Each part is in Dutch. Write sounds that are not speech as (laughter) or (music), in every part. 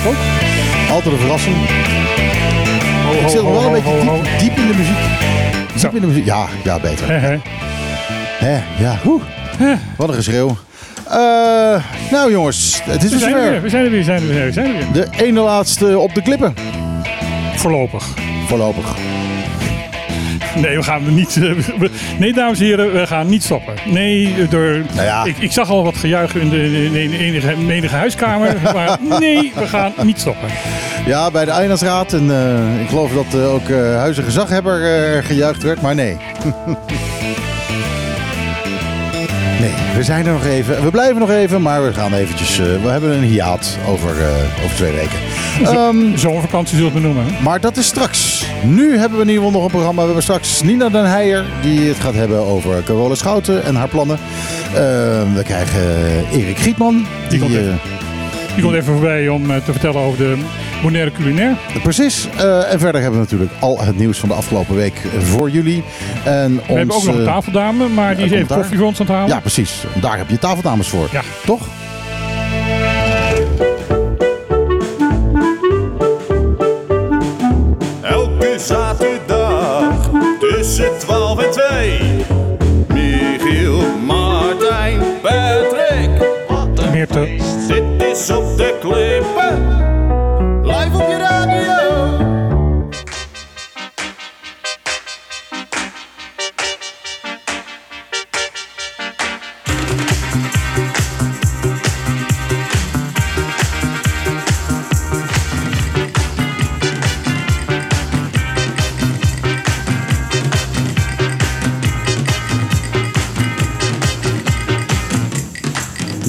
ik ook. Altijd een verrassing. Ho, ik ho, zit nog ho, wel een ho, beetje ho, ho. diep, diep in de muziek. Zo. Diep in de muziek. Ja, ja beter. Ja, oeh. Wat een geschreeuw. Eh, nou jongens, het is We weer zijn er weer, zover. we zijn er weer, we zijn er weer, we zijn er weer. De ene laatste op de klippen. Voorlopig. Voorlopig. Nee, we gaan er niet. eh, we- nee, dames en heren, we gaan niet stoppen. Nee, eh, door, Nou ja. ik, ik zag al wat gejuich in de, in de, enige, menige huiskamer. (laughs) Maar nee, we gaan niet stoppen. Ja, bij de Eindelsraad. En eh, ik geloof dat eh, ook eh huizen gezaghebber eh, gejuicht werd, maar nee. (laughs) nee, we zijn er nog even. We blijven nog even, maar we gaan eventjes... eh, we hebben een hiaat over, eh, over twee weken. Ehm, Zomervakantie zullen we het noemen. maar dat is straks. Nu hebben we in ieder geval nog een programma. We hebben straks Nina Den Heijer, die het gaat hebben over Carola Schouten en haar plannen. Ehm, we krijgen Erik Gietman. Die komt eh, even. Die komt even voorbij om eh, te vertellen over de Bonaire culinair. Precies. Eh, en verder hebben we natuurlijk al het nieuws van de afgelopen week voor jullie. En We hebben ook nog een eh, tafeldame, maar die is even koffie voor ons aan het halen. Ja, precies. Daar heb je tafeldames voor. Ja. Toch? 12 en 2. Michiel, Martijn, Patrick. Meerte. Dit is op de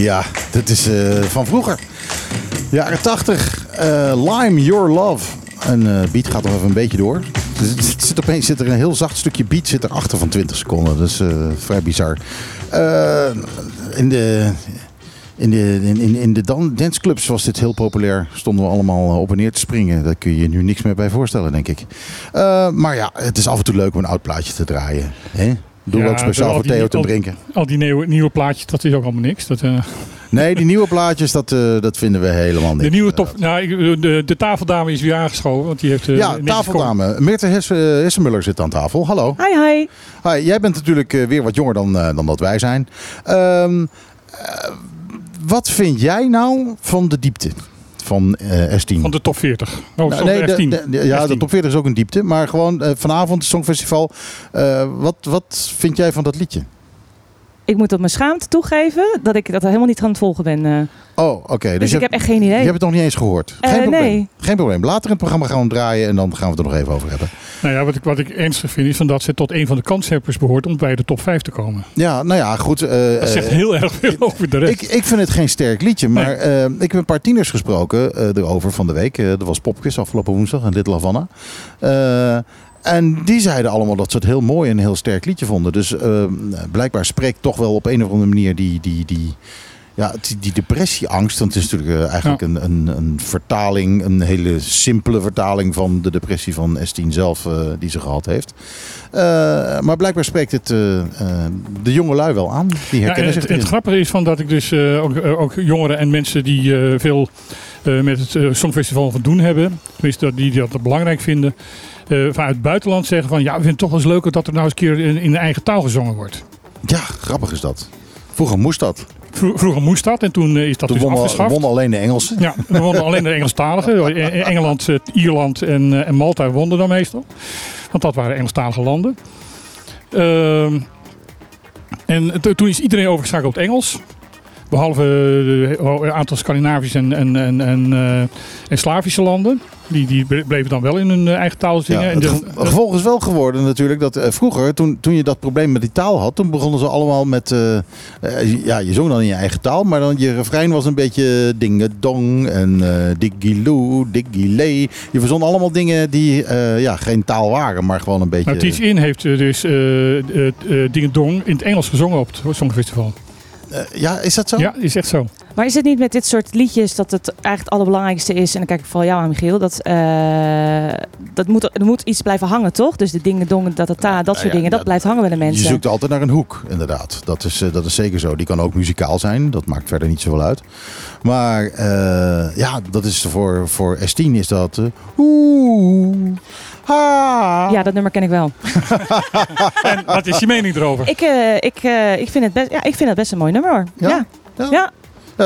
Ja, dit is eh, van vroeger. Jaren 80. eh, Lime Your Love. En eh beat gaat nog even een beetje door. Dus zit opeens zit er een heel zacht stukje beat zit erachter van 20 seconden. Dat is vrij bizar. In de, in de, in, in, de dan, danceclubs was dit heel populair. Stonden we allemaal op en neer te springen. Daar kun je je nu niks meer bij voorstellen, denk ik. Maar ja, het is af en toe leuk om een oud plaatje te draaien. Hè? Doe Ja, ook speciaal al voor die- Theo te al- drinken. Al die nieuwe, nieuwe plaatjes, dat is ook allemaal niks. Dat, eh, (laughs) Nee, die nieuwe plaatjes, dat, eh, dat vinden we helemaal niks. de nieuwe top. Nou, ik- de, de tafeldame is weer aangeschoven, want die heeft. eh, Ja, tafeldame. Meerte Hesse- Hessenmuller zit aan tafel. Hallo. Hi, hi. Hi, jij bent natuurlijk eh, weer wat jonger dan, eh, dan dat wij zijn. Ehm, eh, wat vind jij nou van de diepte van eh S10? Van de top 40. Oh, Nou, nee, de- F10. de- de- ja, de F10. top 40 is ook een diepte. Maar gewoon eh, vanavond het Songfestival. Eh, wat, wat vind jij van dat liedje? Ik moet op mijn schaamte toegeven dat ik dat helemaal niet aan het volgen ben. eh. Oh, oké. dus je, ik heb echt geen idee. je hebt het nog niet eens gehoord. Geen Eh, probleem. nee. Geen probleem. Later in het programma gaan we hem draaien en dan gaan we het er nog even over hebben. Nou ja, wat ik, wat ik ernstig vind is van dat ze tot een van de kanshebbers behoort om bij de top 5 te komen. Ja, nou ja, goed. eh, Dat zegt eh, heel erg veel over de rest. Ik, ik vind het geen sterk liedje, maar eh, ik heb een paar tieners gesproken eh, erover van de week. Eh dat was Popquiz afgelopen woensdag in Little Havana. Eh, en die zeiden allemaal dat ze het heel mooi en heel sterk liedje vonden. Dus eh, blijkbaar spreekt toch wel op een of andere manier die, die, die, ja, die, die depressieangst. Het is natuurlijk eh, eigenlijk Ja. een, een, een vertaling, een hele simpele vertaling van de depressie van S10 zelf eh, die ze gehad heeft. Eh, maar blijkbaar spreekt het de jonge lui wel aan. Die Ja, herkennen zich het, het grappige is van dat ik dus ook, ook jongeren en mensen die veel met het Songfestival van doen hebben, tenminste dat- die dat belangrijk vinden, vanuit het buitenland zeggen van ja, we vinden het toch wel eens leuker dat er nou eens een keer in, in de eigen taal gezongen wordt. Ja, grappig is dat. Vroeger moest dat. Vro- vroeger moest dat en toen eh, is dat Toen dus wonnen, afgeschaft. wonnen alleen de Engelsen. Ja, we wonnen alleen de Engelstaligen. (laughs) Eh, Engeland, eh, Ierland en, eh, en Malta wonnen dan meestal. Want dat waren Engelstalige landen. Ehm, en to- toen is iedereen overgeschakeld op het Engels. Behalve eh, een aantal Scandinavische en, en, en, en, en Slavische landen. Die, die ble- bleven dan wel in hun eh, eigen taal zingen. Ja, en het ge- gevolg is wel geworden natuurlijk dat eh, vroeger, toen, toen je dat probleem met die taal had, toen begonnen ze allemaal met, eh, ja, je zong dan in je eigen taal, maar dan je refrein was een beetje dingedong en eh diggiloo, diggilee. Je verzon allemaal dingen die ja, geen taal waren, maar gewoon een beetje... nou, Teach In heeft dus eh eh, eh, Ding Dong in het Engels gezongen op het Songfestival. Ja, is dat zo? Ja, is echt zo. Maar is het niet met dit soort liedjes dat het eigenlijk het allerbelangrijkste is? En dan kijk ik vooral jou aan, Michiel. Dat, eh, dat moet, er moet iets blijven hangen, toch? Dus de dingen, dongen, dat, dat, dat soort Nou ja, dingen, dat dat- blijft hangen bij de Je mensen. zoekt altijd naar een hoek, inderdaad. Dat is, eh, dat is zeker zo. Die kan ook muzikaal zijn. Dat maakt verder niet zoveel uit. Maar eh, ja, dat is voor, voor S10 is dat... eh, Oeh, ha. Ja, dat nummer ken ik wel. (laughs) En wat is je mening erover? Ik, eh, ik, eh, ik, vind het best, ja, ik vind het best een mooi nummer hoor. Ja? Ja, Ja.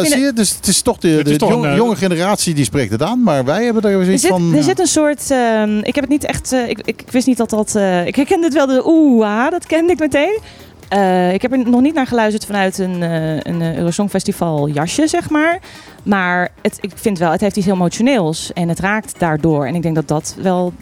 Zie je, dus het is toch de, is de toch jong- een, eh, jonge generatie die spreekt het aan. Maar wij hebben er zoiets zit, van... er ja. zit een soort. ehm, ik heb het niet echt. eh, ik, ik wist niet dat dat. eh, ik herkende het wel, de oeh, ah, dat kende ik meteen. Eh, ik heb er nog niet naar geluisterd vanuit een, eh een eh, Eurosong Festival jasje, zeg maar. Maar het, ik vind wel, het heeft iets heel emotioneels. En het raakt daardoor. En ik denk dat dat wel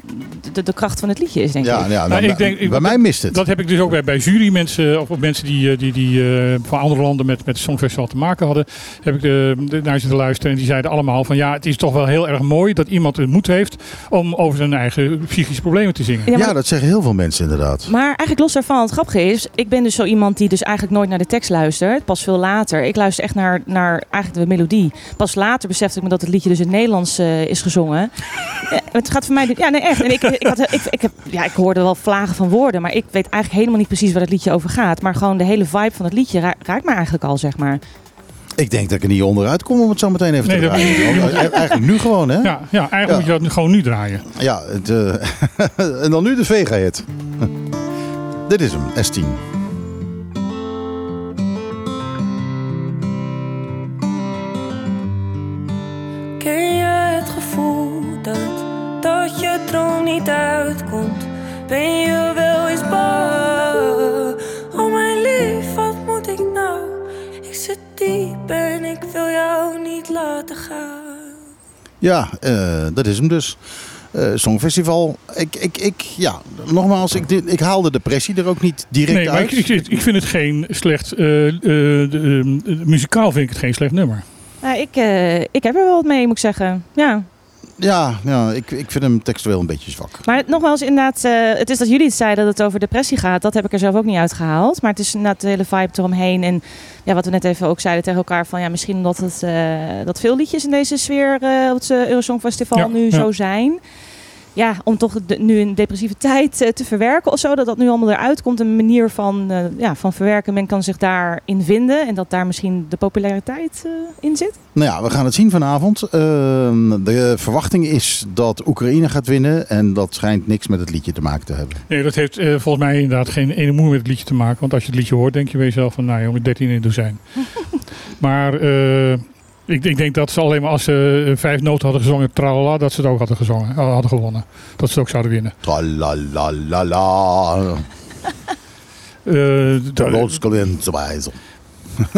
de, de kracht van het liedje is, denk Ja, ik. ja Nou, nou, ik denk- ik- bij mij mist het. Dat heb ik dus ook bij, bij jurymensen of mensen die, eh, die, die eh, van andere landen met, met het Songfestival te maken hadden. Heb ik de, de, naar zitten luisteren en die zeiden allemaal van ja, het is toch wel heel erg mooi dat iemand de moed heeft om over zijn eigen psychische problemen te zingen. Ja, maar- ja, dat zeggen heel veel mensen inderdaad. Maar eigenlijk los daarvan, het grappige is, ik ben dus zo iemand die dus eigenlijk nooit naar de tekst luistert. Pas veel later. Ik luister echt naar, naar eigenlijk de melodie. Pas later besefte ik me dat het liedje dus in het Nederlands eh, is gezongen. (laughs) Eh, het gaat voor mij, ja nee echt. En ik, ik, had, ik, ik, heb, ja, ik hoorde wel vlagen van woorden, maar ik weet eigenlijk helemaal niet precies waar het liedje over gaat. Maar gewoon de hele vibe van het liedje ra- raakt me eigenlijk al, zeg maar. Ik denk dat ik er niet onderuit kom om het zo meteen even Nee, te draaien. Eh, Eigenlijk nu gewoon, hè? Ja, ja eigenlijk Ja. moet je dat nu- gewoon nu draaien. Ja, het, eh, (laughs) en dan nu de Vega-hit. (laughs) Dit is hem, S10. Droom niet uitkomt? Ben je wel eens bang? Oh mijn lief, wat moet ik nou? Ik zit diep en ik wil jou niet laten gaan. Ja, eh, dat is hem dus. Eh Songfestival. Ik, ik, ik, ja, nogmaals, ik, dit- ik haal de depressie er ook niet direct Nee, maar uit. ik, ik, ik vind het geen slecht, de, eh, muzikaal vind ik het geen slecht nummer. Nou, ik, eh, ik heb er wel wat mee, moet ik zeggen. Ja. Ja, ja ik, ik vind hem textueel een beetje zwak. Maar nogmaals, inderdaad, eh, het is dat jullie het zeiden dat het over depressie gaat. Dat heb ik er zelf ook niet uitgehaald. Maar het is inderdaad de hele vibe eromheen. En ja, wat we net even ook zeiden tegen elkaar. Van ja, misschien omdat het, eh, dat veel liedjes in deze sfeer eh, op het Eurosong Festival Ja, nu ja. zo zijn. Ja, om toch de- nu een depressieve tijd eh, te verwerken of zo. Dat dat nu allemaal eruit komt. Een manier van, eh, ja, van verwerken. Men kan zich daarin vinden. En dat daar misschien de populariteit eh, in zit. Nou ja, we gaan het zien vanavond. Ehm, de verwachting is dat Oekraïne gaat winnen. En dat schijnt niks met het liedje te maken te hebben. Nee, dat heeft volgens mij inderdaad geen ene moer met het liedje te maken. Want als je het liedje hoort, denk je bij jezelf van, nou jongen, 13 in het dozijn. (laughs) maar eh, ik, ik denk dat ze alleen maar als ze eh, vijf noten hadden gezongen, tralala, dat ze het ook hadden gezongen, eh, hadden gewonnen. Dat ze het ook zouden winnen. Tralalalala. Eh, Trolskelenswijze. (laughs)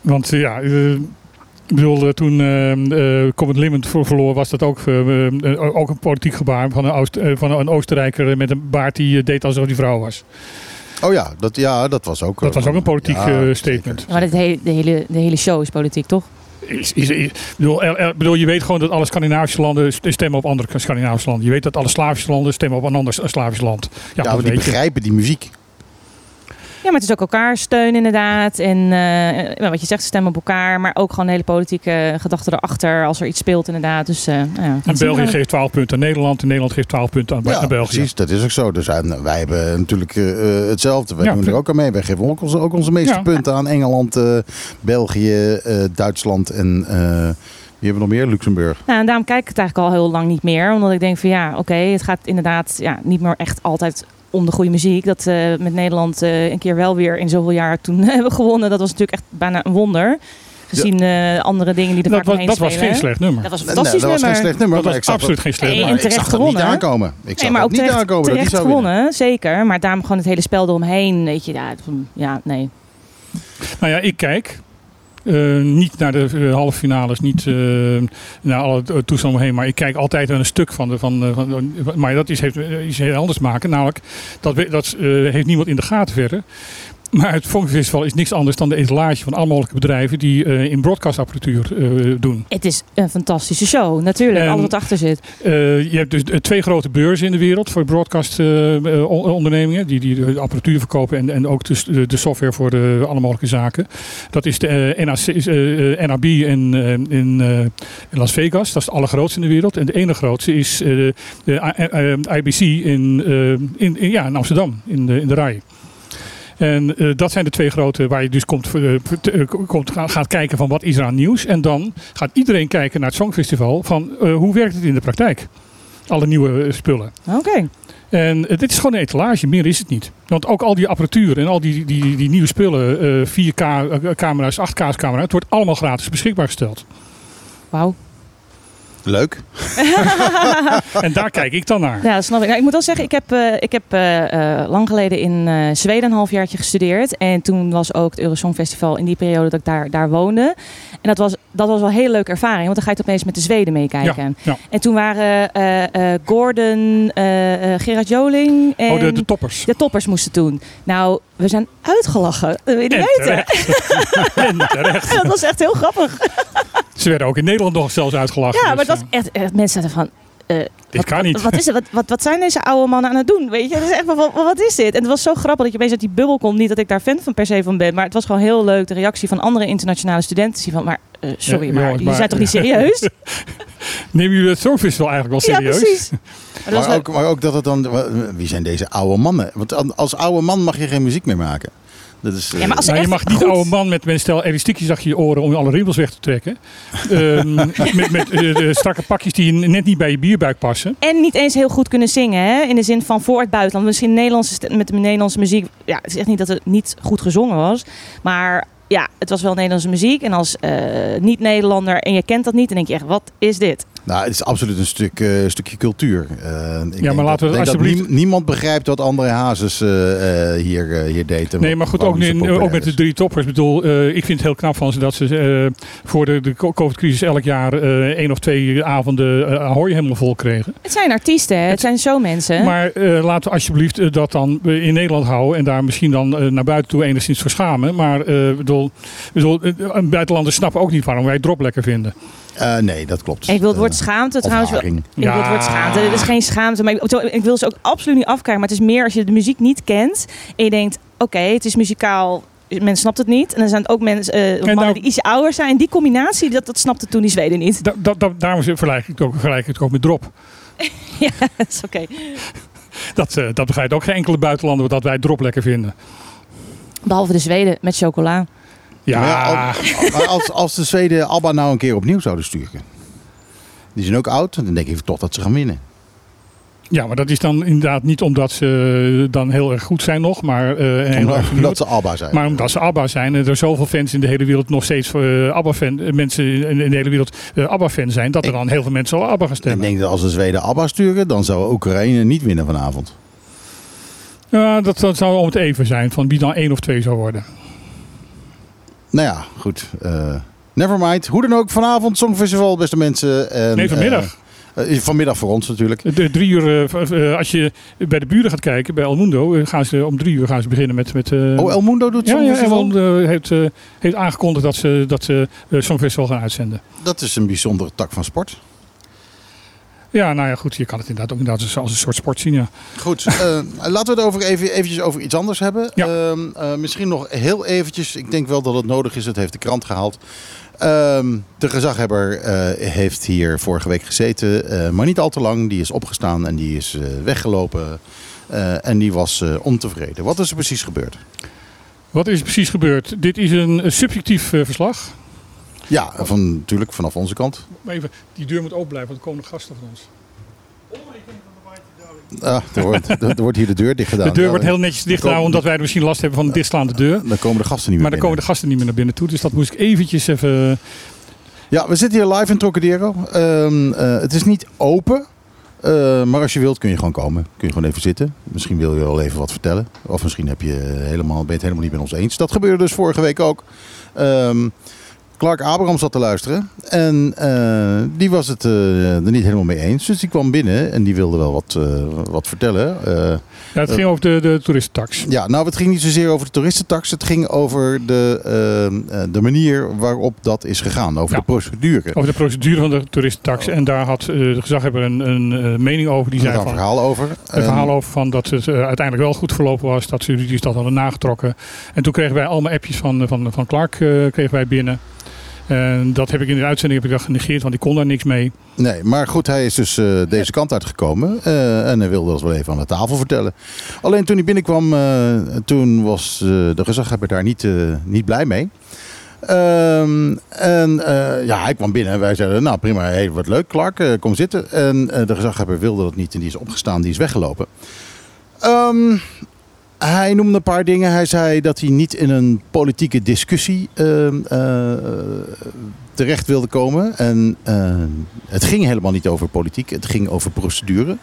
want ja, ik bedoel, toen eh uh, Comet Limit voor verloor, was dat ook, ook een politiek gebaar van een, Oost, van een Oostenrijker met een baard die deed alsof hij vrouw was. Oh ja dat, ja, dat was ook... Dat was ook een politiek Ja, eh, zeker. statement. Ja, maar het hele, de, hele, de hele show is politiek, toch? Is, is, is- bedoel, er- er- bedoel, je weet gewoon dat alle Scandinavische landen st- stemmen op andere Scandinavische landen. Je weet dat alle Slavische landen stemmen op een ander Slavisch land. Ja, Ja, maar die je. begrijpen die muziek. Ja, maar het is ook elkaar steun inderdaad. En eh, wat je zegt, stemmen op elkaar. Maar ook gewoon de hele politieke gedachte erachter als er iets speelt inderdaad. Dus, eh, nou ja, En België geeft 12 punten aan Nederland. En Nederland geeft 12 punten aan, Ja, aan België. precies. Dat is ook zo. Dus eh, wij hebben natuurlijk hetzelfde. Wij Ja, doen er ook aan mee. Wij geven ook onze, ook onze meeste Ja. punten aan Engeland, eh, België, eh, Duitsland en... eh, wie hebben we nog meer? Luxemburg. Nou, en daarom kijk ik het eigenlijk al heel lang niet meer. Omdat ik denk van ja, oké, het gaat inderdaad ja, niet meer echt altijd om de goede muziek. Dat eh, met Nederland eh, een keer wel weer in zoveel jaar toen (laughs) hebben gewonnen. Dat was natuurlijk echt bijna een wonder. Gezien eh, andere dingen die er Dat, vaak was, dat was geen slecht nummer. Dat was een Nee, fantastisch dat was nummer. geen slecht nummer. Dat maar was absoluut geen slecht Nee, nummer. ik zag dat niet aankomen. Ik zag Nee, maar ook niet terecht, aankomen dat die terecht zou winnen. gewonnen, zeker. Maar daarom gewoon het hele spel eromheen. Weet je, ja, ja nee. Nou ja, ik kijk. Eh, niet naar de eh, halve finales, niet eh, naar alle toestanden omheen. Maar ik kijk altijd naar een stuk van de. Van, van, maar dat is, heeft iets heel anders maken. Namelijk, dat, dat heeft niemand in de gaten verder. Maar het Songfestival is niks anders dan de etalage van alle mogelijke bedrijven die eh, in broadcastapparatuur eh, doen. Het is een fantastische show, natuurlijk. En- alles wat achter zit. Eh, je hebt dus twee grote beurzen in de wereld voor broadcast-ondernemingen. die, die de apparatuur verkopen en, en ook de, de software voor de, alle mogelijke zaken. Dat is de NAC, NAB in, in, in Las Vegas. Dat is de allergrootste in de wereld. En de ene grootste is de IBC in, in, in- ja, in Amsterdam, in de, in de RAI. En eh, dat zijn de twee grote waar je dus komt, eh, eh, komt, ga- gaat kijken van wat is er aan nieuws. En dan gaat iedereen kijken naar het Songfestival van hoe werkt het in de praktijk. Alle nieuwe spullen. Oké. En dit is gewoon een etalage, meer is het niet. Want ook al die apparatuur en al die, die, die nieuwe spullen, eh 4K-camera's, 8K-camera's, het wordt allemaal gratis beschikbaar gesteld. Wauw. Leuk. (laughs) En daar kijk ik dan naar. Ja, dat snap ik. Nou, ik moet wel zeggen, ik heb, eh, ik heb eh, eh, lang geleden in eh, Zweden een halfjaartje gestudeerd. En toen was ook het Eurosong Festival in die periode dat ik daar, daar woonde. En dat was, dat was wel een hele leuke ervaring, want dan ga je opeens met de Zweden meekijken. Ja. En toen waren eh, eh, Gordon, eh, eh, Gerard Joling en Oh, de, de toppers. de toppers moesten toen. Nou, we zijn uitgelachen. Dat wil je niet En weten. terecht. (laughs) en terecht. Dat was echt heel grappig. Ze werden ook in Nederland nog zelfs uitgelachen. Ja, maar dus, dat echt, echt mensen zeiden van... eh, wat, kan niet. Wat, is het? Wat, wat, wat zijn deze oude mannen aan het doen? Weet je, het is echt, van, wat, wat is dit? En het was zo grappig dat je opeens uit die bubbel komt. Niet dat ik daar fan van per se van ben, maar het was gewoon heel leuk. De reactie van andere internationale studenten. Die van, maar eh, sorry, Ja, maar jongens, jullie maar- zijn toch niet serieus? (laughs) Nemen jullie het Songfestival eigenlijk wel ja, serieus? precies. (laughs) Maar dat ook, maar ook dat het dan... Wie zijn deze oude mannen? Want an- als oude man mag je geen muziek meer maken. Dat is, Ja, maar als ze Nou, je echt mag niet goed- oude man met, met een stel elastiekjes achter je oren om alle rimpels weg te trekken. (laughs) Ehm, met met eh, de strakke pakjes die net niet bij je bierbuik passen. En niet eens heel goed kunnen zingen, hè? in de zin van voor het buitenland. Misschien Nederlandse, stem- met de Nederlandse muziek. Ja, het is echt niet dat het niet goed gezongen was. Maar ja, het was wel Nederlandse muziek. En als eh, niet-Nederlander en je kent dat niet, dan denk je echt, wat is dit? Nou, het is absoluut een stuk, eh, stukje cultuur. Eh, ik denk maar laten dat, alsjeblieft- nie- niemand begrijpt wat André Hazes eh, eh, hier, eh, hier deed. en Nee, maar goed, ook, ook met de drie toppers. Ik bedoel, eh, ik vind het heel knap van ze dat ze eh, voor de, de COVID-crisis elk jaar eh, één of twee avonden Ahoy helemaal vol kregen. Het zijn artiesten, hè? het zijn showmensen. Maar eh, laten we alsjeblieft dat dan in Nederland houden en daar misschien dan naar buiten toe enigszins voor schamen. Maar eh, bedoel, bedoel, buitenlanders snappen ook niet waarom wij drop lekker vinden. Eh, nee, dat klopt. ik wil het woord Eh, schaamte trouwens wel. Ik wil het woord schaamte. Dit is geen schaamte. Maar ik, ik wil ze ook absoluut niet afkrijgen. Maar het is meer als je de muziek niet kent. En je denkt, oké, het is muzikaal. Men snapt het niet. En dan zijn het ook mensen, eh, mannen nou- die iets ouder zijn. Die combinatie, dat, dat snapte toen die Zweden niet. Da, da, da- daarom vergelijk ik het ook, vergelijk ik het ook met drop. (laughs) ja, dat is oké. Dat, dat begrijpt ook geen enkele buitenlander dat wij drop lekker vinden. Behalve de Zweden met chocola. Ja, (laughs) Maar als, als de Zweden ABBA nou een keer opnieuw zouden sturen. Die zijn ook oud. Dan denk ik toch dat ze gaan winnen. ja, maar dat is dan inderdaad niet omdat ze dan heel erg goed zijn nog, maar, en heel Omdat, ze ABBA zijn. Maar omdat ze ABBA zijn en er zoveel fans in de hele wereld nog steeds eh, ABBA-fan, eh, mensen in, in de hele wereld eh, ABBA-fan zijn, dat er Ik- dan heel veel mensen al ABBA gaan ik stemmen. denk dat als de Zweden ABBA sturen, dan zou Oekraïne niet winnen vanavond. Ja, dat, dat zou om het even zijn, van wie dan één of twee zou worden. Nou ja, goed. eh nevermind. Hoe dan ook, vanavond Songfestival, beste mensen. En, Nee, vanmiddag. eh, eh, vanmiddag voor ons natuurlijk. De drie uur, als je bij de buren gaat kijken, bij El Mundo, gaan ze om drie uur gaan ze beginnen met... met Oh, El Mundo doet ja, ja, El Songfestival? Heeft, heeft aangekondigd dat ze, dat ze Songfestival gaan uitzenden. Dat is een bijzondere tak van sport. Ja, nou ja, goed, je kan het inderdaad ook inderdaad als- een soort sport zien, ja. Goed, eh, laten we het over even, eventjes over iets anders hebben. Ja. Ehm, eh, misschien nog heel eventjes, ik denk wel dat het nodig is, het heeft de krant gehaald. Ehm, de gezaghebber eh, heeft hier vorige week gezeten, maar niet al te lang. Die is opgestaan en die is weggelopen en die was ontevreden. Wat is er precies gebeurd? Wat is er precies gebeurd? Dit is een subjectief verslag. Ja, van, natuurlijk vanaf onze kant. Maar even, die deur moet open blijven, want er komen nog gasten van ons. Ah, er, wordt, (laughs) er wordt hier de deur dicht gedaan. De deur wordt heel netjes dicht omdat wij er misschien last hebben van een dichtslaande deur. Dan komen de gasten niet meer Maar dan komen de gasten niet meer naar binnen toe, dus dat moest ik eventjes even... Ja, we zitten hier live in Trocadero. Ehm, eh, het is niet open. eh, maar als je wilt kun je gewoon komen. Kun je gewoon even zitten. Misschien wil je wel even wat vertellen. Of misschien heb je helemaal, ben je het helemaal niet met ons eens. Dat gebeurde dus vorige week ook. Ehm, Clark Abraham zat te luisteren. En eh, die was het eh, er niet helemaal mee eens. Dus die kwam binnen en die wilde wel wat, eh, wat vertellen. Ja, het ging over de, de toeristentax. ja, nou, het ging niet zozeer over de toeristentax. Het ging over de, de manier waarop dat is gegaan. Over Ja. de procedure. Over de procedure van de toeristentax. En daar had de gezagheber een, een mening over. Die zei is een van, verhaal over. een verhaal over van dat het uiteindelijk wel goed verlopen was. Dat ze juridisch dat hadden nagetrokken. En toen kregen wij allemaal appjes van, van, van Clark kregen wij binnen. En dat heb ik in de uitzending heb ik dat genegeerd, want ik kon daar niks mee. Nee, maar goed, hij is dus eh, deze kant uitgekomen. eh, en hij wilde dat wel even aan de tafel vertellen. Alleen toen hij binnenkwam, eh, toen was eh, de gezaghebber daar niet, eh, niet blij mee. Ehm, en eh, ja, hij kwam binnen en wij zeiden, nou prima, wat leuk Clark, eh, kom zitten. En eh, de gezaghebber wilde dat niet en die is opgestaan, die is weggelopen. Ehm, hij noemde een paar dingen. Hij zei dat hij niet in een politieke discussie ehm, eh, terecht wilde komen. En eh, het ging helemaal niet over politiek, het ging over procedure.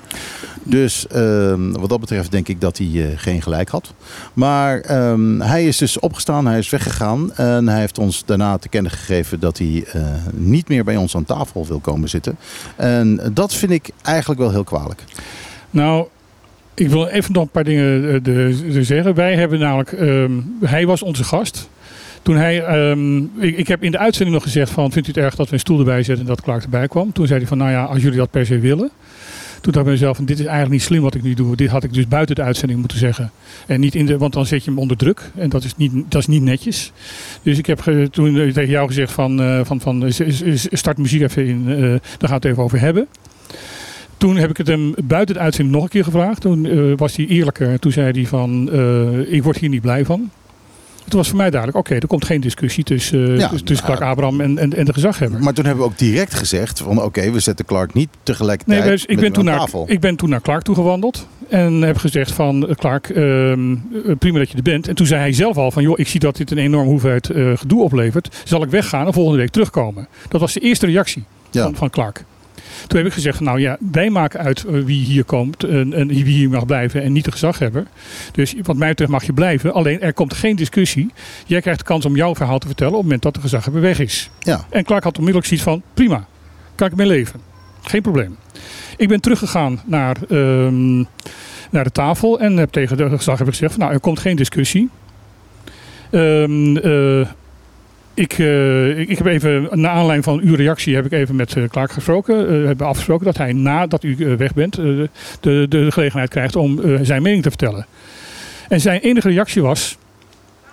Dus ehm, wat dat betreft denk ik dat hij eh, geen gelijk had. Maar ehm, hij is dus opgestaan, hij is weggegaan. En hij heeft ons daarna te kennen gegeven dat hij niet meer bij ons aan tafel wil komen zitten. En dat vind ik eigenlijk wel heel kwalijk. Nou, ik wil even nog een paar dingen eh, de, zeggen. Wij hebben namelijk, ehm, hij was onze gast. Toen hij, ehm, ik, ik heb in de uitzending nog gezegd van, vindt u het erg dat we een stoel erbij zetten en dat Clark erbij kwam? Toen zei hij van, nou ja, als jullie dat per se willen. Toen dacht ik bij mezelf, van, dit is eigenlijk niet slim wat ik nu doe. Dit had ik dus buiten de uitzending moeten zeggen. En niet in de, want dan zet je hem onder druk. En dat is niet, dat is niet netjes. Dus ik heb toen eh, tegen jou gezegd van, eh, van, van start muziek even in. daar gaan we het even over hebben. Toen heb ik het hem buiten de uitzending nog een keer gevraagd. Toen eh, was hij eerlijker. Toen zei hij van, eh, ik word hier niet blij van. Toen was voor mij duidelijk, oké, er komt geen discussie tussen, eh, Ja, tussen Clark Abraham en, en, en de gezaghebber. Maar toen hebben we ook direct gezegd van oké, we zetten Clark niet tegelijkertijd Nee, dus ik, met ben toen aan naar, tafel. ik ben toen naar Clark toe gewandeld. En heb gezegd van, Clark, ehm, eh, prima dat je er bent. En toen zei hij zelf al van, joh, ik zie dat dit een enorme hoeveelheid gedoe oplevert. Zal ik weggaan en volgende week terugkomen? Dat was de eerste reactie Ja. van, van Clark. Toen heb ik gezegd, nou ja, wij maken uit eh, wie hier komt en, en wie hier mag blijven en niet de gezaghebber. Dus wat mij betreft mag je blijven. Alleen er komt geen discussie. Jij krijgt de kans om jouw verhaal te vertellen op het moment dat de gezaghebber weg is. Ja. En Clark had onmiddellijk zoiets van, prima, kan ik mee leven. Geen probleem. Ik ben teruggegaan naar, ehm, naar de tafel en heb tegen de gezaghebber gezegd, van, nou er komt geen discussie. Ehm, eh, ik, eh, ik, ik heb even, naar aanleiding van uw reactie, heb ik even met eh, Clark gesproken. We hebben afgesproken dat hij nadat u weg bent, de, de gelegenheid krijgt om zijn mening te vertellen. En zijn enige reactie was,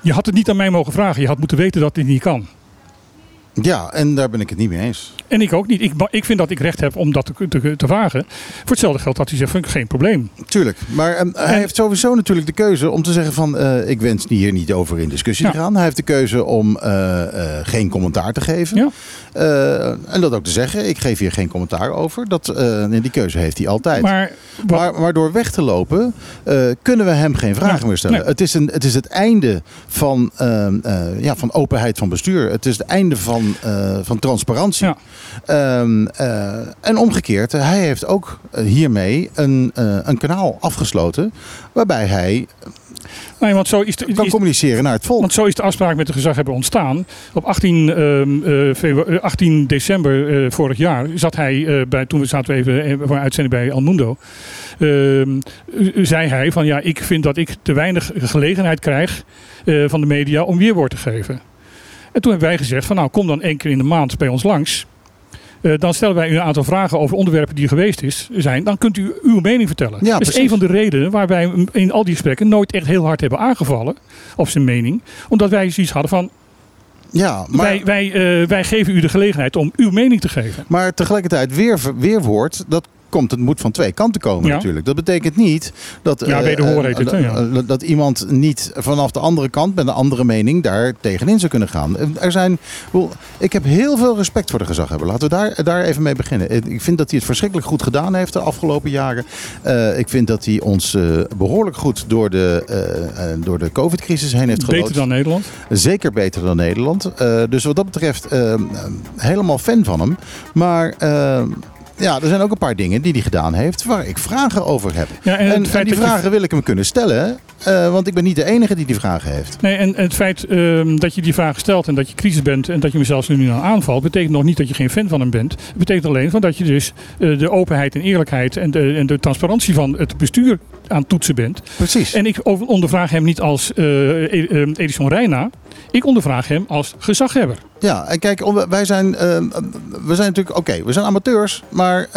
je had het niet aan mij mogen vragen. Je had moeten weten dat dit niet kan. ja, en daar ben ik het niet mee eens. En ik ook niet. Ik, ik vind dat ik recht heb om dat te, te. Voor hetzelfde geld had hij zegt, van, geen probleem. Tuurlijk, maar ehm, hij En- heeft sowieso natuurlijk de keuze om te zeggen van eh, ik wens hier niet over in discussie te gaan. Hij heeft de keuze om eh, eh, geen commentaar te geven. Ja. En dat ook te zeggen, ik geef hier geen commentaar over. Dat, nee, die keuze heeft hij altijd. Maar, wat, Maar, maar door weg te lopen kunnen we hem geen vragen meer stellen. nee. Het, is een, het is het einde van, ehm, eh, ja, van openheid van bestuur. Het is het einde van, van transparantie. Ja. Ehm, eh, en omgekeerd, hij heeft ook eh, hiermee een, eh, een kanaal afgesloten. Waarbij hij nee, want zo is, de, kan is, communiceren naar het volk. Want zo is de afspraak met de gezaghebber ontstaan. Op 18, ehm, eh, febru- eh, 18 december eh, vorig jaar zat hij, bij, toen we zaten we even voor een uitzending bij El Mundo. ehm, eh, zei hij van ja, ik vind dat ik te weinig gelegenheid krijg van de media om weerwoord te geven. En toen hebben wij gezegd van nou kom dan één keer in de maand bij ons langs. Eh, dan stellen wij u een aantal vragen over onderwerpen die er geweest is, zijn. Dan kunt u uw mening vertellen. Ja, dat is precies. een van de redenen waar wij in al die gesprekken nooit echt heel hard hebben aangevallen. Op zijn mening. Omdat wij zoiets hadden van, ja, maar, wij, wij, eh, wij geven u de gelegenheid om uw mening te geven. maar tegelijkertijd weer, weerwoord, dat komt, het moet van twee kanten komen Ja. natuurlijk. Dat betekent niet dat, Ja, eh, eh, heet het, hè, ja. eh, dat iemand niet vanaf de andere kant met een andere mening daar tegenin zou kunnen gaan. Eh, Er zijn, ik heb heel veel respect voor de gezaghebber. Laten we daar, daar even mee beginnen. Eh, Ik vind dat hij het verschrikkelijk goed gedaan heeft de afgelopen jaren. Eh, ik vind dat hij ons eh, behoorlijk goed door de, eh, eh, door de COVID-crisis heen heeft geloodst. Beter dan Nederland. Zeker beter dan Nederland. Eh, dus wat dat betreft eh, helemaal fan van hem. Maar eh, Ja, er zijn ook een paar dingen die hij gedaan heeft waar ik vragen over heb. Ja, en en, die je- vragen wil ik hem kunnen stellen, eh, want ik ben niet de enige die die vragen heeft. Nee, en, en het feit ehm, dat je die vraag stelt en dat je kritisch bent en dat je hem zelfs nu aan aanvalt, betekent nog niet dat je geen fan van hem bent. Het betekent alleen van dat je dus eh, de openheid en eerlijkheid en de, en de transparantie van het bestuur aan het toetsen bent. Precies. En ik ondervraag hem niet als eh, E- eh, Edison Reina. Ik ondervraag hem als gezaghebber. Ja, en kijk, wij zijn, eh, we zijn natuurlijk, oké, we zijn amateurs, maar eh,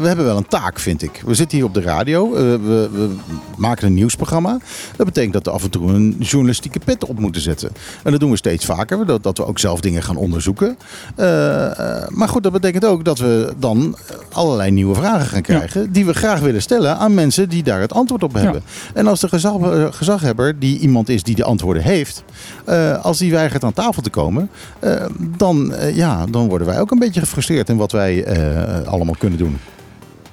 we hebben wel een taak, vind ik. We zitten hier op de radio, eh, we, we maken een nieuwsprogramma. Dat betekent dat we af en toe een journalistieke pet op moeten zetten. En dat doen we steeds vaker, dat, dat we ook zelf dingen gaan onderzoeken. Eh, eh, maar goed, dat betekent ook dat we dan allerlei nieuwe vragen gaan krijgen, die we graag willen stellen aan mensen die daar het antwoord op hebben. En als de gezag, eh, gezaghebber, die iemand is die de antwoorden heeft, eh, als die weigert aan tafel te komen, eh, dan, ja, dan worden wij ook een beetje gefrustreerd in wat wij allemaal kunnen doen.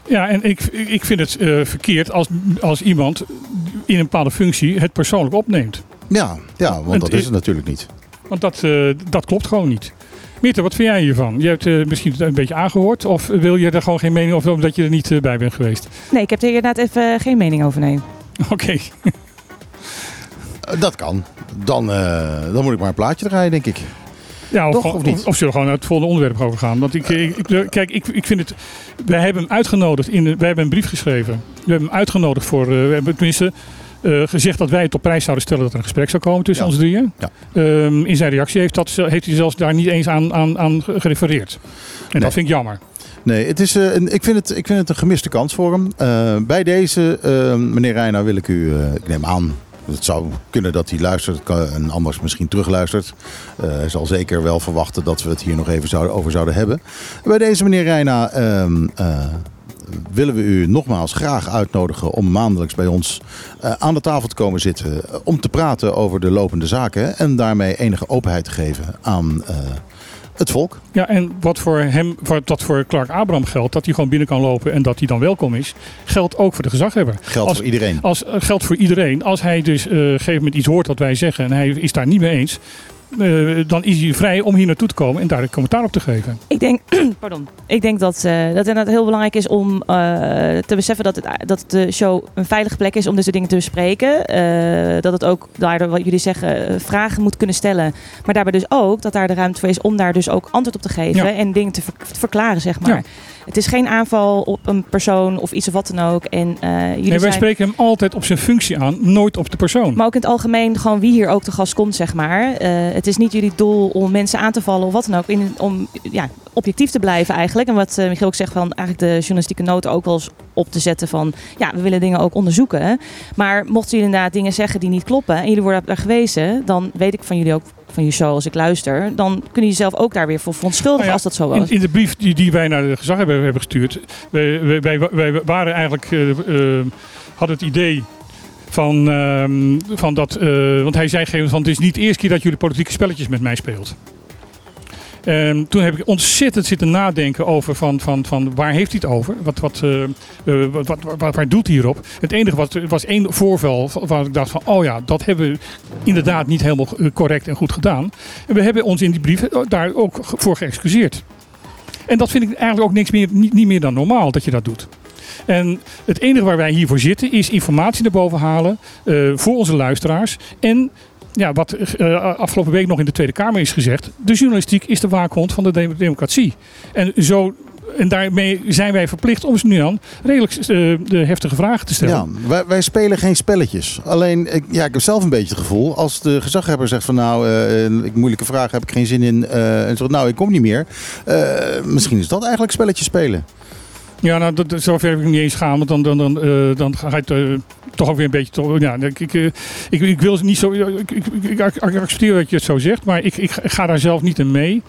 Ja, en ik, ik vind het verkeerd als, als iemand in een bepaalde functie het persoonlijk opneemt. Ja, ja want dat is- het natuurlijk niet. Want dat, dat klopt gewoon niet. Mirte, wat vind jij hiervan? Je hebt eh, misschien een beetje aangehoord. Of wil je er gewoon geen mening over omdat je er niet eh, bij bent geweest? Nee, ik heb er inderdaad even geen mening over, nee. (laughs) Oké. Eh, dat kan. Dan, eh, dan moet ik maar een plaatje draaien, denk ik. Ja, of, Toch, gewoon- of niet? of, of zullen we gewoon naar het volgende onderwerp overgaan? Want ik, ik, ik- kijk, ik, ik vind het. Wij hebben hem uitgenodigd. In, de- wij hebben een brief geschreven. We hebben hem uitgenodigd voor. eh, we hebben tenminste gezegd dat wij het op prijs zouden stellen dat er een gesprek zou komen tussen Ja. ons drieën. Ja. Ehm, in zijn reactie heeft, dat, heeft hij zelfs daar niet eens aan, aan, aan gerefereerd. En Nee. dat vind ik jammer. Nee, het is, eh, ik, vind het, ik vind het een gemiste kans voor hem. Eh, bij deze, eh, meneer Reina, wil ik u, eh, ik neem aan, het zou kunnen dat hij luistert en anders misschien terugluistert. Eh, hij zal zeker wel verwachten dat we het hier nog even zouden, over zouden hebben. Bij deze, meneer Reina, ehm, eh, willen we u nogmaals graag uitnodigen om maandelijks bij ons eh, aan de tafel te komen zitten. eh, om te praten over de lopende zaken en daarmee enige openheid te geven aan eh, het volk. Ja, en wat voor hem, wat dat voor Clark Abraham geldt, dat hij gewoon binnen kan lopen en dat hij dan welkom is, geldt ook voor de gezaghebber. Geldt Als- voor iedereen. Als, geldt voor iedereen. Als hij dus op een gegeven moment iets hoort wat wij zeggen en hij is daar niet mee eens, eh, dan is hij vrij om hier naartoe te komen en daar een commentaar op te geven. Ik denk, (clears throat) pardon. Ik denk dat, eh, dat het inderdaad heel belangrijk is om eh, te beseffen dat, het, dat de show een veilige plek is om deze dingen te bespreken. Dat het ook daardoor, wat jullie zeggen, vragen moet kunnen stellen. Maar daarbij dus ook dat daar de ruimte voor is om daar dus ook antwoord op te geven Ja. en dingen te ver- te verklaren, zeg maar. Ja. Het is geen aanval op een persoon of iets of wat dan ook. En, eh, jullie Nee, wij zijn- spreken hem altijd op zijn functie aan, nooit op de persoon. maar ook in het algemeen, gewoon wie hier ook te gast komt, zeg maar. Eh, het is niet jullie doel om mensen aan te vallen of wat dan ook. In, om ja, objectief te blijven eigenlijk. En wat eh, Michiel ook zegt, van eigenlijk de journalistieke noten ook wel eens op te zetten van... Ja, we willen dingen ook onderzoeken. Maar mochten jullie inderdaad dingen zeggen die niet kloppen... en jullie worden daar gewezen, dan weet ik van jullie ook van je show als ik luister... dan kunnen jullie zelf ook daar weer voor verontschuldigen Nou ja, als dat zo was. In, in de brief die, die wij naar de gezaghebber hebben gestuurd, wij, wij, wij, waren eigenlijk, eh, eh, hadden het idee van, ehm, van dat, eh, want hij zei gegeven van het is niet de eerste keer dat jullie politieke spelletjes met mij speelt. En toen heb ik ontzettend zitten nadenken over van, van, van waar heeft hij het over? Wat, wat, wat, wat, waar doet hij hierop? Het enige was, was één voorval waar ik dacht van, oh ja, dat hebben we inderdaad niet helemaal correct en goed gedaan. En we hebben ons in die brief daar ook voor geëxcuseerd. En dat vind ik eigenlijk ook niks meer, niet, niet meer dan normaal dat je dat doet. En het enige waar wij hiervoor zitten is informatie naar boven halen eh, voor onze luisteraars. En ja, wat eh, afgelopen week nog in de Tweede Kamer is gezegd. De journalistiek is de waakhond van de dem- democratie. En, zo, en daarmee zijn wij verplicht om ze nu aan redelijk eh, de heftige vragen te stellen. Ja, wij, wij spelen geen spelletjes. Alleen, ik, ja, ik heb zelf een beetje het gevoel, als de gezaghebber zegt van nou, eh, ik moeilijke vragen heb ik geen zin in. eh, en zegt nou, ik kom niet meer. Misschien is dat eigenlijk spelletjes spelen. Ja, nou, dat, zover heb ik niet eens gaan, want dan, dan, dan, dan ga je het toch ook weer een beetje... Toch, ja, ik, ik, ik, ik wil niet zo... Ik, ik, ik, ik accepteer dat je het zo zegt, maar ik, ik ga daar zelf niet in mee.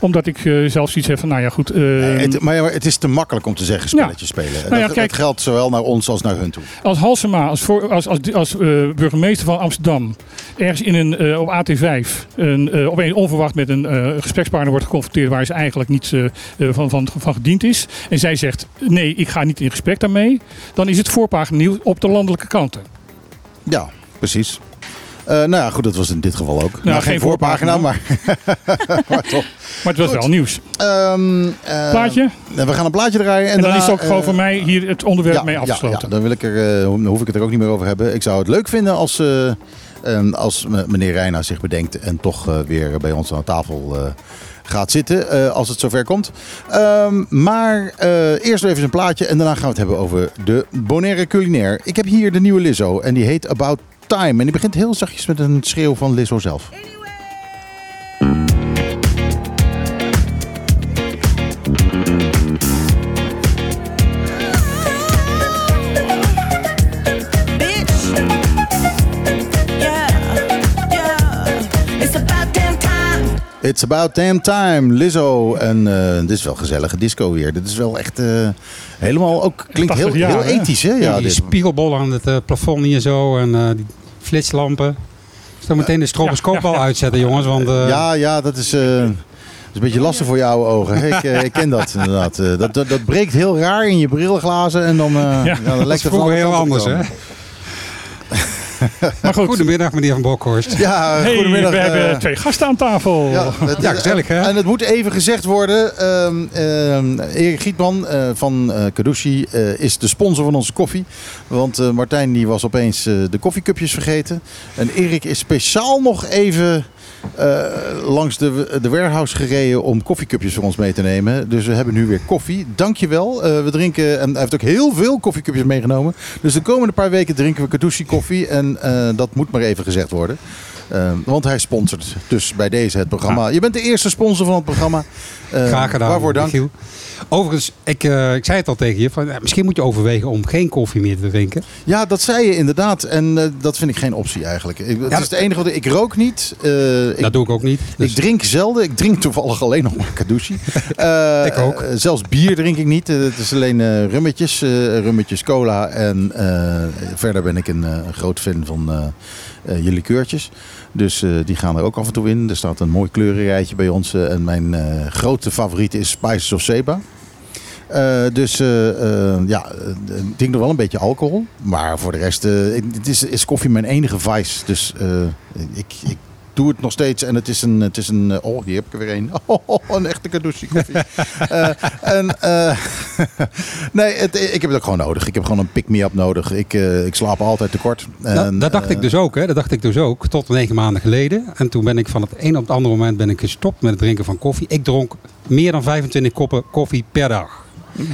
Omdat ik eh, zelf zoiets heb van, nou ja, goed... eh, het, maar het is te makkelijk om te zeggen spelletjes spelen. En Nou ja, dat, kijk- dat geldt zowel naar ons als naar hun toe. Als Halsema, als, voor, als, als, als eh, burgemeester van Amsterdam, ergens in een, eh, op AT5, een, eh, opeens onverwacht met een eh, gesprekspartner wordt geconfronteerd waar ze eigenlijk niet eh, eh, van, van, van gediend is. En zij zegt, nee, ik ga niet in gesprek daarmee. Dan is het voorpagina nieuws op de landelijke kanten. Ja, precies. Eh, nou ja, goed, dat was in dit geval ook. Nou, geen voorpagina. maar, (laughs) maar toch. Maar het was wel nieuws. Eh, Plaatje? We gaan een plaatje draaien. En, En dan daarna, is ook gewoon eh, voor mij hier het onderwerp mee afgesloten. Ja, dan, wil ik er, eh, dan hoef ik het er ook niet meer over hebben. Ik zou het leuk vinden als, eh, ehm, als meneer Reina zich bedenkt en toch weer bij ons aan tafel gaat zitten als het zover komt. Maar eh, eerst even een plaatje en daarna gaan we het hebben over de Bonaire culinair. Ik heb hier de nieuwe Lizzo en die heet About En die begint heel zachtjes met een schreeuw van Lizzo zelf. It's about damn time, Lizzo. En eh, dit is wel gezellige disco weer. Dit is wel echt eh, helemaal ook klinkt heel, 80 jaar, heel hè? ethisch, hè? Ja, die dit. spiegelbol aan het eh, plafond hier zo en die flitslampen. Zo meteen de stroboscoop al ja. uitzetten, jongens. Want Ja, ja, dat is, dat is een beetje lastig voor je oude ogen. Ik, ik ken dat inderdaad. Dat, dat, dat breekt heel raar in je brilglazen en dan, eh ja. dan is het vroeger alle heel anders, hè? (laughs) Maar goed, Goedemiddag, meneer Van Brokhorst. Ja, hey, goedemiddag. we eh, hebben twee gasten aan tafel. Ja, het- Ja, gezellig, hè? En het moet even gezegd worden. ehm, ehm, Erik Gietman eh, van eh Kadushi eh, is de sponsor van onze koffie. Want eh, Martijn die was opeens eh, de koffiecupjes vergeten. En Erik is speciaal nog even eh, langs de, de warehouse gereden om koffiecupjes voor ons mee te nemen. Dus we hebben nu weer koffie. Dankjewel. Eh we drinken, en hij heeft ook heel veel koffiecupjes meegenomen. Dus de komende paar weken drinken we Kadushi koffie. En eh, dat moet maar even gezegd worden. Eh, want hij sponsort dus bij deze het programma. Je bent de eerste sponsor van het programma. Eh, Graag gedaan. Waarvoor dank. Michiel. Overigens, ik, eh, ik zei het al tegen je. Van, misschien moet je overwegen om geen koffie meer te drinken. Ja, dat zei je inderdaad. En eh, dat vind ik geen optie eigenlijk. Ik, het Ja, is het enige wat ik... Rook niet. Eh, ik, dat doe ik ook niet. Dus ik drink zelden. Ik drink toevallig alleen nog maar Kadushi. (laughs) Ik ook. zelfs bier drink ik niet. Het is alleen rummetjes. rummetjes cola. En verder ben ik een, groot fan van je likeurtjes. Dus eh, die gaan er ook af en toe in. Er staat een mooi kleurenrijtje bij ons. eh, en mijn eh, grote favoriet is Spices of Seba. Dus ja, ik drink nog wel een beetje alcohol. Maar voor de rest het is, is koffie mijn enige vice. Dus ik, ik doe het nog steeds. En het is een... Het is een eh, oh, hier heb ik er weer een. (laughs) Oh, een echte Kadushi koffie. Eh, en, eh, (laughs) nee, het, ik heb het ook gewoon nodig. Ik heb gewoon een pick-me-up nodig. Ik, ik slaap altijd tekort. Nou, En, dat dacht ik dus ook, hè? Dat dacht ik dus ook. Tot negen maanden geleden. En toen ben ik van het een op het andere moment ben ik gestopt met het drinken van koffie. Ik dronk meer dan 25 koppen koffie per dag.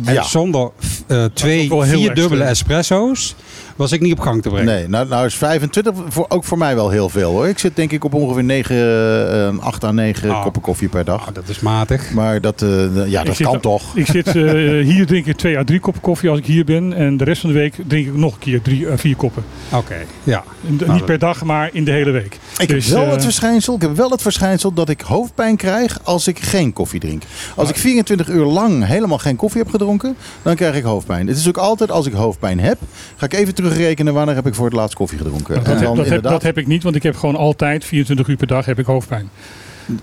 En Ja. zonder eh, twee, vier dubbele espresso's was ik niet op gang te brengen. Nee, nou, nou is 25 voor, ook voor mij wel heel veel hoor. Ik zit denk ik op ongeveer 9, eh 8 à 9 Ah. koppen koffie per dag. Oh, dat is matig. Maar dat, eh, ja, Ik dat zit kan toch. Ik zit eh, (laughs) hier drink ik twee à drie koppen koffie als ik hier ben. En de rest van de week drink ik nog een keer drie à vier koppen. Oké, ja. D- niet per dag, maar in de hele week. Ik Dus, heb wel eh, het verschijnsel, ik heb wel het verschijnsel dat ik hoofdpijn krijg als ik geen koffie drink. Als ik 24 uur lang helemaal geen koffie heb gedronken, dan krijg ik hoofdpijn. Het is ook altijd als ik hoofdpijn heb, ga ik even terugrekenen wanneer heb ik voor het laatst koffie gedronken. Dat, En heb, dan dat, heb, inderdaad- dat heb ik niet, want ik heb gewoon altijd 24 uur per dag heb ik hoofdpijn.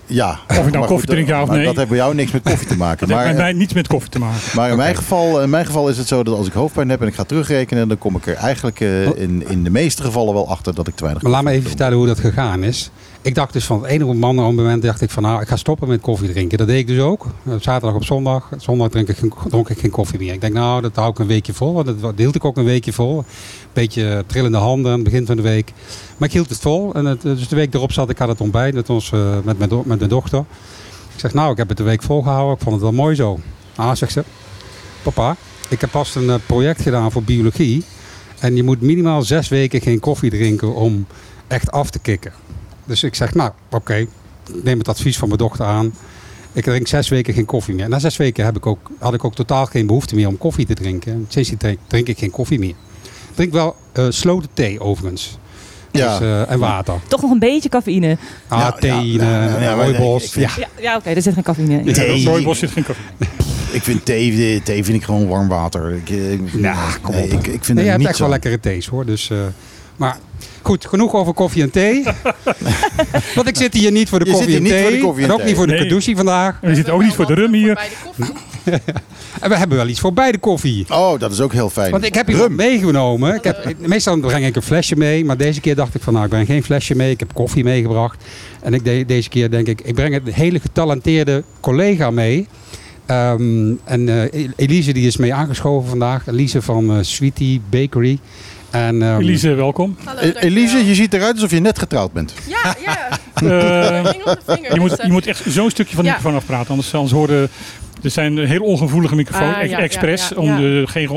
ja. Of ik nou Maar koffie drink, ja of maar nee. Dat heeft bij jou niks met koffie te maken. (laughs) Dat heeft Maar, met mij niets met koffie te maken. maar in, mijn geval, in mijn geval is het zo dat als ik hoofdpijn heb en ik ga terugrekenen, dan kom ik er eigenlijk eh, in, in de meeste gevallen wel achter dat ik te weinig Maar laat me even vertellen hoe dat gegaan is. Ik dacht dus van het ene op het moment dacht ik van nou, ik ga stoppen met koffie drinken. Dat deed ik dus ook. Eh, Zaterdag op zondag. Zondag drink ik geen, dronk ik geen koffie meer. Ik denk nou, dat hou ik een weekje vol. Want Dat hield ik ook een weekje vol. Beetje trillende handen aan het begin van de week. Maar ik hield het vol. En het, dus de week erop zat ik aan het ontbijt met, ons, eh, met, mijn met mijn dochter. Ik zeg nou, ik heb het de week volgehouden. Ik vond het wel mooi zo. Ah, zegt ze. Papa, ik heb pas een eh, project gedaan voor biologie. En je moet minimaal zes weken geen koffie drinken om echt af te kicken. Dus ik zeg, nou, oké, ik neem het advies van mijn dochter aan. Ik drink zes weken geen koffie meer. Na zes weken heb ik ook, had ik ook totaal geen behoefte meer om koffie te drinken. En Sinds die drink, drink ik geen koffie meer. Ik drink wel eh sloten thee overigens. Ja. Dus, eh, en water. Toch nog een beetje cafeïne. Ah, Ja, thee, ja, eh, ja, ja, rooibos. Ja. Ja, ja oké, er zit geen cafeïne in. Nee. In Rooibos zit geen koffie. Ik vind thee, thee vind ik gewoon warm water. Ik, ik, Nou, kom nee, op. ik, ik vind Nee, je hebt niet echt zo. wel lekkere thees hoor. Dus, eh, maar goed, genoeg over koffie en thee. (laughs) Want ik zit hier niet voor de Je zit koffie en niet thee. voor de koffie en ook niet voor de Nee. kadushi vandaag. En we zitten ook niet voor de rum hier. (laughs) En we hebben wel iets voor bij de koffie. Oh, dat is ook heel fijn. Want ik heb hier wat meegenomen. Ik heb, meestal breng ik een flesje mee. Maar deze keer dacht ik van nou, ik breng geen flesje mee. Ik heb koffie meegebracht. En ik de- deze keer denk ik, ik breng een hele getalenteerde collega mee. Ehm, en eh, Elise die is mee aangeschoven vandaag. Elise van eh, Sweetie Bakery. En, ehm, Elise, welkom. E- Elise, je ziet eruit alsof je net getrouwd bent. Ja, ja. (laughs) Eh, je, moet, Dus, eh, je moet echt zo'n stukje van de Ja. microfoon afpraten, anders, anders horen... Er zijn een heel ongevoelige microfoon, Ah, ja, expres, ja, ja, om. De, geen,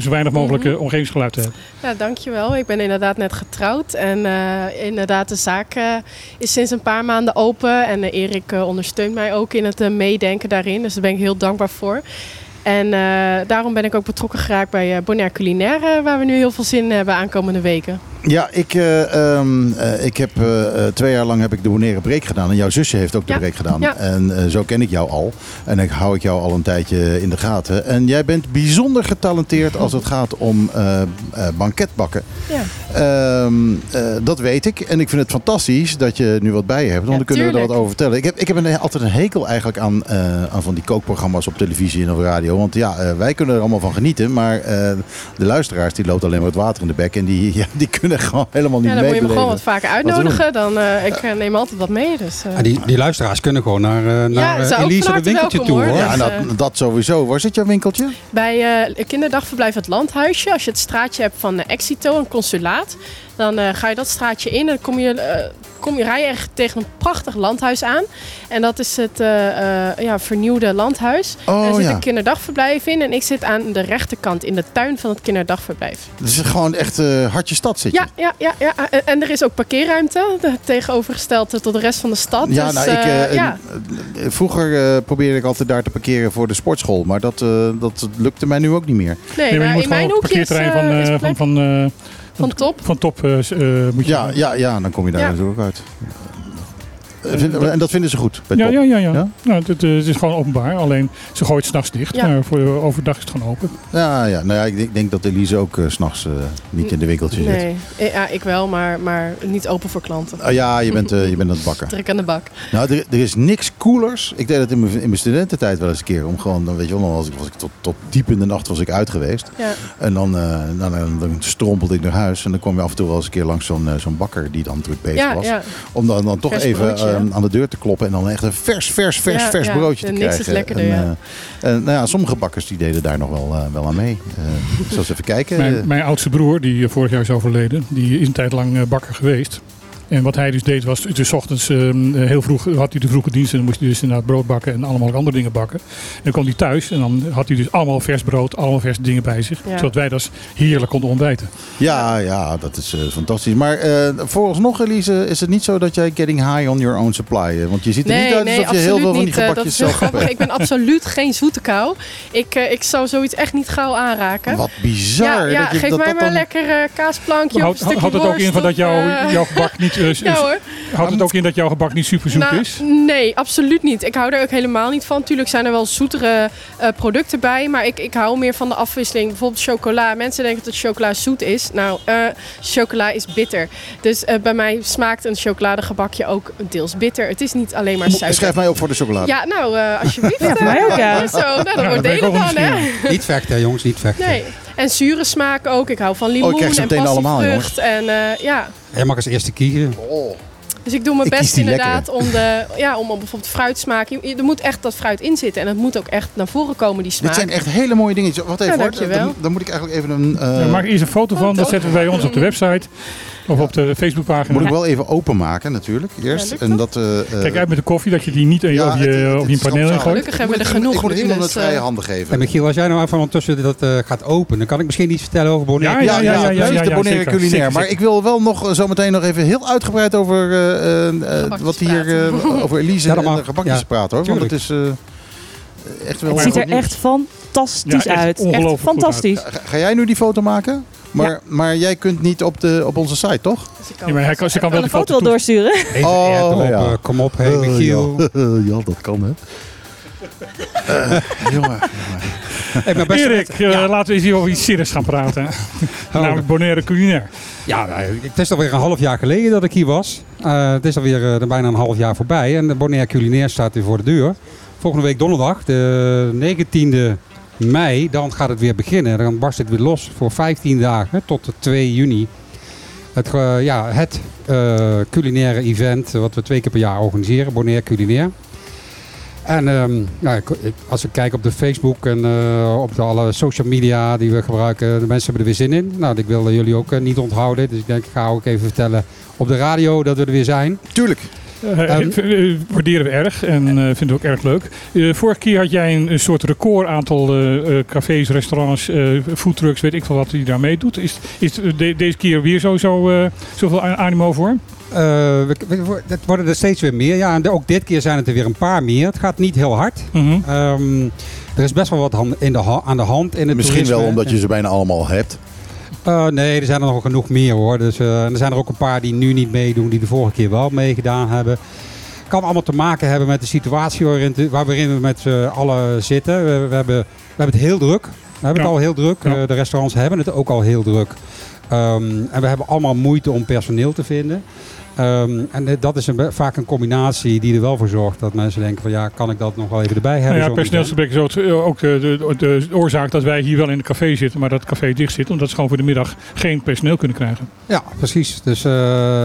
zo weinig mogelijk Mhm. omgevingsgeluid te hebben. Ja, dankjewel. Ik ben inderdaad net getrouwd. En eh, inderdaad, de zaak is sinds een paar maanden open. En Erik ondersteunt mij ook in het meedenken daarin. Dus daar ben ik heel dankbaar voor. En eh, daarom ben ik ook betrokken geraakt bij eh, Bonaire Culinaire, waar we nu heel veel zin in hebben aankomende weken. Ja, ik, eh, ehm, eh, ik heb eh, eh, twee jaar lang heb ik de Bonaire break gedaan. En jouw zusje heeft ook de Ja, break gedaan. ja. En eh, zo ken ik jou al. En ik hou ik jou al een tijdje in de gaten. En jij bent bijzonder getalenteerd als het gaat om eh, eh, banketbakken. Ja. Ehm, eh, dat weet ik. En ik vind het fantastisch dat je nu wat bij je hebt. Want Ja, dan kunnen we er wat over vertellen. Ik heb, ik heb een, altijd een hekel eigenlijk aan, eh, aan van die kookprogramma's op televisie en op radio. Want ja, eh, wij kunnen er allemaal van genieten. Maar eh, de luisteraars die loopt alleen maar het water in de bek. En die, (laughs) ja, die kunnen gewoon helemaal niet Ja, dan moet je me gewoon wat vaker Wat uitnodigen. Dan, eh, ik neem altijd wat mee. Dus, eh, ah, die, die luisteraars kunnen gewoon naar, eh, naar ook Elise harte winkeltje welkom, toe. hoor. Ja, Dus, dat, eh, dat sowieso. Waar zit jouw winkeltje? Bij eh kinderdagverblijf Het Landhuisje, als je het straatje hebt van Exito, een consulaat, dan eh, ga je dat straatje in en dan kom je, eh, kom je, rij je echt tegen een prachtig landhuis aan. En dat is het eh, eh, ja, vernieuwde landhuis. Oh er zit ja. een kinderdagverblijf in en ik zit aan de rechterkant in de tuin van het kinderdagverblijf. Het is gewoon echt eh hartje stad zit je. Ja, ja, ja, ja. En- En er is ook parkeerruimte, tegenovergesteld tot de rest van de stad. Ja, dus, nou, ik, eh, eh, ja. eh, vroeger eh, probeerde ik altijd daar te parkeren voor de sportschool. Maar dat, eh, dat lukte mij nu ook niet meer. Nee, Nee, maar je nou, moet in gewoon mijn hoekje is, eh, van, eh, van, van, eh, van top. van top eh, eh, moet je... Ja, ja, ja dan kom je daar Ja. natuurlijk ook uit. Eh, en dat vinden ze goed Ja, ja, ja. ja. Ja? Nou, het, het, eh, is gewoon openbaar. Alleen ze gooit s'nachts dicht. Ja. Maar voor overdag is het gewoon open. Ja, ja. Nou ja, ik denk, denk dat Elise ook s s'nachts niet in de winkeltje zit. Nee, Eh, ja, ik wel, maar, maar niet open voor klanten. Ah, ja, je bent, eh, je bent aan het bakken. Trek aan de bak. Nou, er, er is niks coolers. Ik deed dat in mijn, in mijn studententijd wel eens een keer. Om gewoon, dan weet je wel, dan was ik, was ik tot, tot diep in de nacht was ik uit geweest. Ja. En dan, eh, dan, dan, dan strompelde ik naar huis. En dan kwam je af en toe wel eens een keer langs zo'n eh, zo'n bakker die dan druk bezig Ja, was. ja. Om dan, dan toch even aan de deur te kloppen. En dan echt een vers, vers, vers, Ja, vers ja. broodje te Niks is krijgen. lekkerder, en, ja. eh, nou ja, sommige bakkers die deden daar nog wel, eh, wel aan mee. Eh, ik zal eens even kijken. Mijn, mijn oudste broer, die vorig jaar is overleden, die is een tijd lang bakker geweest. En wat hij dus deed was, dus 's ochtends ehm, heel vroeg had hij de vroege dienst en dan moest hij dus inderdaad brood bakken en allemaal andere dingen bakken. En dan kwam hij thuis en dan had hij dus allemaal vers brood, allemaal vers dingen bij zich. Ja. Zodat wij dus heerlijk konden ontbijten. Ja, ja, dat is eh, fantastisch. Maar eh vooralsnog, Elise, is het niet zo dat jij getting high on your own supply? eh, Want je ziet er niet uit alsof je heel veel van die. Eh, dat gebakjes zelf hebt. Ik ben absoluut geen zoete kou. Ik, eh, ik zou zoiets echt niet gauw aanraken. Wat bizar. ja, ja dat je, geef dat mij dat maar dan... lekker eh, kaasplankje Maar of een houdt, stukje houdt het ook in van dat jouw, eh, jouw gebak niet, (laughs) Ja hoor. houdt het ook in dat jouw gebak niet super zoet Nou, is? Nee, absoluut niet. Ik hou er ook helemaal niet van. Tuurlijk zijn er wel zoetere eh, producten bij. Maar ik, ik hou meer van de afwisseling. Bijvoorbeeld chocola. Mensen denken dat chocola zoet is. Nou, eh, chocola is bitter. Dus eh, bij mij smaakt een chocoladegebakje ook deels bitter. Het is niet alleen maar suiker. Schrijf mij op voor de chocolade. Ja, nou, eh, alsjeblieft. Ja, voor mij ook, ja. Zo, nou, dan Ja, wordt ben ik delen ook dan, hè. Niet vechten, jongens, niet vechten. Nee. En zure smaak ook. Ik hou van limoen Oh, ik krijg ze en passievrucht. En eh, ja, Jij mag als eerste kiezen. dus ik doe mijn Ik best inderdaad om, de, ja, om bijvoorbeeld fruitsmaak. Je- je- Er moet echt dat fruit in zitten. En het moet ook echt naar voren komen, die smaak. Dit zijn echt hele mooie dingetjes. Wat even Ja, hoor. Dan, dan moet ik eigenlijk even een... eh, Ja, maak eerst een foto van, dat toch? zetten we bij ons op de website. Of op de Facebookpagina. moet ik wel even openmaken natuurlijk. Eerst. lukt en dat, eh, eh, Kijk uit met de koffie, dat je die niet ja, op je, het- het- op je het paneel ingooit. Gelukkig hebben we er genoeg Ik moet iemand dus, het vrije eh, handen geven. En Michiel, als jij nou even ondertussen dat eh, gaat openen, dan kan ik misschien iets vertellen over Bonaire. Ja, Ja, ja, ja, ja, precies, ja, de ja, Bonaire zeker. culinair. Zeker, Maar zeker. ik wil wel nog eh, zo meteen nog even heel uitgebreid over, eh, eh, eh, Gebakjes wat hier, eh, over Elise Ja, en de gebakjes Ja, praten hoor. Want het is eh, echt wel Het ziet er nieuws. echt fantastisch Ja, echt uit. Echt fantastisch. Ga, ga jij nu die foto maken? Maar, maar jij kunt niet op, de, op onze site, toch? Dus ik kan Ja, maar hij kan, ze kan wel de foto foto doorsturen? Even (laughs) Oh, erop, ja. eh, kom op, hey Michiel. ja. (laughs) ja, dat kan hè. jongen. Hey, beste Erik, eh, laten we eens hier over iets serieus gaan praten. (laughs) Namelijk Bonaire culinair. Ja, nou, het is alweer een half jaar geleden dat ik hier was. Eh, het is alweer eh, bijna een half jaar voorbij. En de Bonaire Culinair staat weer voor de deur. Volgende week donderdag, de 19e mei, dan gaat het weer beginnen. Dan barst het weer los voor 15 dagen tot 2 juni. Het, ge- ja, het eh, culinaire event wat we twee keer per jaar organiseren, Bonaire Culinair. En ehm, nou, als ik kijk op de Facebook en eh, op de alle social media die we gebruiken, de mensen hebben er weer zin in. Nou, ik wil jullie ook eh, niet onthouden. Dus ik denk, ik ga ook even vertellen op de radio dat we er weer zijn. Tuurlijk. Eh, waarderen we erg en eh, vinden we ook erg leuk. Eh, vorige keer had jij een, een soort record aantal eh, eh, cafés, restaurants, eh foodtrucks, weet ik veel wat die daar meedoet. Is, is de- deze keer weer sowieso eh zoveel animo voor? Eh, we, we- het worden er steeds weer meer. Ja, en ook dit keer zijn het er weer een paar meer. Het gaat niet heel hard. Mhm. Ehm, er is best wel wat in de aan de hand in het Misschien wel omdat je ze bijna allemaal hebt. Eh, nee, er zijn er nog genoeg meer hoor. Dus, eh, er zijn er ook een paar die nu niet meedoen, die de vorige keer wel meegedaan hebben. Kan allemaal te maken hebben met de situatie waarin, we met z'n allen zitten. We, we hebben, we hebben het heel druk. We hebben Ja. het al heel druk. Ja. Eh, de restaurants hebben het ook al heel druk. Ehm, en we hebben allemaal moeite om personeel te vinden. Ehm, en dit- dat is een, vaak een combinatie die er wel voor zorgt dat mensen denken van ja, kan ik dat nog wel even erbij hebben? Nou ja, personeelsgebrek is ook, eh, ook de, de, de oorzaak dat wij hier wel in een café zitten, maar dat het café dicht zit, omdat ze gewoon voor de middag geen personeel kunnen krijgen. Ja, precies. Dus eh,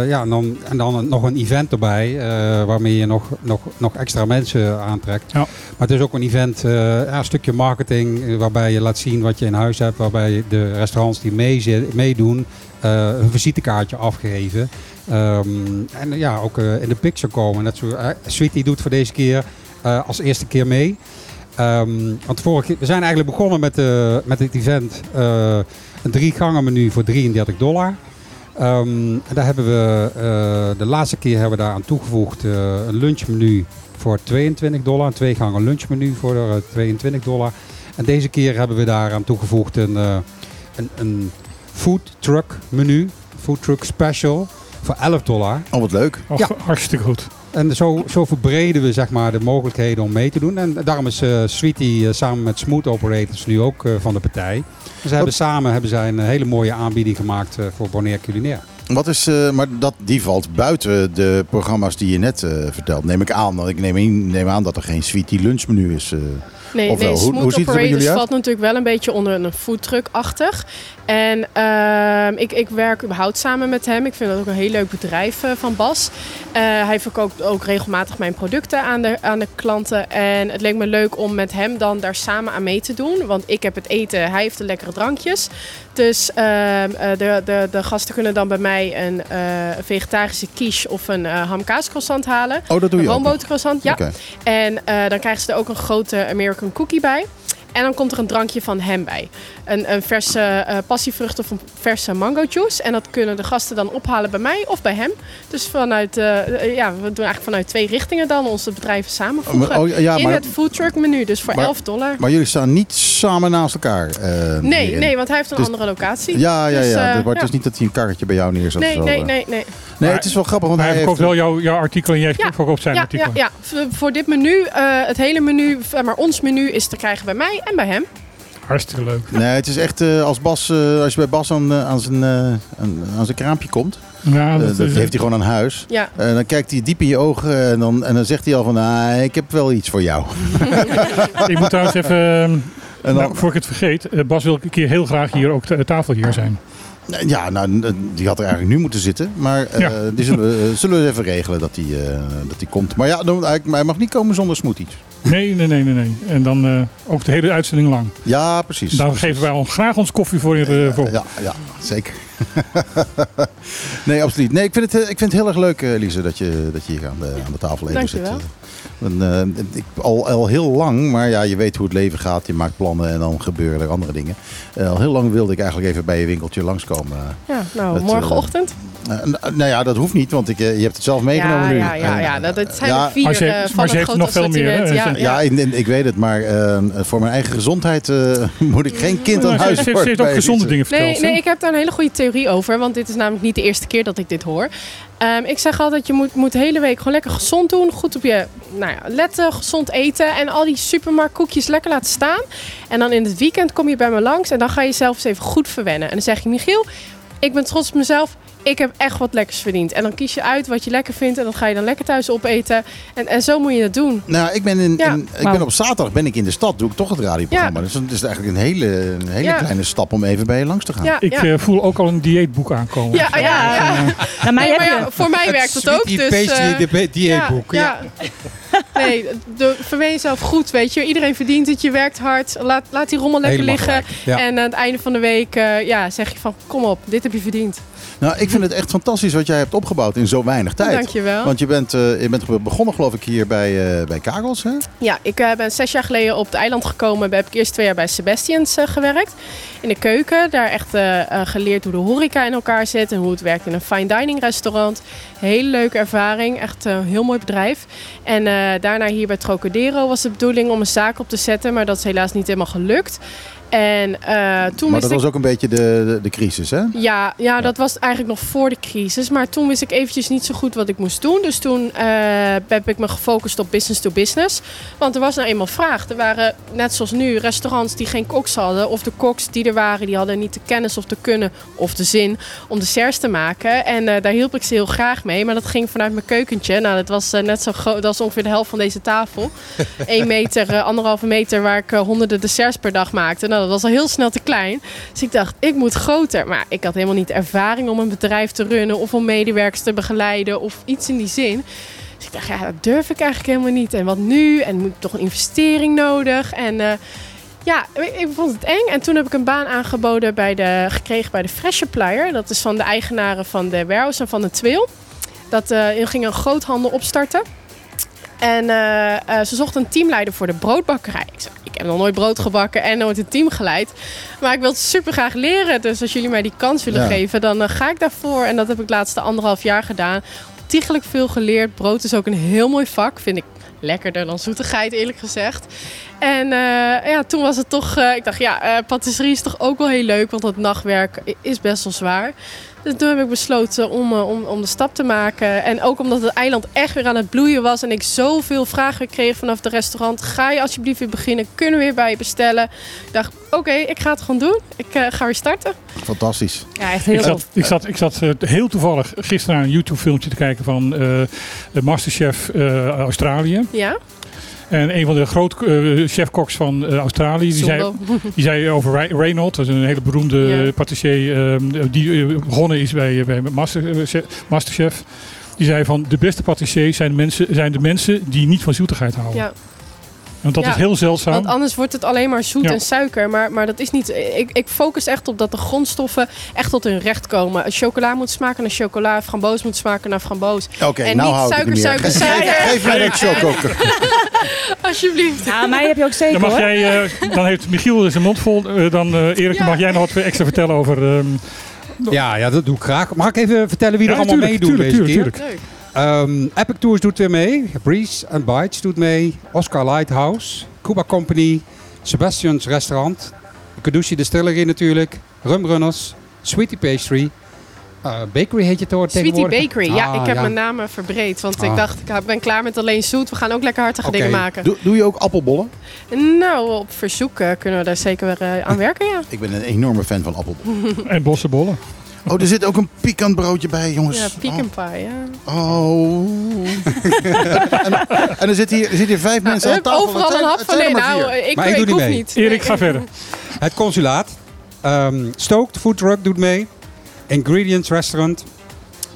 ja, en dan, en dan nog een event erbij eh, waarmee je nog, nog, nog extra mensen aantrekt. Ja. Maar het is ook een event, eh, ja, een stukje marketing eh, waarbij je laat zien wat je in huis hebt. Waarbij de restaurants die meedoen eh, een visitekaartje afgeven. Ehm, en ja, ook eh, in de picture komen. Zo, eh, Sweetie doet voor deze keer eh, als eerste keer mee. Ehm, want vorige we zijn eigenlijk begonnen met, met het event. een drie gangen menu voor 33 dollar. Ehm, en daar hebben we de laatste keer hebben we daar aan toegevoegd een lunchmenu voor 22 dollar. Een twee gangen lunchmenu voor eh, 22 dollar. En deze keer hebben we daar aan toegevoegd een, een, een food truck menu. Food truck special voor 11 dollar. Oh, wat leuk. Ja. Hartstikke goed. En zo, zo verbreden we zeg maar, de mogelijkheden om mee te doen. En daarom is eh Sweetie eh, samen met Smooth Operators nu ook eh, van de partij. Dus ze hebben samen hebben zij een hele mooie aanbieding gemaakt eh, voor Bonaire Culinair. Wat is, eh, maar dat, die valt buiten de programma's die je net eh, vertelt. Neem ik aan. Want ik neem, in- neem aan dat er geen sweetie lunchmenu is. eh. Nee, Of wel? nee Hoe- Smooth hoe ziet het er bij Operators jullie uit? valt natuurlijk wel een beetje onder een foodtruck-achtig. En ehm, ik, ik werk überhaupt samen met hem. Ik vind dat ook een heel leuk bedrijf eh, van Bas. Eh, hij verkoopt ook regelmatig mijn producten aan de, aan de klanten. En het leek me leuk om met hem dan daar samen aan mee te doen. Want ik heb het eten, hij heeft de lekkere drankjes. Dus ehm, eh, de, de, de gasten kunnen dan bij mij een vegetarische quiche of een ham-kaascroissant halen. Oh, dat doe Een je roombotercroissant, ja. Oké. En dan krijgen ze er ook een grote American cookie bij. En dan komt er een drankje van hem bij. Een, een verse eh, passievrucht of een verse mango juice. En dat kunnen de gasten dan ophalen bij mij of bij hem. Dus vanuit, eh, eh, ja, we doen eigenlijk vanuit twee richtingen dan onze bedrijven samenvoegen. Oh, ja, in maar- het foodtruck menu, dus voor Maar- 11 dollar. Maar jullie staan niet samen naast elkaar. nee, nee, want hij heeft een Dus- andere locatie. Ja, ja, Dus, ja. maar het ja. is niet dat hij een karretje bij jou neerzet. Nee, of zo, nee, nee, nee. Nee, het is wel grappig, want hij hij heeft... verkoopt wel jouw, jouw artikel en jij Ja. verkoopt zijn Ja, artikel. ja, ja. Voor dit menu, eh, het hele menu, maar ons menu is te krijgen bij mij en bij hem. Hartstikke leuk. Nee, het is echt eh, als, Bas, eh, als je bij Bas aan, eh, aan, zijn, eh, aan, aan zijn kraampje komt. Ja, dat heeft hij gewoon aan huis. Ja. En dan kijkt hij diep in je ogen en dan, en dan zegt hij al van... Ah, ik heb wel iets voor jou. (laughs) Ik moet trouwens even, En dan, nou, voor ik het vergeet, Bas wil een keer heel graag hier ook de tafel hier zijn. Ja, nou, die had er eigenlijk nu moeten zitten. Maar eh, Ja. die zullen, we, zullen we even regelen dat die, eh, dat die komt. Maar ja, dan, hij, hij mag niet komen zonder smoothies. Nee, nee, nee, nee. nee. En dan eh, ook de hele uitzending lang. Ja, precies. Daar Precies. geven wij ons graag ons koffie voor. eh, voor. Ja, ja, zeker. (laughs) nee, absoluut. Nee, ik vind het, eh, ik vind het heel erg leuk, eh, Lise, dat je, dat je hier aan de, aan de tafel even zit. Dankjewel. En, eh, ik, al, al heel lang, maar ja, je weet hoe het leven gaat. Je maakt plannen en dan gebeuren er andere dingen. Eh, al heel lang wilde ik eigenlijk even bij je winkeltje langskomen. Ja, nou, Dat, morgenochtend. Eh, nou ja, dat hoeft niet, want ik, eh, je hebt het zelf meegenomen ja, nu. ja, ja, ja, dat, dat zijn ja, er vier Maar ze- eh, maar van ze een heeft nog veel meer, hè? Ja, Ja, ik, ik weet het, maar eh, voor mijn eigen gezondheid eh, (laughs) moet ik geen kind aan huis ze, ze worden heeft ook gezonde dingen verteld. Nee, nee, ik heb daar een hele goede theorie over, want dit is namelijk niet de eerste keer dat ik dit hoor. Ehm, ik zeg altijd, je moet, moet de hele week gewoon lekker gezond doen. Goed op je nou ja, letten, gezond eten. En al die supermarktkoekjes lekker laten staan. En dan in het weekend kom je bij me langs. En dan ga je zelf eens even goed verwennen. En dan zeg je, Michiel, ik ben trots op mezelf. Ik heb echt wat lekkers verdiend. En dan kies je uit wat je lekker vindt. En dat ga je dan lekker thuis opeten. En, en zo moet je het doen. Nou, ik ben, in, Ja. in- ik ben op zaterdag ben ik in de stad, doe ik toch het radioprogramma. Ja. Dus het is eigenlijk een hele, een hele Ja. kleine stap om even bij je langs te gaan. Ja, Ik ja. eh, voel ook al een dieetboek aankomen. ja, ja, ja. Nou, mij maar voor mij werkt het ook. Dus, pastry, eh, de be- dieetboek. Ja, Nee, de, verwen jezelf goed, weet je. Iedereen verdient het, je werkt hard. Laat, laat die rommel lekker Helemaal liggen. En aan het einde van de week eh, ja, zeg je van, kom op, dit heb je verdiend. Nou, ik vind het echt fantastisch wat jij hebt opgebouwd in zo weinig tijd. Dankjewel. Want je bent, eh, je bent begonnen geloof ik hier bij, eh, bij Kagels, hè? Ja, ik eh, ben zes jaar geleden op het eiland gekomen. Heb ik eerst twee jaar bij Sebastians gewerkt. In de keuken. Daar echt geleerd hoe de horeca in elkaar zit. En hoe het werkt in een fine dining restaurant. Hele leuke ervaring. Echt een heel mooi bedrijf. En daarna hier bij Trocadero was de bedoeling om een zaak op te zetten. Maar dat is helaas niet helemaal gelukt. En eh, toen Maar dat ik... was ook een beetje de, de, de crisis, hè? Ja, ja, dat was eigenlijk nog voor de crisis. Maar toen wist ik eventjes niet zo goed wat ik moest doen. Dus toen eh, heb ik me gefocust op business to business. Want er was nou eenmaal vraag. Er waren, net zoals nu, restaurants die geen koks hadden. Of de koks die er waren, die hadden niet de kennis of de kunnen of de zin om desserts te maken. En eh, daar hielp ik ze heel graag mee. Maar dat ging vanuit mijn keukentje. Nou, dat was net zo groot. Dat was ongeveer de helft van deze tafel. (laughs) Eén meter, anderhalve meter waar ik honderden desserts per dag maakte. Nou, dat was al heel snel te klein. Dus ik dacht, ik moet groter. Maar ik had helemaal niet ervaring om een bedrijf te runnen of om medewerkers te begeleiden of iets in die zin. Dus ik dacht, ja, dat durf ik eigenlijk helemaal niet. En wat nu? En moet toch een investering nodig? En eh, ja, ik, vond het eng. En toen heb ik een baan aangeboden bij de, gekregen bij de Fresh Supplier. Dat is van de eigenaren van de warehouse en van de Twil. Dat eh ging een groothandel opstarten. En eh, eh, ze zochten een teamleider voor de broodbakkerij. Ik zei, ik heb nog nooit brood gebakken en nooit een team geleid. Maar ik wil het super graag leren. Dus als jullie mij die kans willen Ja. geven, dan eh, ga ik daarvoor. En dat heb ik de laatste anderhalf jaar gedaan. Ontiegelijk veel geleerd. Brood is ook een heel mooi vak. Vind ik lekkerder dan zoetigheid, eerlijk gezegd. En ja, toen was het toch... ik dacht, ja, patisserie is toch ook wel heel leuk. Want dat nachtwerk is best wel zwaar. Dus toen heb ik besloten om, eh, om, om de stap te maken. En ook omdat het eiland echt weer aan het bloeien was. En ik zoveel vragen kreeg vanaf de restaurant. Ga je alsjeblieft weer beginnen? Kunnen we weer bij je bestellen? Ik dacht, oké, ik ga het gewoon doen. Ik eh, ga weer starten. Fantastisch. Ja, echt heel Ik zat, ik zat, ik zat eh, heel toevallig gisteren naar een YouTube-filmpje te kijken van eh, de Masterchef eh, Australië. Ja? En een van de grote eh, chefkoks van eh, Australië, die zei, (laughs) die zei over Ray- Reynolds, dat is een hele beroemde Ja. patissier, eh, die eh, begonnen is bij, bij Master, Chef- Masterchef. Die zei van de beste patissiers zijn mensen, zijn de mensen die niet van zoetigheid houden. Ja. Want dat Ja, is heel zeldzaam. Want anders wordt het alleen maar zoet Ja. en suiker. Maar, maar dat is niet. Ik, ik focus echt op dat de grondstoffen echt tot hun recht komen. Chocola moet smaken naar chocola. Framboos moet smaken naar framboos. Oké, En nou niet hou ik het suiker, suiker, Geef- suiker. Geef mij dat (laughs) chocokoker. Alsjeblieft. Ja, mij heb je ook zeker Dan, mag jij, eh, dan heeft Michiel zijn mond vol. eh, dan eh, Erik, dan mag jij nog wat extra vertellen over... ehm, Ja, ja, dat doe ik graag. Mag ik even vertellen wie er allemaal meedoet tuurlijk, deze tuurlijk, keer? tuurlijk. Leuk. Ehm, Epic Tours doet weer mee. Breeze and Bites doet mee. Oscar Lighthouse. Cuba Company. Sebastian's Restaurant. Kadushi Distillery natuurlijk. Rumrunners. Sweetie Pastry. eh, bakery heet je het hoor Sweetie tegenwoordig? Bakery. Ja, Ah, ik heb mijn naam eh, verbreed. Want ik Ah. dacht, ik ben klaar met alleen zoet. We gaan ook lekker hartige dingen maken. Doe, doe je ook appelbollen? Nou, op verzoek eh, kunnen we daar zeker weer aan (laughs) werken, ja. Ik ben een enorme fan van appelbollen. En bossenbollen. Oh, er zit ook een pikant broodje bij, jongens. Ja, pecan pie, ja. Oh. (laughs) en, en er zitten hier, er zitten hier vijf mensen aan tafel. overal een hap het van. Nee, maar nou, ik, Maar ik ik, doe niet hoef mee. niet. Erik, ga ik- verder. Het consulaat. Ehm Stoked Food Truck doet mee. Ingredients Restaurant.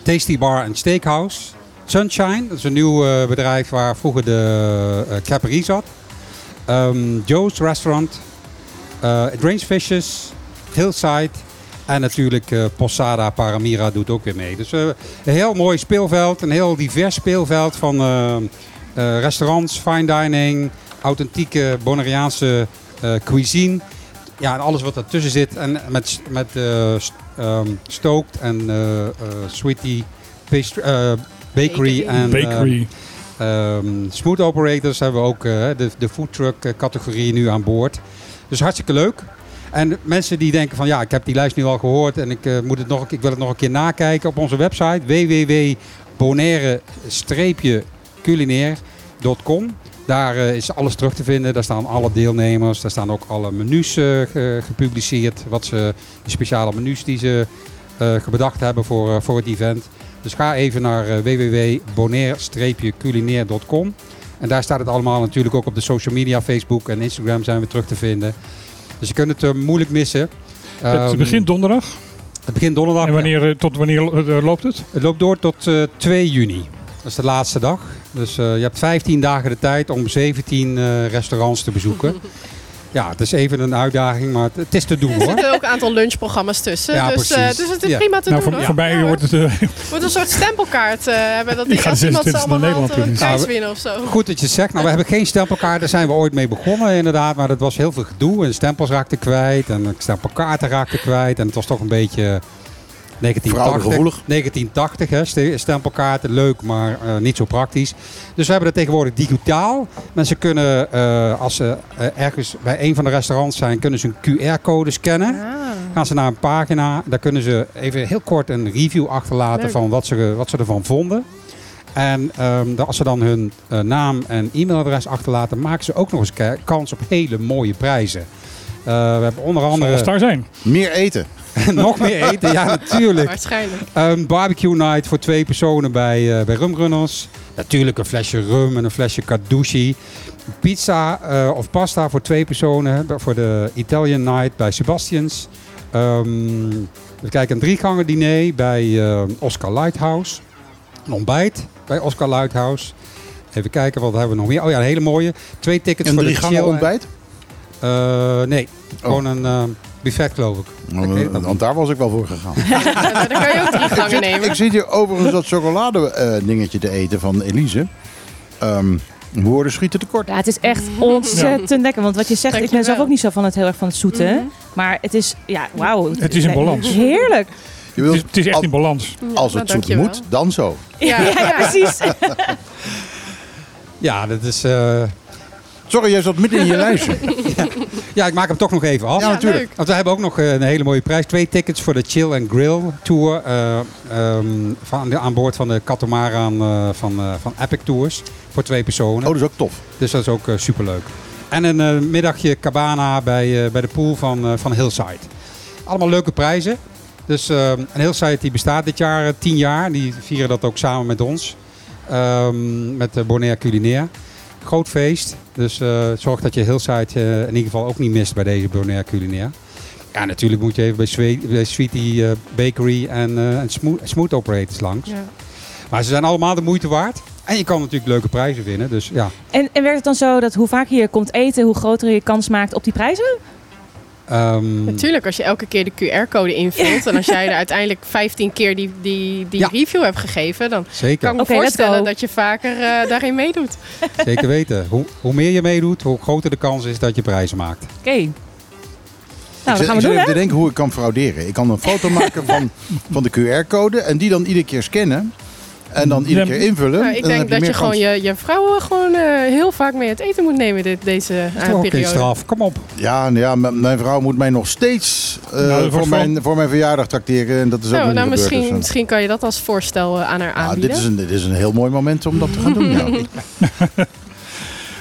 Tasty Bar and Steakhouse. Sunshine, dat is een nieuw eh, bedrijf waar vroeger de uh, Caperie zat. Ehm, Joe's Restaurant. eh Range Fishes. Hillside. En natuurlijk eh, Posada Paramira doet ook weer mee. Dus eh, een heel mooi speelveld. Een heel divers speelveld van eh, eh, restaurants, fine dining, authentieke Bonaireaanse eh, cuisine. Ja, en alles wat ertussen zit. En met, met stoked en eh, eh, sweetie, pastry, bakery, en Bakery. eh, ehm, smooth operators hebben we ook de, de food truck eh, categorie nu aan boord. Dus hartstikke leuk. En mensen die denken van ja, ik heb die lijst nu al gehoord en ik, eh, moet het nog, ik wil het nog een keer nakijken op onze website www.bonaire-culinair.com. Daar eh, is alles terug te vinden. Daar staan alle deelnemers. Daar staan ook alle menus eh, ge- gepubliceerd. Wat ze, de speciale menus die ze bedacht hebben voor, voor het event. Dus ga even naar www.bonaire-culinair.com. En daar staat het allemaal natuurlijk ook op de social media. Facebook en Instagram zijn we terug te vinden. Dus je kunt het eh, moeilijk missen. Het Ehm, begint donderdag. het begint donderdag. En wanneer, eh, tot wanneer eh, loopt het? Het loopt door tot eh, 2 juni. Dat is de laatste dag. Dus eh, je hebt 15 dagen de tijd om 17 eh, restaurants te bezoeken. (laughs) Ja, het is even een uitdaging, maar het, het is te doen Er hoor. zitten ook een aantal lunchprogramma's tussen. Ja, dus, eh, precies. dus het is Ja. prima te Nou, doen voor, hoor. voor mij Ja, wordt het... eh, (laughs) moet een soort stempelkaart eh, hebben. Dat Ik als de iemand ze 26e allemaal naar haalt, Nederland een prijs Nou, winnen of zo. Goed dat je het zegt. Nou, we hebben geen stempelkaart. Daar zijn we ooit mee begonnen inderdaad. Maar dat was heel veel gedoe. En stempels raakten kwijt. En stempelkaarten raakten kwijt. En het was toch een beetje 1980. Fraudegevoelig. 1980 hè, ste- stempelkaarten. Leuk, maar eh, niet zo praktisch. Dus we hebben het tegenwoordig digitaal. Mensen kunnen, eh, als ze eh, ergens bij een van de restaurants zijn, kunnen ze een QR-code scannen. Ah. Gaan ze naar een pagina, daar kunnen ze even heel kort een review achterlaten Leuk. van wat ze, wat ze ervan vonden. En ehm, dan- als ze dan hun eh, naam en e-mailadres achterlaten, maken ze ook nog eens kans op hele mooie prijzen. Eh, we hebben onder andere zijn. Meer eten. (laughs) nog meer eten, ja natuurlijk. Waarschijnlijk. Een barbecue night voor twee personen bij, eh bij Rumrunners. Natuurlijk een flesje rum en een flesje Carducci. Pizza eh, of pasta voor twee personen voor de Italian night bij Sebastians. Ehm we kijken een driegangen diner bij eh, Oscar Lighthouse. Een ontbijt bij Oscar Lighthouse. Even kijken, wat hebben we nog meer? Oh ja, een hele mooie. Twee tickets Een voor drie de gangen chill- ontbijt? Eh, nee, gewoon een eh, buffet geloof ik. Nog Want daar was ik wel voor gegaan. (laughs) Ja, dan kan je ook drie gangen nemen. Ik zit hier overigens dat chocolade eh, dingetje te eten van Elise. Ehm woorden schieten tekort. Ja, het is echt ontzettend lekker. Want wat je zegt, ik ben zelf ook niet zo van het heel erg van het zoete. Mhm. Maar het is, ja, wauw. Het is in balans. Heerlijk. Je Het is, het is echt al- in balans. als het Nou, zoet moet, dan zo. Ja, Ja, ja, (laughs) precies. (laughs) Ja, dat is... eh, Sorry, jij zat midden in je lijstje. Ja, ik maak hem toch nog even af. Ja, natuurlijk. leuk. Want we hebben ook nog eh, een hele mooie prijs. Twee tickets voor de Chill and Grill Tour. eh, ehm, van, aan boord van de Catamaran eh, van, eh, van Epic Tours. Voor twee personen. Oh, dat is ook tof. Dus dat is ook super superleuk. En een middagje cabana bij, eh, bij de pool van, eh, van Hillside. Allemaal leuke prijzen. Dus eh, een Hillside die bestaat dit jaar tien jaar. Die vieren dat ook samen met ons. Ehm, met de Bonaire Culinaire. Groot feest. Dus eh, zorg dat je Hillside eh, in ieder geval ook niet mist bij deze Bonaire Culinaire. Ja, natuurlijk moet je even bij, Swe- bij Sweetie eh, Bakery en, en Smooth, Smooth Operators langs. Ja. Maar ze zijn allemaal de moeite waard. En je kan natuurlijk leuke prijzen winnen. Dus ja, En, en werkt het dan zo dat hoe vaker je komt eten, hoe groter je kans maakt op die prijzen? Ehm, Natuurlijk, als je elke keer de QR-code invult en als jij er uiteindelijk 15 keer die, die, die Ja. review hebt gegeven, dan Zeker, kan ik me voorstellen dat je vaker eh, daarin meedoet. zeker weten. (laughs) Hoe, hoe meer je meedoet, hoe groter de kans is dat je prijzen maakt. Oké. Nou, ik gaan ik we zit doen, even hoe ik kan frauderen. Ik kan een foto (laughs) maken van, van de QR-code en die dan iedere keer scannen. En dan iedere keer invullen. Nou, En ik denk dat je gewoon je, je vrouwen gewoon eh, heel vaak mee het eten moet nemen dit, deze eh, geen periode. straf. Kom op. Ja, ja, mijn vrouw moet mij nog steeds eh, Nou, voor, mijn, voor mijn verjaardag tracteren. En dat is ook Nou, nou misschien, dus, misschien kan je dat als voorstel eh, aan haar eh, ah, aanbieden. dit, is een, dit is een heel mooi moment om dat te gaan doen. Ja. (laughs) (laughs)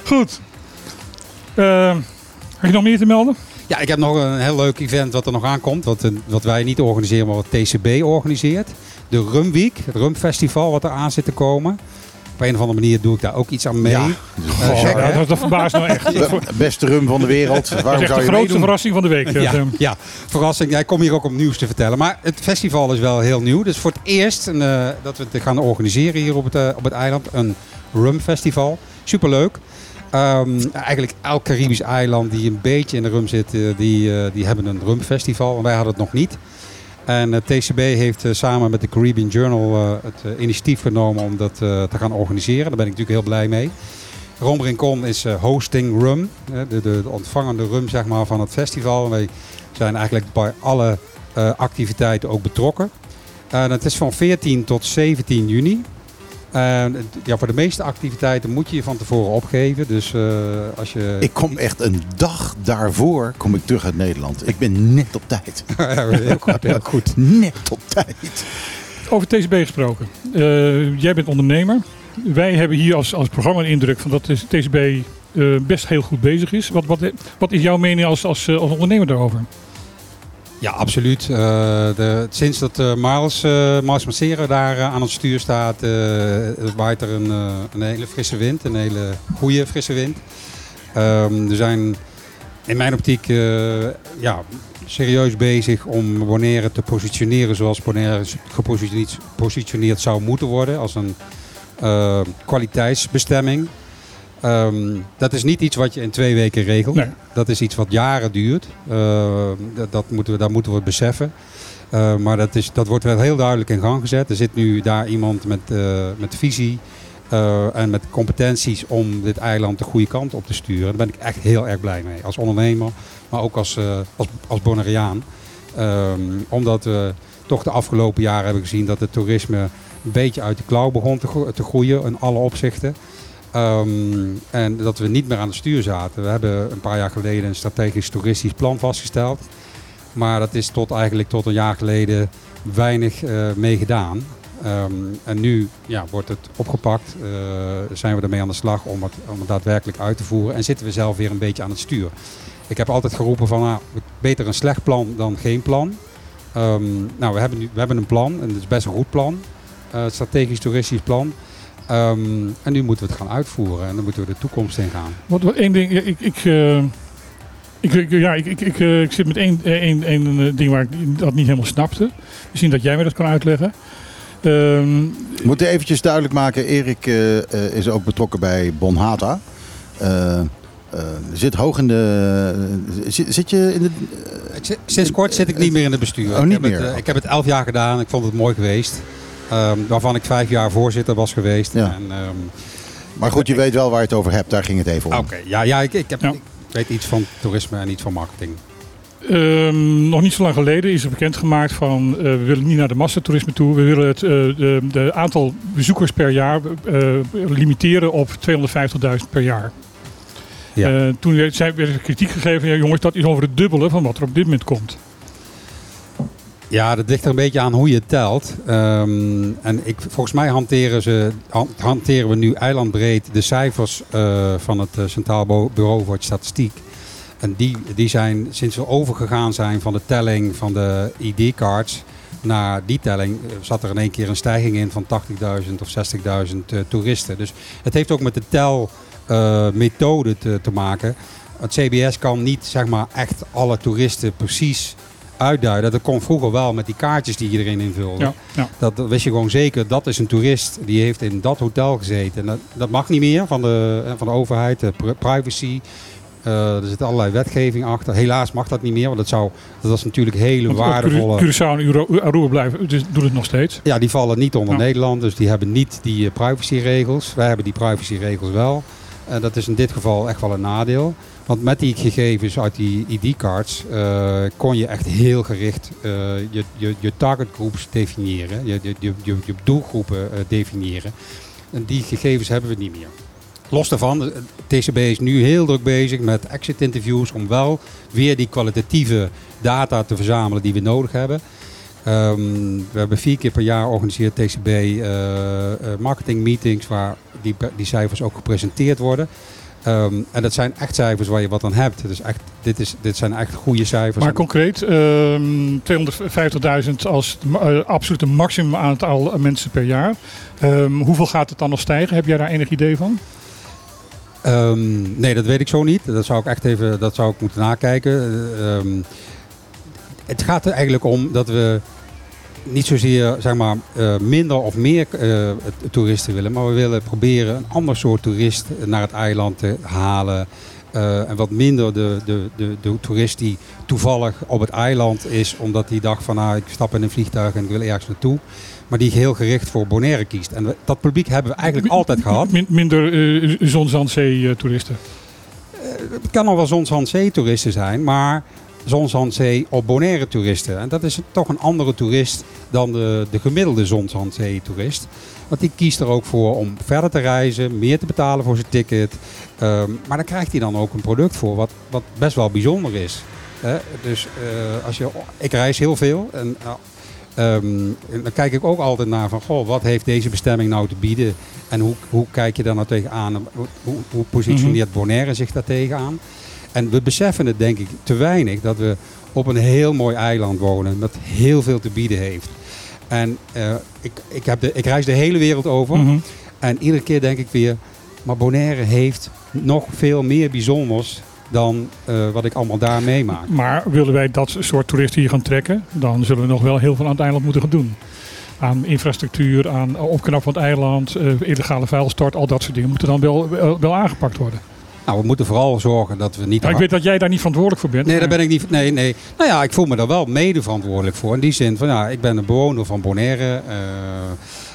Goed. Eh, heb je nog meer te melden? Ja, ik heb nog een heel leuk event wat er nog aankomt. Wat, eh, wat wij niet organiseren, maar wat TCB organiseert. De Rum Week, het Rumfestival wat er aan zit te komen. Op een of andere manier doe ik daar ook iets aan mee. Ja. Eh, gek, hè? ja, dat, dat verbaast me echt. (laughs) Dat Be- Beste rum van de wereld. is Waarom echt zou de je grootste meedoen? verrassing van de week. Ja, Dat, eh, ja, verrassing. Ja, ik kom hier ook om nieuws te vertellen. Maar het festival is wel heel nieuw. Dus voor het eerst eh, dat we het gaan organiseren hier op het, op het eiland. Een rum festival. Superleuk. Ehm, eigenlijk elk Caribisch eiland die een beetje in de rum zit, eh, die, eh, die hebben een rumfestival. En wij hadden het nog niet. En het TCB heeft eh, samen met de Caribbean Journal eh, het eh, initiatief genomen om dat eh, te gaan organiseren. Daar ben ik natuurlijk heel blij mee. Rom is eh, hosting rum, eh, de, de, de ontvangende rum zeg maar, van het festival. Wij zijn eigenlijk bij alle eh, activiteiten ook betrokken. En het is van 14 tot 17 juni. Ja, voor de meeste activiteiten moet je je van tevoren opgeven. Dus eh, als je... Ik kom echt een dag daarvoor kom ik terug uit Nederland. Ik ben net op tijd. (laughs) Ja, heel goed, heel (laughs) goed. Net op tijd. Over TCB gesproken. Eh, jij bent ondernemer. Wij hebben hier als, als programma een indruk van dat de TCB eh, best heel goed bezig is. Wat, wat, wat is jouw mening als, als, als ondernemer daarover? Ja, absoluut. Eh, de, sinds dat eh Miles, Massera daar aan het stuur staat, waait er een, een hele frisse wind. Een hele goede frisse wind. Ehm, we zijn in mijn optiek ja, serieus bezig om Bonaire te positioneren zoals Bonaire gepositioneerd zou moeten worden. Als een kwaliteitsbestemming. Ehm, dat is niet iets wat je in twee weken regelt. Nee. Dat is iets wat jaren duurt. Eh, dat, dat moeten we, dat moeten we beseffen. Eh, maar dat, is, dat wordt wel heel duidelijk in gang gezet. Er zit nu daar iemand met, eh, met visie eh, en met competenties om dit eiland de goede kant op te sturen. Daar ben ik echt heel erg blij mee. Als ondernemer, maar ook als, eh als, als Bonaireaan. Ehm, omdat we toch de afgelopen jaren hebben gezien dat het toerisme een beetje uit de klauw begon te groeien in alle opzichten. Ehm, en dat we niet meer aan het stuur zaten. We hebben een paar jaar geleden een strategisch toeristisch plan vastgesteld. Maar dat is tot eigenlijk tot een jaar geleden weinig eh mee gedaan. Ehm, en nu ja, wordt het opgepakt, eh, zijn we ermee aan de slag om het, om het daadwerkelijk uit te voeren. En zitten we zelf weer een beetje aan het stuur. Ik heb altijd geroepen van nou, beter een slecht plan dan geen plan. Ehm, nou, we hebben, nu, we hebben een plan en het is best een goed plan. Eh, strategisch toeristisch plan. Ehm, en nu moeten we het gaan uitvoeren en dan moeten we de toekomst in gaan. Wat, wat één ding, ja, ik, ik, eh, ik, ik- ja, ik, ik, ik, eh, ik zit met één, eh, één, één ding waar ik dat niet helemaal snapte. Misschien dat jij me dat kan uitleggen. Ehm, We moeten eventjes duidelijk maken, Erik eh, eh, is ook betrokken bij Bonhata. Eh, eh, zit hoog in de... zit, zit je in de... Sinds kort zit ik niet meer in het bestuur. Oh, niet ik, heb meer? Het, ik heb het elf jaar gedaan. Ik vond het mooi geweest. Ehm, waarvan ik vijf jaar voorzitter was geweest. Ja. En, ehm, Maar goed, je weet wel waar je het over hebt. Daar ging het even om. Oké, ja, ja, ik, ik, heb, Ja. ik weet iets van toerisme en iets van marketing. Ehm, nog niet zo lang geleden is er bekendgemaakt van eh, we willen niet naar de massatoerisme toe. We willen het eh, de, de aantal bezoekers per jaar eh, limiteren op 250.000 per jaar. Ja. Eh, toen werd er kritiek gegeven, ja, jongens, dat is over het dubbele van wat er op dit moment komt. Ja, dat ligt er een beetje aan hoe je telt. Ehm, en ik, volgens mij hanteren, ze, han- hanteren we nu eilandbreed de cijfers eh, van het eh, Centraal Bureau voor Statistiek. En die, die zijn, sinds we overgegaan zijn van de telling van de ID-cards naar die telling, eh, zat er in één keer een stijging in van 80.000 of 60.000 eh, toeristen. Dus het heeft ook met de telmethode te, te maken. Het CBS kan niet zeg maar, echt alle toeristen precies uitduiden. Dat kon vroeger wel met die kaartjes die iedereen invulde. Ja, ja. Dat, dat wist je gewoon zeker. Dat is een toerist die heeft in dat hotel gezeten. En dat, dat mag niet meer van de, eh, van de overheid. De pri- privacy. Eh, er zit allerlei wetgeving achter. Helaas mag dat niet meer. Want dat, zou, dat was natuurlijk hele Want waardevolle... Cura- Curaçao en Aruba blijven, dus doen het nog steeds. Ja, die vallen niet onder. Nederland, dus die hebben niet die eh, privacyregels. Wij hebben die privacyregels wel. En dat is in dit geval echt wel een nadeel. Want met die gegevens uit die ID-cards eh, kon je echt heel gericht eh, je, je, je targetgroups definiëren, je, je, je, doelgroepen eh, definiëren. En die gegevens hebben we niet meer. Los daarvan, TCB is nu heel druk bezig met exit interviews om wel weer die kwalitatieve data te verzamelen die we nodig hebben. Ehm, we hebben vier keer per jaar organiseert TCB marketing meetings waar die, die cijfers ook gepresenteerd worden. Ehm, en dat zijn echt cijfers waar je wat aan hebt. Dus echt, dit, is, dit zijn echt goede cijfers. Maar concreet, ehm 250.000 als eh, absolute maximum aantal mensen per jaar. Ehm, hoeveel gaat het dan nog stijgen? Heb jij daar enig idee van? Nee, dat weet ik zo niet. Dat zou ik echt even dat zou ik moeten nakijken. Het gaat er eigenlijk om dat we niet zozeer zeg maar, eh, minder of meer eh, toeristen willen, maar we willen proberen een ander soort toerist naar het eiland te halen. Eh, en wat minder de, de, de, de toerist die toevallig op het eiland is, omdat hij dacht van nou, ik stap in een vliegtuig en ik wil ergens naartoe. Maar die heel gericht voor Bonaire kiest. En dat publiek hebben we eigenlijk altijd gehad. Min- minder uh, zon-zand-zee-toeristen. Het kan al wel zon-zand-zee-toeristen zijn, maar Zonzandzee op Bonaire toeristen. En dat is toch een andere toerist dan de, de gemiddelde Zonzandzee toerist. Want die kiest er ook voor om verder te reizen, meer te betalen voor zijn ticket. Ehm, maar daar krijgt hij dan ook een product voor wat, wat best wel bijzonder is. Dus eh, als je, ik reis heel veel en nou, ehm, dan kijk ik ook altijd naar van, goh, wat heeft deze bestemming nou te bieden? En hoe, hoe kijk je daar nou tegenaan? Hoe, hoe, hoe positioneert Bonaire zich daar tegenaan? En we beseffen het denk ik te weinig dat we op een heel mooi eiland wonen dat heel veel te bieden heeft. En eh, ik, ik, heb de, ik reis de hele wereld over Mhm. en iedere keer denk ik weer, maar Bonaire heeft nog veel meer bijzonders dan eh, wat ik allemaal daar meemaak. Maar willen wij dat soort toeristen hier gaan trekken, dan zullen we nog wel heel veel aan het eiland moeten gaan doen. Aan infrastructuur, aan opknap van het eiland, eh, illegale vuilstort, al dat soort dingen moeten dan wel, wel, wel aangepakt worden. Nou, we moeten vooral zorgen dat we niet... Maar ik weet dat jij daar niet verantwoordelijk voor bent. Nee, daar ben ik niet. Nee, nee. Nou ja, ik voel me daar wel mede verantwoordelijk voor. In die zin van ja, ik ben een bewoner van Bonaire. eh,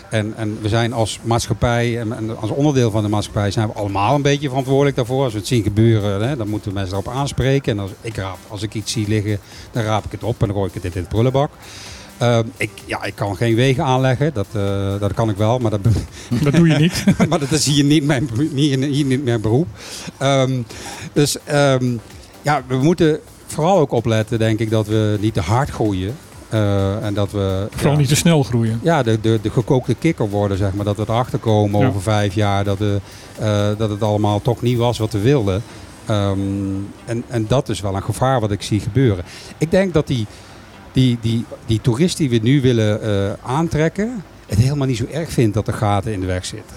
en, en we zijn als maatschappij en, als onderdeel van de maatschappij zijn we allemaal een beetje verantwoordelijk daarvoor. Als we het zien gebeuren, hè, dan moeten mensen erop aanspreken. En als ik, raap, als ik iets zie liggen, dan raap ik het op en dan gooi ik het in de prullenbak. Ehm, ik, ja, ik kan geen wegen aanleggen, dat, eh, dat kan ik wel, maar dat, (laughs) Dat doe je niet. (laughs) maar dat is hier niet mijn, hier, hier niet mijn beroep. Ehm, dus ehm, ja, we moeten vooral ook opletten, denk ik, dat we niet te hard groeien. Eh, en dat we Vooral ja, niet te snel groeien. ja, de, de, de gekookte kikker worden, zeg maar. Dat we erachter komen Ja. over vijf jaar dat, we, eh, dat het allemaal toch niet was wat we wilden. En, en dat is wel een gevaar wat ik zie gebeuren. Ik denk dat die, die, die, die toerist die we nu willen eh, aantrekken, het helemaal niet zo erg vindt dat er gaten in de weg zitten.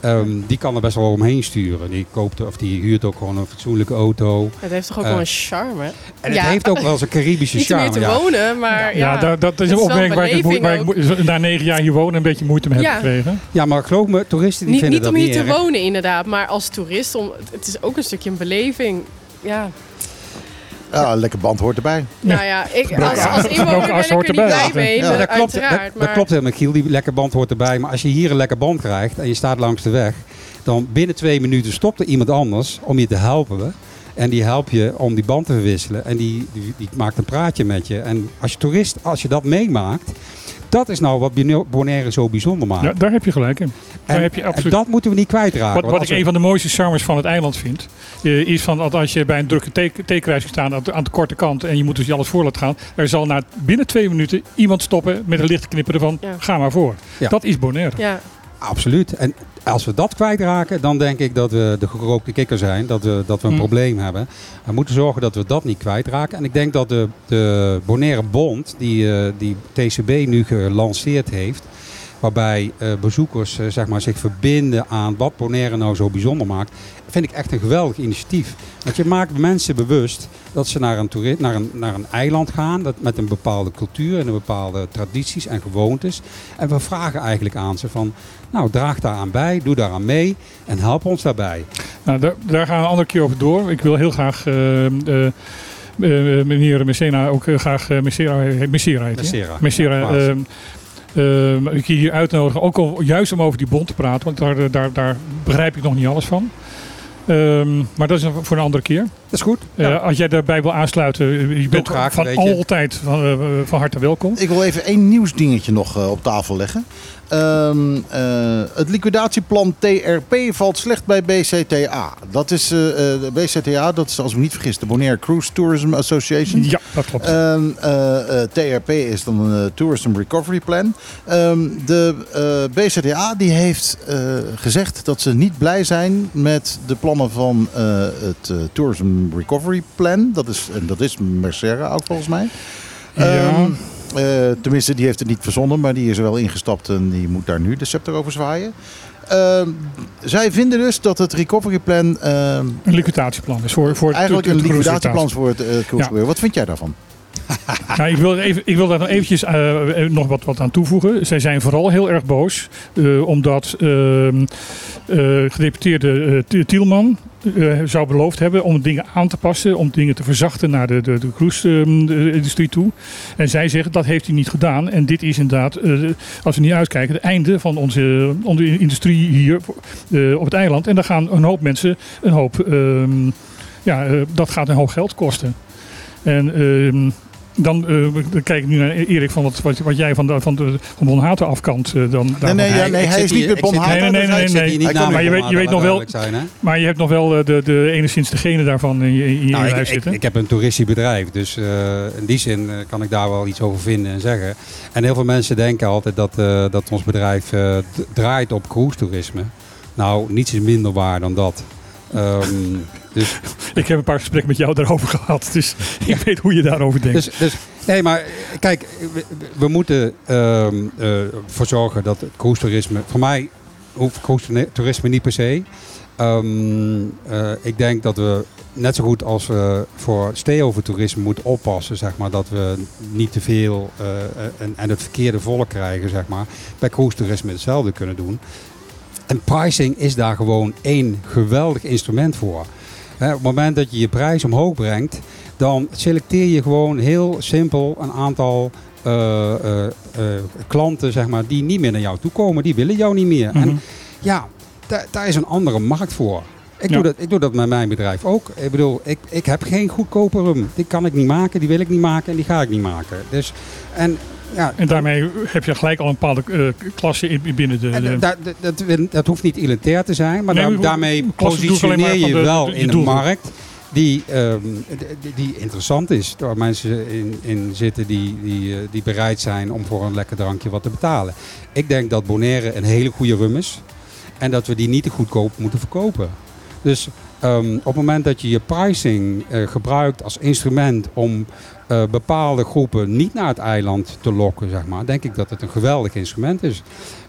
Ehm, die kan er best wel omheen sturen. Die, koopt, of die huurt ook gewoon een fatsoenlijke auto. Het heeft toch ook Eh, wel een charme? En Ja. het heeft ook wel eens een Caribische Niet om hier charme. te ja. wonen, maar ja. Ja, dat, dat is een opmerking waar ik, waar ik na negen jaar hier wonen een beetje moeite mee heb Ja. gekregen. ja, maar geloof me, toeristen die Niet, vinden niet om dat hier niet te erg. wonen inderdaad, maar als toerist, om, het is ook een stukje een beleving. Ja, Ja, een lekker band hoort erbij. nou ja, ik, als, als inwoner ben ik er niet blij mee, Ja, dat klopt, dat, maar, dat klopt helemaal, Giel. Die lekker band hoort erbij. Maar als je hier een lekker band krijgt en je staat langs de weg, dan binnen twee minuten stopt er iemand anders om je te helpen. En die helpt je om die band te verwisselen. En die, die, die maakt een praatje met je. En als je toerist, als je dat meemaakt, dat is nou wat Bonaire zo bijzonder maakt. Ja, daar heb je gelijk in. Daar en, heb je en absoluut. dat moeten we niet kwijtraken. Wat, want wat ik we- een van de mooiste charmes van het eiland vind, eh, is van dat als je bij een drukke tekenkruising staat aan de, aan de korte kant en je moet dus je alles voor laten gaan, er zal na binnen twee minuten iemand stoppen met een lichte knipper van Ja. ga maar voor. Ja. Dat is Bonaire. ja, Absoluut. En als we dat kwijtraken, dan denk ik dat we de gerookte kikker zijn. Dat we, dat we een Hmm. probleem hebben. We moeten zorgen dat we dat niet kwijtraken. En ik denk dat de, de Bonaire Bond, die, eh, die TCB nu gelanceerd heeft. Waarbij eh, bezoekers eh, zeg maar, zich verbinden aan wat Bonaire nou zo bijzonder maakt. Vind ik echt een geweldig initiatief. Want je maakt mensen bewust dat ze naar een, naar een, naar een eiland gaan. Dat met een bepaalde cultuur en een bepaalde tradities en gewoontes. En we vragen eigenlijk aan ze van... Nou, draag daaraan bij, doe daaraan mee en help ons daarbij. Nou, daar, daar gaan we een andere keer over door. Ik wil heel graag eh, meneer Messena ook graag uh, Messera, Messera heet? Messera. Messera, Ehm, ik hier uitnodigen. Ook al juist om over die bond te praten, want daar, daar, daar begrijp ik nog niet alles van. Ehm, maar dat is voor een andere keer. Dat is goed. Eh, als jij daarbij wil aansluiten, eh, je bent graag, van weet je. altijd van, eh, van harte welkom. Ik wil even één nieuws dingetje nog op tafel leggen. Ehm, eh, het liquidatieplan TRP valt slecht bij BCTA. Dat is eh, eh, de BCTA, dat is als ik me niet vergis, de Bonaire Cruise Tourism Association. Ja, dat klopt. Ehm, eh, eh, TRP is dan een Tourism Recovery Plan. Ehm, de eh, BCTA die heeft eh, gezegd dat ze niet blij zijn met de plannen van eh, het eh, Tourism Recovery Plan. Dat is, en dat is Mercera ook volgens mij. Ja. Ehm, eh, tenminste, die heeft het niet verzonnen, maar die is er wel ingestapt en die moet daar nu de scepter over zwaaien. Ehm, zij vinden dus dat het recovery plan ehm, Een liquidatieplan is voor, voor eigenlijk het- een het liquidatieplan voor het uh, Ja. Wat vind jij daarvan? (laughs) Nou, ik, wil even, ik wil daar nog eventjes eh, nog wat, wat aan toevoegen. Zij zijn vooral heel erg boos. eh, omdat eh, gedeputeerde eh, Tielman eh, zou beloofd hebben om dingen aan te passen. Om dingen te verzachten naar de, de, de cruise-industrie toe. En zij zeggen dat heeft hij niet gedaan. En dit is inderdaad, eh, als we niet uitkijken, het einde van onze, onze industrie hier eh, op het eiland. En daar gaan een hoop mensen een hoop... ehm, ja, eh, dat gaat een hoop geld kosten. En ehm, dan, eh, dan kijk ik nu naar Erik van wat, wat, wat jij van de, van de van Bonhaten afkant eh, dan Nee, nee, ja, ik nee, zit hij is hier- niet met ik zit Bon hier- Nee, nee, nee, Ik nee. komt- maar je weet- je weet nog wel- Zijn? Maar je hebt nog wel eh, de, de enigszins de gene daarvan in je, in je Nou, ik, lijf ik, zitten. ik heb een toeristisch bedrijf, dus eh, in die zin eh, kan ik daar wel iets over vinden en zeggen. En heel veel mensen denken altijd dat, eh, dat ons bedrijf eh, draait op cruise toerisme. Nou, niets is minder waar dan dat. Ehm, dus, Ik heb een paar gesprekken met jou daarover (laughs) gehad. Dus ik weet hoe je daarover denkt. dus, dus, nee, maar kijk, we, we moeten ehm, eh, ervoor zorgen dat het cruise toerisme, voor mij hoeft cruise toerisme niet per se. Ehm, eh, ik denk dat we net zo goed als we voor stay-over toerisme moeten oppassen, zeg maar, dat we niet te veel eh, en, en het verkeerde volk krijgen, zeg maar, bij cruise toerisme hetzelfde kunnen doen. En pricing is daar gewoon één geweldig instrument voor. Hè, op het moment dat je je prijs omhoog brengt, dan selecteer je gewoon heel simpel een aantal eh, eh, eh, klanten, zeg maar, die niet meer naar jou toe komen. Die willen jou niet meer. Mhm. En ja, daar, daar is een andere markt voor. Ik, Ja. doe dat, ik doe dat met mijn bedrijf ook. Ik bedoel, ik, ik heb geen goedkope rum. Die kan ik niet maken, die wil ik niet maken en die ga ik niet maken. Dus, en, ja, En daarmee heb je gelijk al een bepaalde eh, klasse in, binnen de... de- dat, dat, dat, hoeft niet elitair te zijn, maar Nee, daar- maar daarmee positioneer je de- wel de- de in een doelgroep. markt die, ehm, die, die interessant is. Waar mensen in, in zitten die, die, eh, die bereid zijn om voor een lekker drankje wat te betalen. Ik denk dat Bonaire een hele goede rum is en dat we die niet te goedkoop moeten verkopen. Dus ehm, op het moment dat je je pricing eh, gebruikt als instrument om eh, bepaalde groepen niet naar het eiland te lokken, zeg maar, denk ik dat het een geweldig instrument is.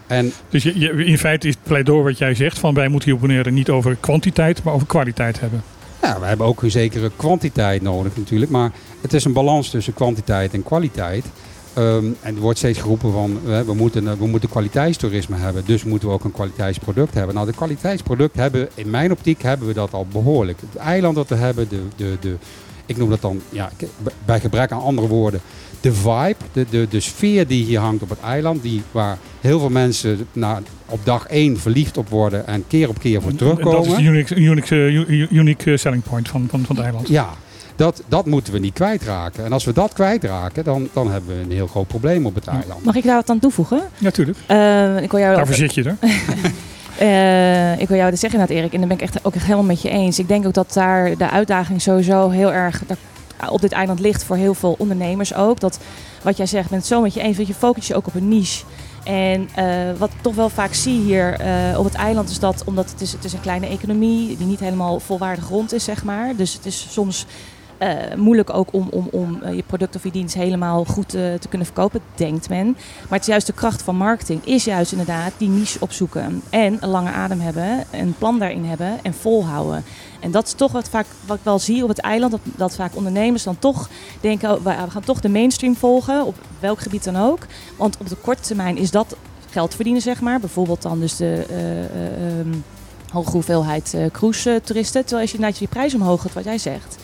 En Dus je, je- in feite is het pleidooi wat jij zegt van wij moeten hier Bonaire niet over kwantiteit, maar over kwaliteit hebben. Ja, we hebben ook een zekere kwantiteit nodig natuurlijk. Maar het is een balans tussen kwantiteit en kwaliteit. Ehm, en er wordt steeds geroepen van we, moeten, we moeten kwaliteitstoerisme hebben. Dus moeten we ook een kwaliteitsproduct hebben. Nou, de kwaliteitsproduct hebben, in mijn optiek hebben we dat al behoorlijk. Het eiland dat we hebben, de, de, de, ik noem dat dan, ja, bij gebrek aan andere woorden, de vibe, de, de, de sfeer die hier hangt op het eiland. Die, waar heel veel mensen na, op dag één verliefd op worden en keer op keer voor En terugkomen. Dat is de unique, unique, eh, unique selling point van, van, van het eiland. Ja, dat, dat moeten we niet kwijtraken. En als we dat kwijtraken, dan, dan hebben we een heel groot probleem op het eiland. Mag ik daar wat aan toevoegen? Natuurlijk. Eh, ik wil jou Daarvoor zit je er. (laughs) Eh, ik wil jou dat zeggen inderdaad, Erik. En daar ben ik echt ook echt helemaal met je eens. Ik denk ook dat daar de uitdaging sowieso heel erg op dit eiland ligt voor heel veel ondernemers ook. Dat wat jij zegt, ik ben het zo met je eens. Dat je focus je ook op een niche. En eh, wat ik toch wel vaak zie hier eh, op het eiland is dat, omdat het is, het is een kleine economie die niet helemaal volwaardig rond is, zeg maar. Dus het is soms eh, moeilijk ook om, om, om eh, je product of je dienst helemaal goed eh, te kunnen verkopen, denkt men. Maar het is juist de kracht van marketing, is juist inderdaad die niche opzoeken. En een lange adem hebben, een plan daarin hebben en volhouden. En dat is toch wat, vaak, wat ik wel zie op het eiland, dat, dat vaak ondernemers dan toch denken, oh, we gaan toch de mainstream volgen, op welk gebied dan ook. Want op de korte termijn is dat geld verdienen, zeg maar. Bijvoorbeeld dan dus de eh, eh, ehm, hoge hoeveelheid cruise-toeristen. Terwijl als je inderdaad je prijs omhoog gaat, wat jij zegt.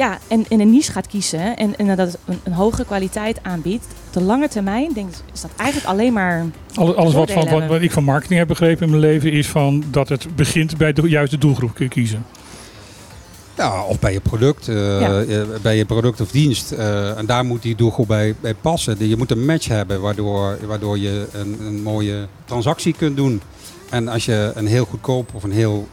Ja, en in een niche gaat kiezen en, en dat een, een hogere kwaliteit aanbiedt. Op de lange termijn denk ik, is dat eigenlijk alleen maar... Alles, alles wat, van, wat, ik van marketing heb begrepen in mijn leven is van dat het begint bij de juiste doelgroep kiezen. Ja, of bij je product, eh, Ja. eh, bij je product of dienst. eh, en daar moet die doelgroep bij, bij passen. Je moet een match hebben waardoor, waardoor je een, een mooie transactie kunt doen. En als je een heel goedkoop of een heel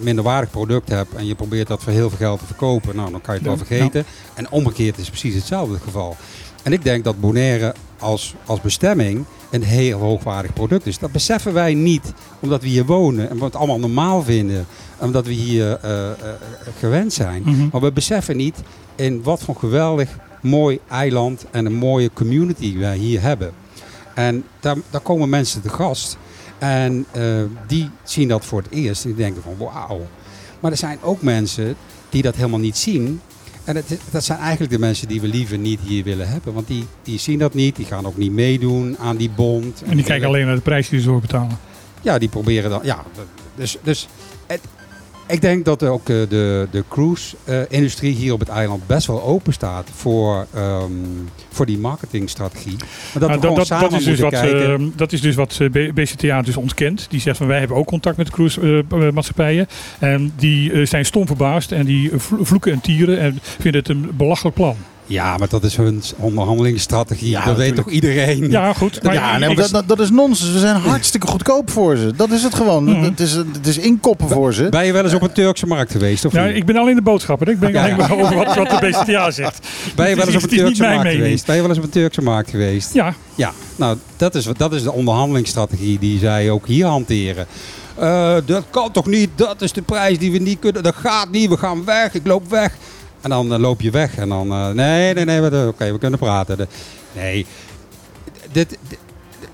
minderwaardig product hebt en je probeert dat voor heel veel geld te verkopen, nou, dan kan je het wel vergeten. En omgekeerd is precies hetzelfde het geval. En ik denk dat Bonaire als, als bestemming een heel hoogwaardig product is. Dat beseffen wij niet omdat we hier wonen en we het allemaal normaal vinden. Omdat we hier eh, eh, gewend zijn. Mhm. Maar we beseffen niet in wat voor geweldig mooi eiland en een mooie community wij hier hebben. En daar, daar komen mensen te gast. En eh, die zien dat voor het eerst en die denken van wauw. Maar er zijn ook mensen die dat helemaal niet zien. En dat, dat zijn eigenlijk de mensen die we liever niet hier willen hebben. Want die, die zien dat niet, die gaan ook niet meedoen aan die bond. En die kijken alleen naar de prijs die ze voor betalen. Ja, die proberen dan. Ja, dus, dus het, Ik denk dat ook eh, de, de cruise-industrie hier op het eiland best wel open staat voor, ehm, voor die marketingstrategie. Maar dat Nou, we gewoon dat, samen dat, is dus wat, kijken. eh, dat is dus wat eh, BCTA dus ontkent. Die zegt van wij hebben ook contact met de cruise-maatschappijen. en die eh, zijn stom verbaasd en die vlo- vloeken en tieren en vinden het een belachelijk plan. Ja, maar dat is hun onderhandelingsstrategie. Ja, dat weet toch iedereen? Ja, goed. Maar ja, nee, dat, dat, dat is nonsens. We zijn hartstikke goedkoop voor ze. Dat is het gewoon. Mhm. het, is, het is inkoppen voor ze. Ben je wel eens op een Turkse markt geweest? Of ja, niet? ik ben al in de boodschappen. Ik ben Ja. alleen maar over wat, wat de BCTA zegt. Ben je wel eens op een Turkse markt mening. geweest? Ben je wel eens op een Turkse markt geweest? Ja, Ja, nou, dat is, dat is de onderhandelingsstrategie die zij ook hier hanteren. Eh, dat kan toch niet? Dat is de prijs die we niet kunnen. Dat gaat niet. We gaan weg. Ik loop weg. En dan eh, loop je weg. En dan, eh, nee, nee, nee. we- Oké, we kunnen praten. De- nee. Dit, dit-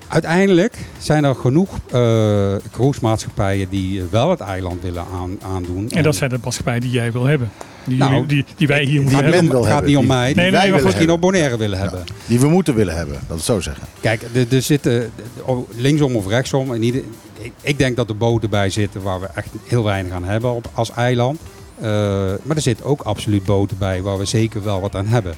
uiteindelijk zijn er genoeg eh cruisemaatschappijen die wel het eiland willen aan, aandoen. en dat zijn de maatschappijen die jij wil hebben. Die, Nou, die, die wij hier moeten hebben. het gaat hebben, niet om mij. Nee, die nee, wij willen misschien hebben. op Bonaire willen hebben. Die we moeten willen hebben. Dat is zo zeggen. Kijk, er, er zitten oh, linksom of rechtsom. En ieder, ik, ik denk dat er boten bij zitten waar we echt heel weinig aan hebben op, als eiland. Eh, maar er zitten ook absoluut boten bij waar we zeker wel wat aan hebben.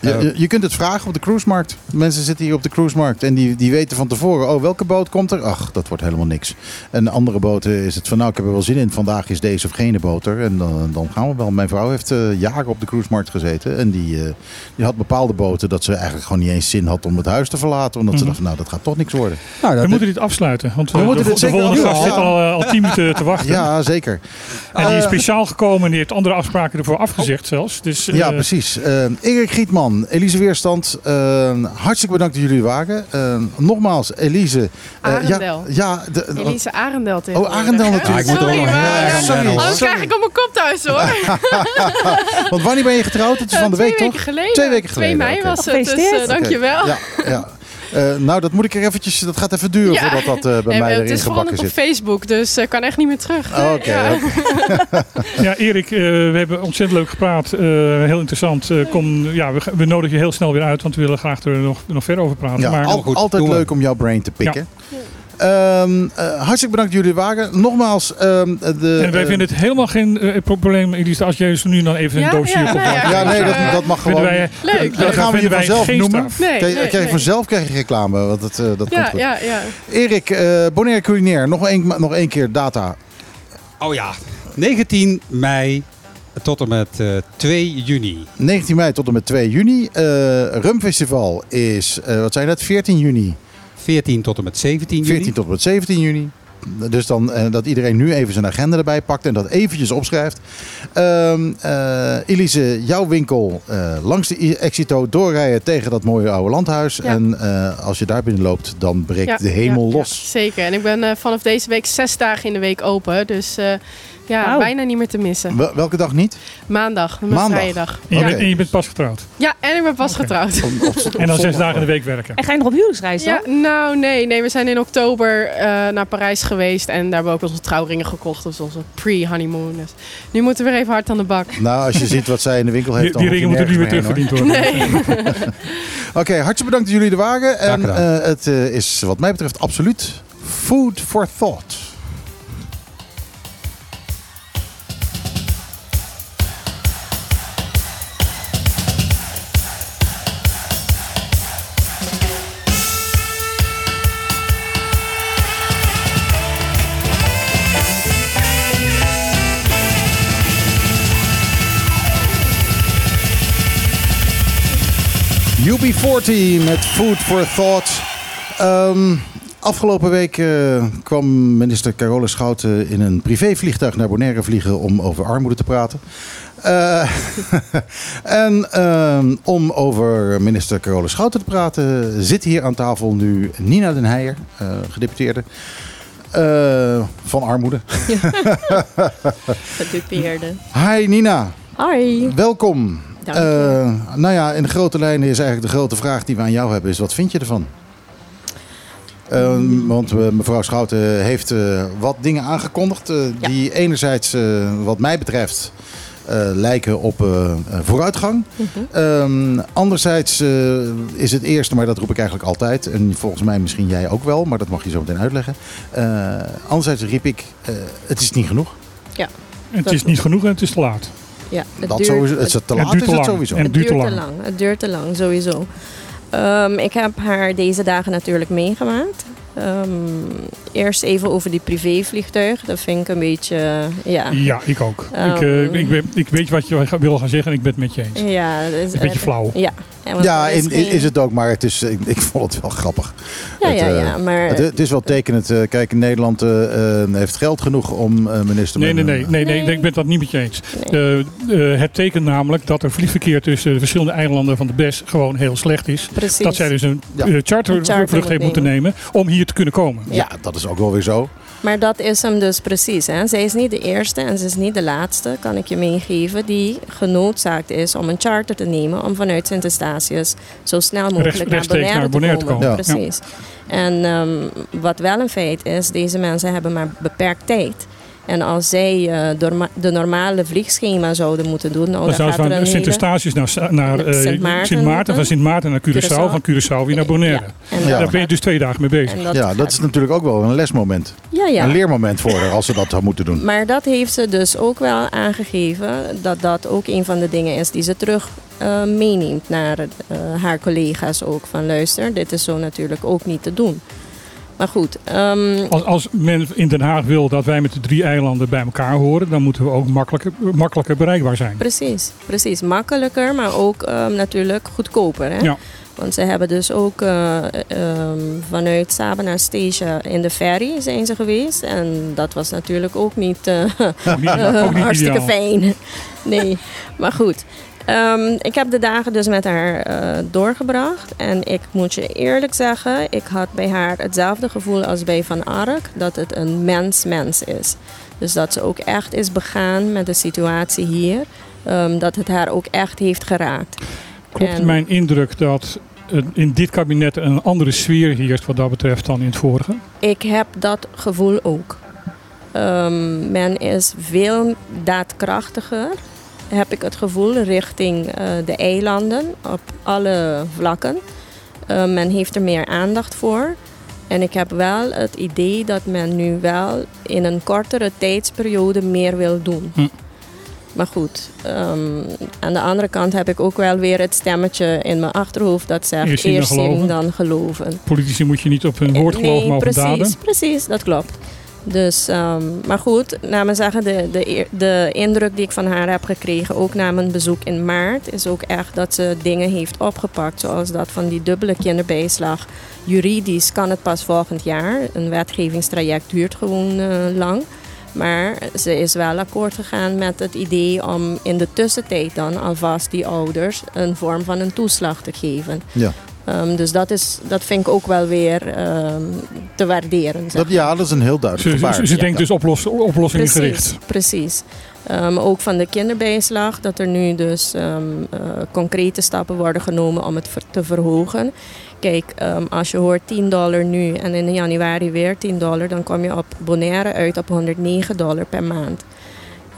Je, kunt het vragen op de cruisemarkt. Mensen zitten hier op de cruisemarkt en die, die weten van tevoren, oh welke boot komt er? Ach, dat wordt helemaal niks. En andere boten is het van, nou ik heb er wel zin in. Vandaag is deze of gene boot er. En dan, dan gaan we wel. Mijn vrouw heeft eh, jaren op de cruisemarkt gezeten. En die, eh, die had bepaalde boten dat ze eigenlijk gewoon niet eens zin had om het huis te verlaten. Omdat ze Mhm. dacht, nou dat gaat toch niks worden. nou, dat, We moeten dit afsluiten. Want We eh, moeten de, dit de volgende gast zit afsluiten. al, eh, al tien minuten te wachten. Ja, zeker. En die is speciaal gekomen en die heeft andere afspraken ervoor afgezegd zelfs. Dus, Ja, precies. Erik Gietman, Elise Weerstand, eh, hartstikke bedankt dat jullie er waren. Eh, nogmaals, Elise. eh, Arendel. ja, ja, de, Elise Arendel oh. Arendel natuurlijk. Ja, ik moet er ook Sorry, nog heel maar- erg aan Sorry. Anders krijg ik op mijn kop thuis hoor. (laughs) Want wanneer ben je getrouwd? Het is van de twee week, weken toch? geleden. Twee weken 2 geleden, mei oké. was het, dus eh, dankjewel. Ja, ja. Eh, nou, dat moet ik er eventjes. Dat gaat even duren Ja. voordat dat eh, bij (laughs) Nee, mij het erin is gewoon gebakken op zit. Facebook, dus ik kan echt niet meer terug. Oh, Oké. Ja. oké. (laughs) Ja, Erik, eh, we hebben ontzettend leuk gepraat. Eh, heel interessant. Eh, kom, ja, we, we nodigen je heel snel weer uit, want we willen graag er nog, nog verder over praten. Ja, maar al- goed, altijd we. leuk om jouw brain te pikken. Ehm, eh, hartstikke bedankt dat jullie waren. Nogmaals, ehm, de, en wij eh, vinden het helemaal geen eh, probleem, Elise, als jij dus nu dan even Ja, een doosje ja, op ja. Ja, nee, dat, dat mag gewoon. wij, Leuk. dan gaan we je vanzelf geen noemen. Nee, Krijg, nee, krijg je nee. vanzelf krijg je reclame, want het, eh, dat komt goed. ja, ja. Erik, eh Bonaire Culinair, nog één, nog één keer data. Oh ja, 19 mei tot en met eh, 2 juni. 19 mei tot en met 2 juni. Eh Rumfestival is, eh, wat zijn dat, 14 juni. 14 tot en met 17 juni. 14 tot en met 17 juni. Dus dan eh, dat iedereen nu even zijn agenda erbij pakt en dat eventjes opschrijft. Ehm eh, Elise, jouw winkel eh, langs de Exito doorrijden tegen dat mooie oude landhuis. Ja. En eh, als je daar binnen loopt, dan breekt Ja, de hemel ja, ja, los. zeker. En ik ben eh, vanaf deze week zes dagen in de week open. Dus eh, ja, bijna niet meer te missen. Wel- welke dag niet? Maandag, mijn Maandag. vrije dag. En je, Oké. bent, en je bent pas getrouwd. Ja, en ik ben pas Oké. getrouwd. Op- op- op En dan zes zondag. dagen in de week werken. En ga je nog op huwelijksreis dan? Ja, nou nee, nee, we zijn in oktober eh, naar Parijs geweest en daar hebben we ook onze trouwringen gekocht. Dus onze pre-honeymoon. Dus nu moeten we weer even hard aan de bak. Nou, als je ziet wat zij in de winkel heeft, Die, dan die hoef je ringen moeten nu weer nergens heen, terugverdiend worden. Nee. (laughs) Oké, hartstikke bedankt dat jullie er waren. En gedaan. eh, het eh, is wat mij betreft absoluut food for thought. UB40 met Food for Thought. Ehm, afgelopen week eh, kwam minister Carole Schouten in een privévliegtuig naar Bonaire vliegen om over armoede te praten. Eh, (laughs) en ehm, om over minister Carole Schouten te praten zit hier aan tafel nu Nina den Heijer, eh, gedeputeerde. eh, van armoede. (laughs) Gedupeerde. Hi Nina, Hoi. welkom. Eh, nou ja, in de grote lijnen is eigenlijk de grote vraag die we aan jou hebben, is wat vind je ervan? Eh, Want eh, mevrouw Schouten heeft eh, wat dingen aangekondigd eh, Ja. die enerzijds, eh, wat mij betreft, eh, lijken op vooruitgang. Mhm. Ehm, anderzijds eh, is het eerste, maar dat roep ik eigenlijk altijd, en volgens mij misschien jij ook wel, maar dat mag je zo meteen uitleggen. Eh, anderzijds riep ik, eh, het is niet genoeg. Ja. het is niet genoeg en het is te laat. Ja, het Dat duurt- sowieso, het is te het laat is te het lang. sowieso. En- Het duurt duurt te lang. Het duurt te lang, sowieso. Ehm, ik heb haar deze dagen natuurlijk meegemaakt. Ehm, eerst even over die privévliegtuig. Dat vind ik een beetje, ja. Ja, ik ook. Ehm. ik, eh, ik, ben, ik weet wat je wil gaan zeggen en ik ben het met je eens. Ja, dat is Een beetje flauw. Ja, Ja, is in, geen- is het ook, maar het is, ik, ik vond het wel grappig. Ja, het, ja, eh, ja, maar... Het, het is wel tekenend. eh, Kijk, Nederland eh, eh, heeft geld genoeg om eh, minister... Nee, nee, nee, nee, nee, Nee. ik ben het dat niet met je eens. Nee. Eh, eh, het tekent namelijk dat er vliegverkeer tussen de verschillende eilanden van de BES gewoon heel slecht is. Precies. Dat zij dus een Ja. eh, Een charter chartervlucht moet heeft moeten nemen om hier te kunnen komen. Ja, dat is ook wel weer zo. Maar dat is hem dus precies. Hè. Zij is niet de eerste en ze is niet de laatste, kan ik je meegeven, die genoodzaakt is om een charter te nemen om vanuit Sint-Eustatius zo snel mogelijk Rechts- naar, Bonaire naar te Bonaire te komen. komen. Ja. Precies. En ehm, wat wel een feit is, deze mensen hebben maar beperkt tijd. En als zij eh, door ma- de normale vliegschema zouden moeten doen, nou, Dan zou ze van. Sint-Eustatius naar, naar eh, Sint Maarten Sint Maarten, moeten. van Sint Maarten naar Curaçao, Curaçao. van Curaçao weer naar Bonaire. Ja, en Ja. Daar ben je dus twee dagen mee bezig. dat ja, gaat- dat is natuurlijk ook wel een lesmoment. ja, ja. Een leermoment voor haar als ze dat zou moeten doen. Maar dat heeft ze dus ook wel aangegeven dat dat ook een van de dingen is die ze terug eh, meeneemt naar haar collega's ook. Van luister, dit is zo natuurlijk ook niet te doen. Maar goed, ehm, Als, als men in Den Haag wil dat wij met de drie eilanden bij elkaar horen, dan moeten we ook makkelijker, makkelijker bereikbaar zijn. precies, precies. Makkelijker, maar ook ehm, natuurlijk goedkoper. Hè? Ja. Want ze hebben dus ook eh, ehm, vanuit Saba naar Stasia in de ferry zijn ze geweest. En dat was natuurlijk ook niet... eh, Ook niet, ook niet (laughs) hartstikke ideaal. fijn. Nee, maar goed. Ehm, ik heb de dagen dus met haar eh, doorgebracht. En ik moet je eerlijk zeggen, ik had bij haar hetzelfde gevoel als bij Van Ark. Dat het een mens-mens is. Dus dat ze ook echt is begaan met de situatie hier. Ehm, dat het haar ook echt heeft geraakt. Klopt En- mijn indruk dat in dit kabinet een andere sfeer heerst wat dat betreft dan in het vorige? Ik heb dat gevoel ook. Ehm, men is veel daadkrachtiger, heb ik het gevoel, richting eh, de eilanden op alle vlakken. Eh, men heeft er meer aandacht voor. En ik heb wel het idee dat men nu wel in een kortere tijdsperiode meer wil doen. Hm. Maar goed, ehm, aan de andere kant heb ik ook wel weer het stemmetje in mijn achterhoofd dat zegt Eerst zien dan geloven. dan geloven. Politici moet je niet op hun woord geloven, Nee, maar op precies, daden. Precies, dat klopt. Dus, ehm, maar goed, zeggen, de, de, de indruk die ik van haar heb gekregen, ook na mijn bezoek in maart, is ook echt dat ze dingen heeft opgepakt. Zoals dat van die dubbele kinderbijslag. Juridisch kan het pas volgend jaar. Een wetgevingstraject duurt gewoon eh, lang. Maar ze is wel akkoord gegaan met het idee om in de tussentijd dan alvast die ouders een vorm van een toeslag te geven. Ja. Ehm, dus dat, is, dat vind ik ook wel weer ehm, te waarderen. zeg Dat, ja, dat is een heel duidelijk Ze, gebaar. ze, ze Ja. denkt dus oplos, oplossingengericht. Precies, precies. Ehm, ook van de kinderbijslag, dat er nu dus ehm, eh, concrete stappen worden genomen om het ver- te verhogen. Kijk, ehm, als je hoort 10 dollar nu en in januari weer 10 dollar, dan kom je op Bonaire uit op 109 dollar per maand.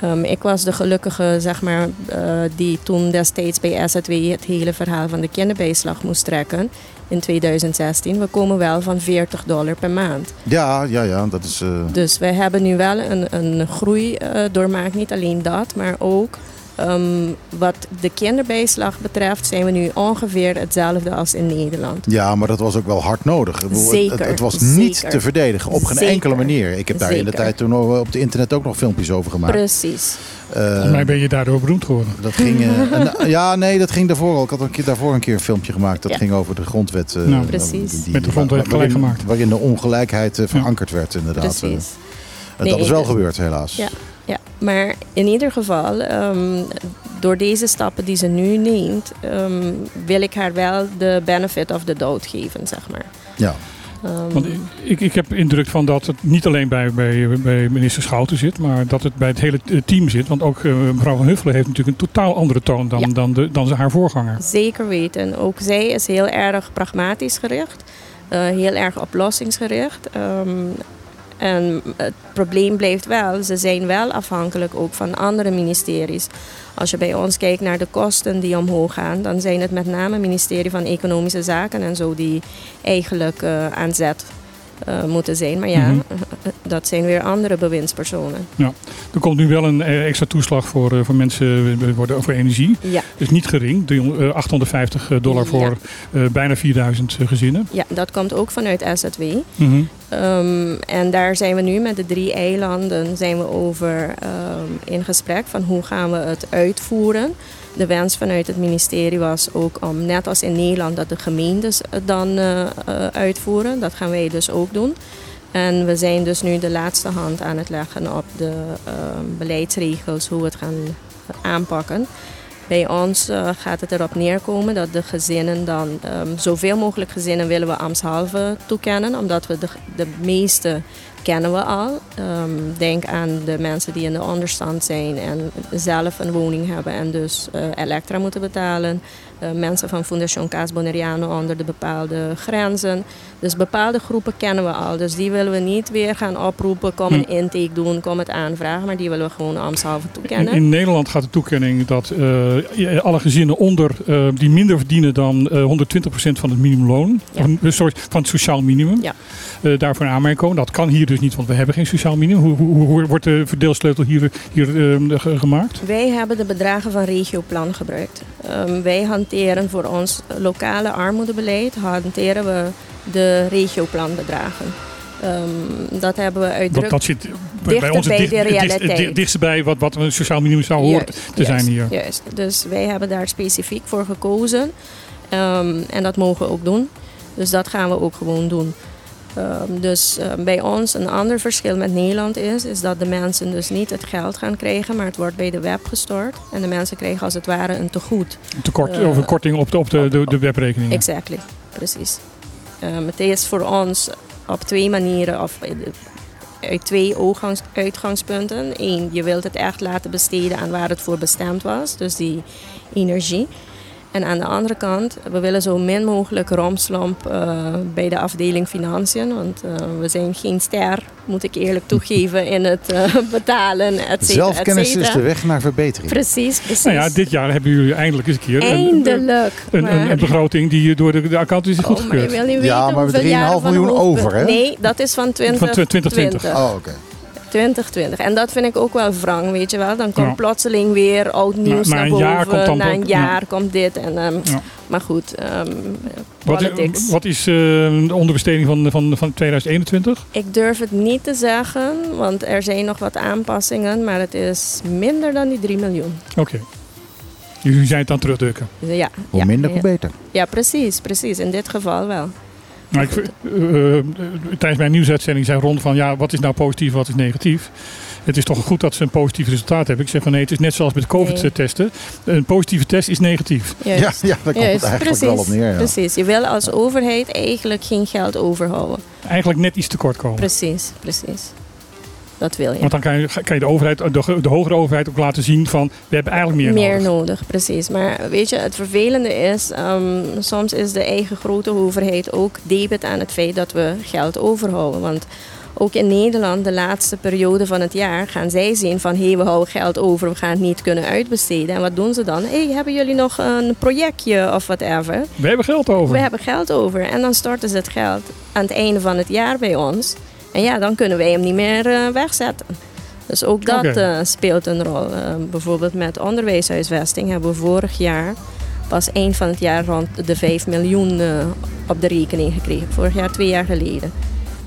Ehm, ik was de gelukkige, zeg maar, eh, die toen destijds bij SZW het hele verhaal van de kinderbijslag moest trekken in 2016. We komen wel van 40 dollar per maand. Ja, ja, ja, dat is... eh, Dus wij hebben nu wel een, een groei eh, doormaakt. Niet alleen dat, maar ook ehm, wat de kinderbijslag betreft zijn we nu ongeveer hetzelfde als in Nederland. Ja, maar dat was ook wel hard nodig. Zeker, Het, het was niet zeker. te verdedigen, op geen Zeker. enkele manier. Ik heb daar in de tijd toen nog op het internet ook nog filmpjes over gemaakt. Precies. Eh, Volgens mij ben je daardoor beroemd geworden. dat ging, eh, (laughs) en, ja, nee, dat ging daarvoor al. Ik had een keer, daarvoor een keer een filmpje gemaakt. Dat Ja. ging over de grondwet. eh, Nou, Precies. Met de grondwet waarin- gelijk gemaakt. Waarin de ongelijkheid eh, verankerd werd, inderdaad. Precies. En Nee, dat is wel gebeurd, helaas. Ja. Maar in ieder geval, ehm, door deze stappen die ze nu neemt, ehm, wil ik haar wel de benefit of the doubt geven, zeg maar. Ja. Ehm, Want ik, ik heb indruk van dat het niet alleen bij, bij, bij minister Schouten zit, maar dat het bij het hele eh, team zit. Want ook eh, mevrouw Van Huffelen heeft natuurlijk een totaal andere toon dan, Ja. dan, de, dan haar voorganger. Zeker weten. Ook zij is heel erg pragmatisch gericht, eh, heel erg oplossingsgericht. Ehm, en het probleem blijft wel, ze zijn wel afhankelijk ook van andere ministeries. Als je bij ons kijkt naar de kosten die omhoog gaan, dan zijn het met name het ministerie van Economische Zaken en zo die eigenlijk eh, aan zet eh, moeten zijn. Maar ja, Mhm. (laughs) dat zijn weer andere bewindspersonen. Er komt nu wel een eh, extra toeslag voor, eh, voor mensen eh, voor, energie. Ja, Dus niet gering. 300, eh, 850 dollar voor Ja. bijna 4000 gezinnen. ja, dat komt ook vanuit SZW. Mhm. Ehm, en daar zijn we nu met de drie eilanden zijn we over ehm, in gesprek van hoe gaan we het uitvoeren. De wens vanuit het ministerie was ook om, net als in Nederland, dat de gemeentes het dan eh, eh, uitvoeren. Dat gaan wij dus ook doen. En we zijn dus nu de laatste hand aan het leggen op de ehm, beleidsregels, hoe we het gaan aanpakken. Bij ons eh, gaat het erop neerkomen dat de gezinnen dan, ehm, zoveel mogelijk gezinnen willen we ambtshalve toekennen, omdat we de, de meeste kennen we al. Ehm, denk aan de mensen die in de onderstand zijn en zelf een woning hebben en dus eh, elektra moeten betalen. Eh, mensen van Fundación Cas Boneriano onder de bepaalde grenzen. Dus bepaalde groepen kennen we al. Dus die willen we niet weer gaan oproepen, kom een intake doen, kom het aanvragen. Maar die willen we gewoon ambtshalve toekennen. in Nederland gaat de toekenning dat eh, alle gezinnen onder eh, die minder verdienen dan eh 120% van het minimumloon, Ja. of, eh, sorry, van het sociaal minimum, Ja. eh, daarvoor in aanmerking komen. Dat kan hier dus niet, want we hebben geen sociaal minimum. Hoe, hoe, hoe wordt de verdeelsleutel hier, hier eh, ge- gemaakt? Wij hebben de bedragen van Regioplan gebruikt. Ehm, wij hanteren voor ons lokale armoedebeleid hanteren we de Regioplanbedragen. Ehm, dat hebben we Dat, uitdrukkelijk. dat zit bij, bij ons het bij dicht, de realiteit. dicht- wat, wat een sociaal minimum zou horen Juist, te zijn hier. Juist. Dus wij hebben daar specifiek voor gekozen. Ehm, en dat mogen we ook doen. Dus dat gaan we ook gewoon doen. Ehm, dus eh, bij ons een ander verschil met Nederland is, is dat de mensen dus niet het geld gaan krijgen, maar het wordt bij de web gestort. En de mensen krijgen als het ware een tegoed. Tekort, Eh, of een korting op de, op de, de, de webrekeningen. Exactly, precies. Ehm, het is voor ons op twee manieren, of eh, uit twee uitgangspunten. Eén, je wilt het echt laten besteden aan waar het voor bestemd was, dus die energie. En aan de andere kant, we willen zo min mogelijk romslomp eh, bij de afdeling financiën. Want eh, we zijn geen ster, moet ik eerlijk (laughs) toegeven, in het eh, betalen, et cetera, Zelfkennis is de weg naar verbetering. Precies, precies. Nou ja, dit jaar hebben jullie eindelijk eens een keer een, Eindelijk. een, een, maar- een begroting die door de, de accountant is Oh, goedgekeurd. wil niet Ja, weten maar hoeveel 3,5 jaren van miljoen hoofd- over, hè? Nee, dat is van 20, Van 2020. Oh, oké. 2020. En dat vind ik ook wel wrang, weet je wel. Dan komt Ja. plotseling weer oud nieuws na naar een boven. jaar komt dan na een ja. jaar komt dit. En, ehm, Ja. Maar goed, ehm Wat, is eh, de onderbesteding van, van, van 2021? Ik durf het niet te zeggen, want er zijn nog wat aanpassingen. Maar het is minder dan die 3 miljoen. Oké. Jullie zijn het aan het terugdukken. Dus Ja, Hoe ja, minder, ja. hoe beter. Ja, precies, precies. In dit geval wel. Nou, ik, eh, eh, tijdens mijn nieuwsuitzending zei Ron van ja, wat is nou positief, wat is negatief? Het is toch goed dat ze een positief resultaat hebben. Ik zeg van nee, het is net zoals met COVID-testen. Een positieve test is negatief. Juist. Ja, ja, daar komt het eigenlijk wel op neer. Ja. Precies. Je wil als overheid eigenlijk geen geld overhouden. Eigenlijk net iets tekort komen. Precies, precies. Dat wil je. Want dan kan je, kan je de, overheid, de, de hogere overheid ook laten zien van we hebben eigenlijk meer, meer nodig. nodig, precies. Maar weet je, het vervelende is, ehm, soms is de eigen grote overheid ook debet aan het feit dat we geld overhouden. Want ook in Nederland, de laatste periode van het jaar, gaan zij zien van hé, hey, we houden geld over, we gaan het niet kunnen uitbesteden. En wat doen ze dan? Hé, hey, hebben jullie nog een projectje of whatever? We hebben geld over. We hebben geld over. En dan storten ze het geld aan het einde van het jaar bij ons. En ja, dan kunnen wij hem niet meer eh, wegzetten. Dus ook dat eh, speelt een rol. Eh, bijvoorbeeld met onderwijshuisvesting hebben we vorig jaar pas eind van het jaar rond de 5 miljoen op de rekening gekregen. Vorig jaar, twee jaar geleden.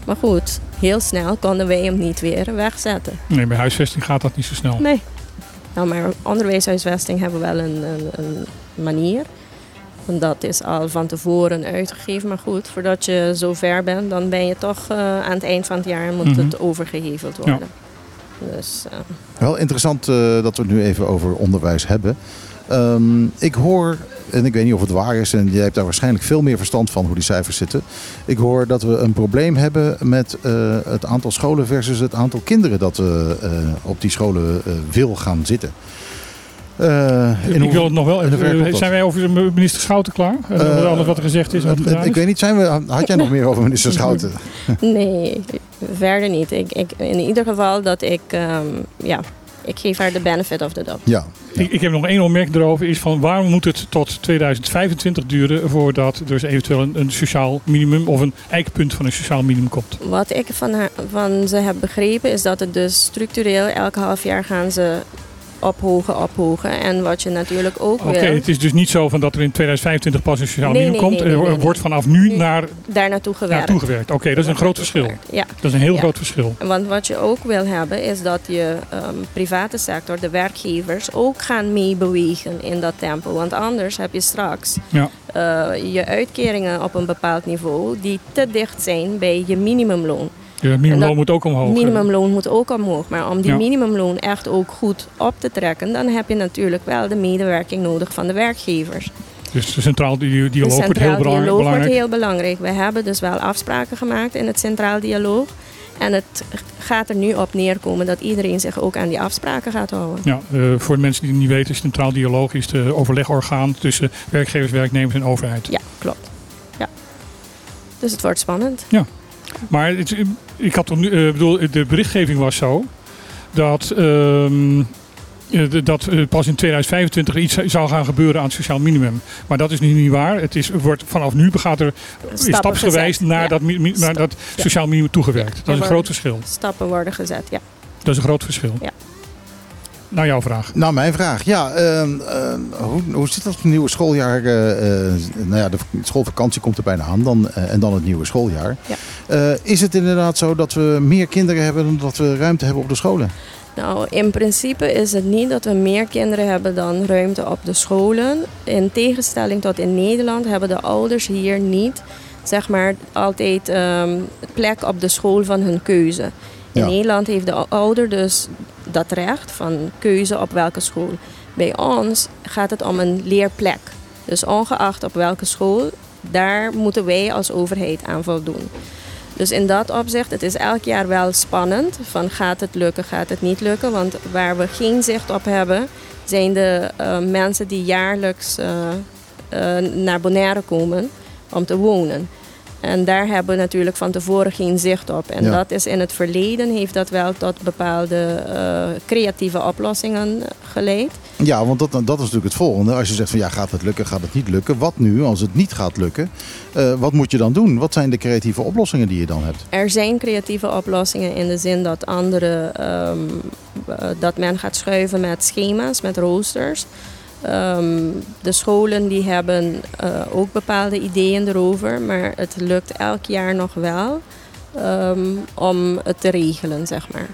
Maar goed, heel snel konden wij hem niet weer wegzetten. Nee, bij huisvesting gaat dat niet zo snel. Nee. Nou, maar onderwijshuisvesting hebben we wel een, een, een manier. Want dat is al van tevoren uitgegeven. Maar goed, voordat je zo ver bent, dan ben je toch eh, aan het eind van het jaar moet Mhm. het overgeheveld worden. Dus eh, Wel interessant eh, dat we het nu even over onderwijs hebben. Ehm, ik hoor, en ik weet niet of het waar is, en jij hebt daar waarschijnlijk veel meer verstand van hoe die cijfers zitten. Ik hoor dat we een probleem hebben met eh, het aantal scholen versus het aantal kinderen dat eh, eh, op die scholen eh, wil gaan zitten. Eh, in ik hoe- wil het nog wel. eh, dat? zijn wij over minister Schouten klaar? En Eh, alles wat er gezegd is en wat Eh, gedaan ik is? weet niet, zijn we, had jij nog meer over minister (laughs) Schouten? nee, verder niet. Ik, ik, in ieder geval dat ik, ehm, ja, ik geef haar de benefit of the doubt. Ja, Ik, ik heb nog één opmerking erover. Is van waarom moet het tot 2025 duren voordat er dus eventueel een, een sociaal minimum of een eikpunt van een sociaal minimum komt? Wat ik van, haar, van ze heb begrepen is dat het dus structureel elke half jaar gaan ze ophogen, ophogen. En wat je natuurlijk ook Oké, wil, het is dus niet zo van dat er in 2025 pas een sociaal minimum nee, komt. nee, er wordt vanaf nu naar, daar naartoe gewerkt. naartoe gewerkt. Oké, dat is een groot verschil. Ja. Dat is een heel Ja. groot verschil. Want wat je ook wil hebben is dat je ehm, private sector, de werkgevers, ook gaan meebewegen in dat tempo. Want anders heb je straks Ja. eh, je uitkeringen op een bepaald niveau die te dicht zijn bij je minimumloon. De minimumloon moet ook omhoog. Minimumloon moet ook omhoog. Maar om die Ja. minimumloon echt ook goed op te trekken, dan heb je natuurlijk wel de medewerking nodig van de werkgevers. Dus de centraal di- dialoog de wordt heel centraal belangrijk. dialoog wordt heel belangrijk. We hebben dus wel afspraken gemaakt in het centraal dialoog. En het gaat er nu op neerkomen dat iedereen zich ook aan die afspraken gaat houden. Ja, eh, voor de mensen die het niet weten, centraal dialoog is de overlegorgaan tussen werkgevers, werknemers en overheid. Ja, klopt. Ja. Dus het wordt spannend. Maar het, ik had nu, eh, bedoel, de berichtgeving was zo dat, ehm, eh, dat eh, pas in 2025 iets zou gaan gebeuren aan het sociaal minimum. Maar dat is nu niet waar. Het is, wordt vanaf nu gaat er Stappen stapsgewijs gezet. naar, Ja. dat, mi- mi- naar dat sociaal minimum toegewerkt. Dat is een groot verschil. Stappen worden gezet, ja. Dat is een groot verschil. Ja. Nou, jouw vraag. Nou, mijn vraag. Ja, ehm, ehm, hoe, hoe zit dat met het nieuwe schooljaar? eh, eh, nou ja, de schoolvakantie komt er bijna aan dan, eh, en dan het nieuwe schooljaar. Ja. Eh, is het inderdaad zo dat we meer kinderen hebben dan dat we ruimte hebben op de scholen? Nou, in principe is het niet dat we meer kinderen hebben dan ruimte op de scholen. In tegenstelling tot in Nederland hebben de ouders hier niet, zeg maar, altijd ehm, plek op de school van hun keuze. In. Nederland heeft de ouder dus dat recht van keuze op welke school. Bij ons gaat het om een leerplek. Dus ongeacht op welke school, daar moeten wij als overheid aan voldoen. Dus in dat opzicht, het is elk jaar wel spannend. Van gaat het lukken, gaat het niet lukken? Want waar we geen zicht op hebben, zijn de eh, mensen die jaarlijks eh, eh, naar Bonaire komen om te wonen. En daar hebben we natuurlijk van tevoren geen zicht op. En Ja. dat is in het verleden heeft dat wel tot bepaalde eh, creatieve oplossingen geleid. Ja, want dat, dat is natuurlijk het volgende. Als je zegt van ja, gaat het lukken, gaat het niet lukken. Wat nu als het niet gaat lukken? Eh, wat moet je dan doen? Wat zijn de creatieve oplossingen die je dan hebt? Er zijn creatieve oplossingen in de zin dat andere, ehm, eh, dat men gaat schuiven met schema's, met roosters. Ehm, de scholen die hebben eh, ook bepaalde ideeën erover, maar het lukt elk jaar nog wel ehm, om het te regelen, zeg maar.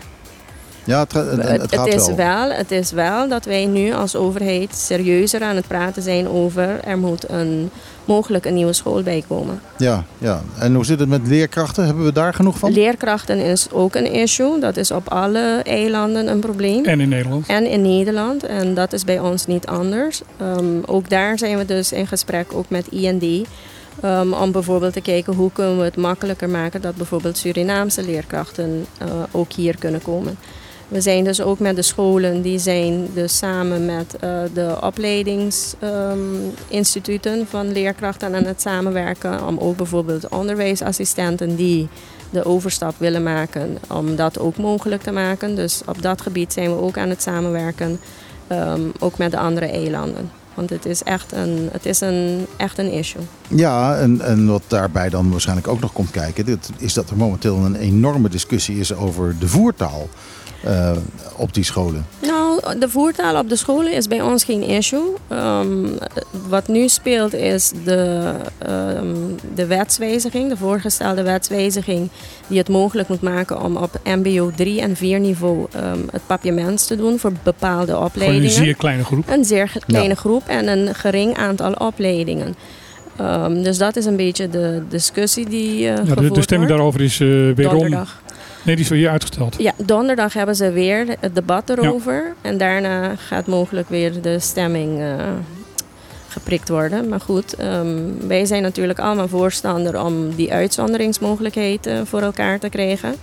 Ja, het, het, het Het, gaat is wel. wel, het is wel dat wij nu als overheid serieuzer aan het praten zijn over er moet een, mogelijk een nieuwe school bij komen. Ja, ja. En hoe zit het met leerkrachten? Hebben we daar genoeg van? Leerkrachten is ook een issue. Dat is op alle eilanden een probleem. En in Nederland. En in Nederland. En dat is bij ons niet anders. Ehm, ook daar zijn we dus in gesprek ook met IND. ehm, om bijvoorbeeld te kijken hoe kunnen we het makkelijker maken dat bijvoorbeeld Surinaamse leerkrachten eh, ook hier kunnen komen. We zijn dus ook met de scholen, die zijn dus samen met eh, de opleidingsinstituten van leerkrachten aan het samenwerken. Om ook bijvoorbeeld onderwijsassistenten die de overstap willen maken, om dat ook mogelijk te maken. Dus op dat gebied zijn we ook aan het samenwerken, ehm, ook met de andere eilanden. Want het is echt een, het is een, echt een issue. Ja, en, en wat daarbij dan waarschijnlijk ook nog komt kijken, is dat er momenteel een enorme discussie is over de voertaal eh, op die scholen. Nou, de voertaal op de scholen is bij ons geen issue. Ehm, wat nu speelt is de, ehm, de wetswijziging, de voorgestelde wetswijziging, die het mogelijk moet maken om op MBO 3 en 4 niveau ehm, het papiaments te doen voor bepaalde Gewoon een opleidingen. zeer kleine groep. Een zeer kleine groep en een gering aantal opleidingen. Ehm, dus dat is een beetje de discussie die eh Ja, de, stemming wordt. daarover is eh weerom. Donderdag. Nee, die is weer uitgesteld. Ja, donderdag hebben ze weer het debat erover. En daarna gaat mogelijk weer de stemming eh, geprikt worden. Maar goed, ehm, wij zijn natuurlijk allemaal voorstander om die uitzonderingsmogelijkheid eh, voor elkaar te krijgen.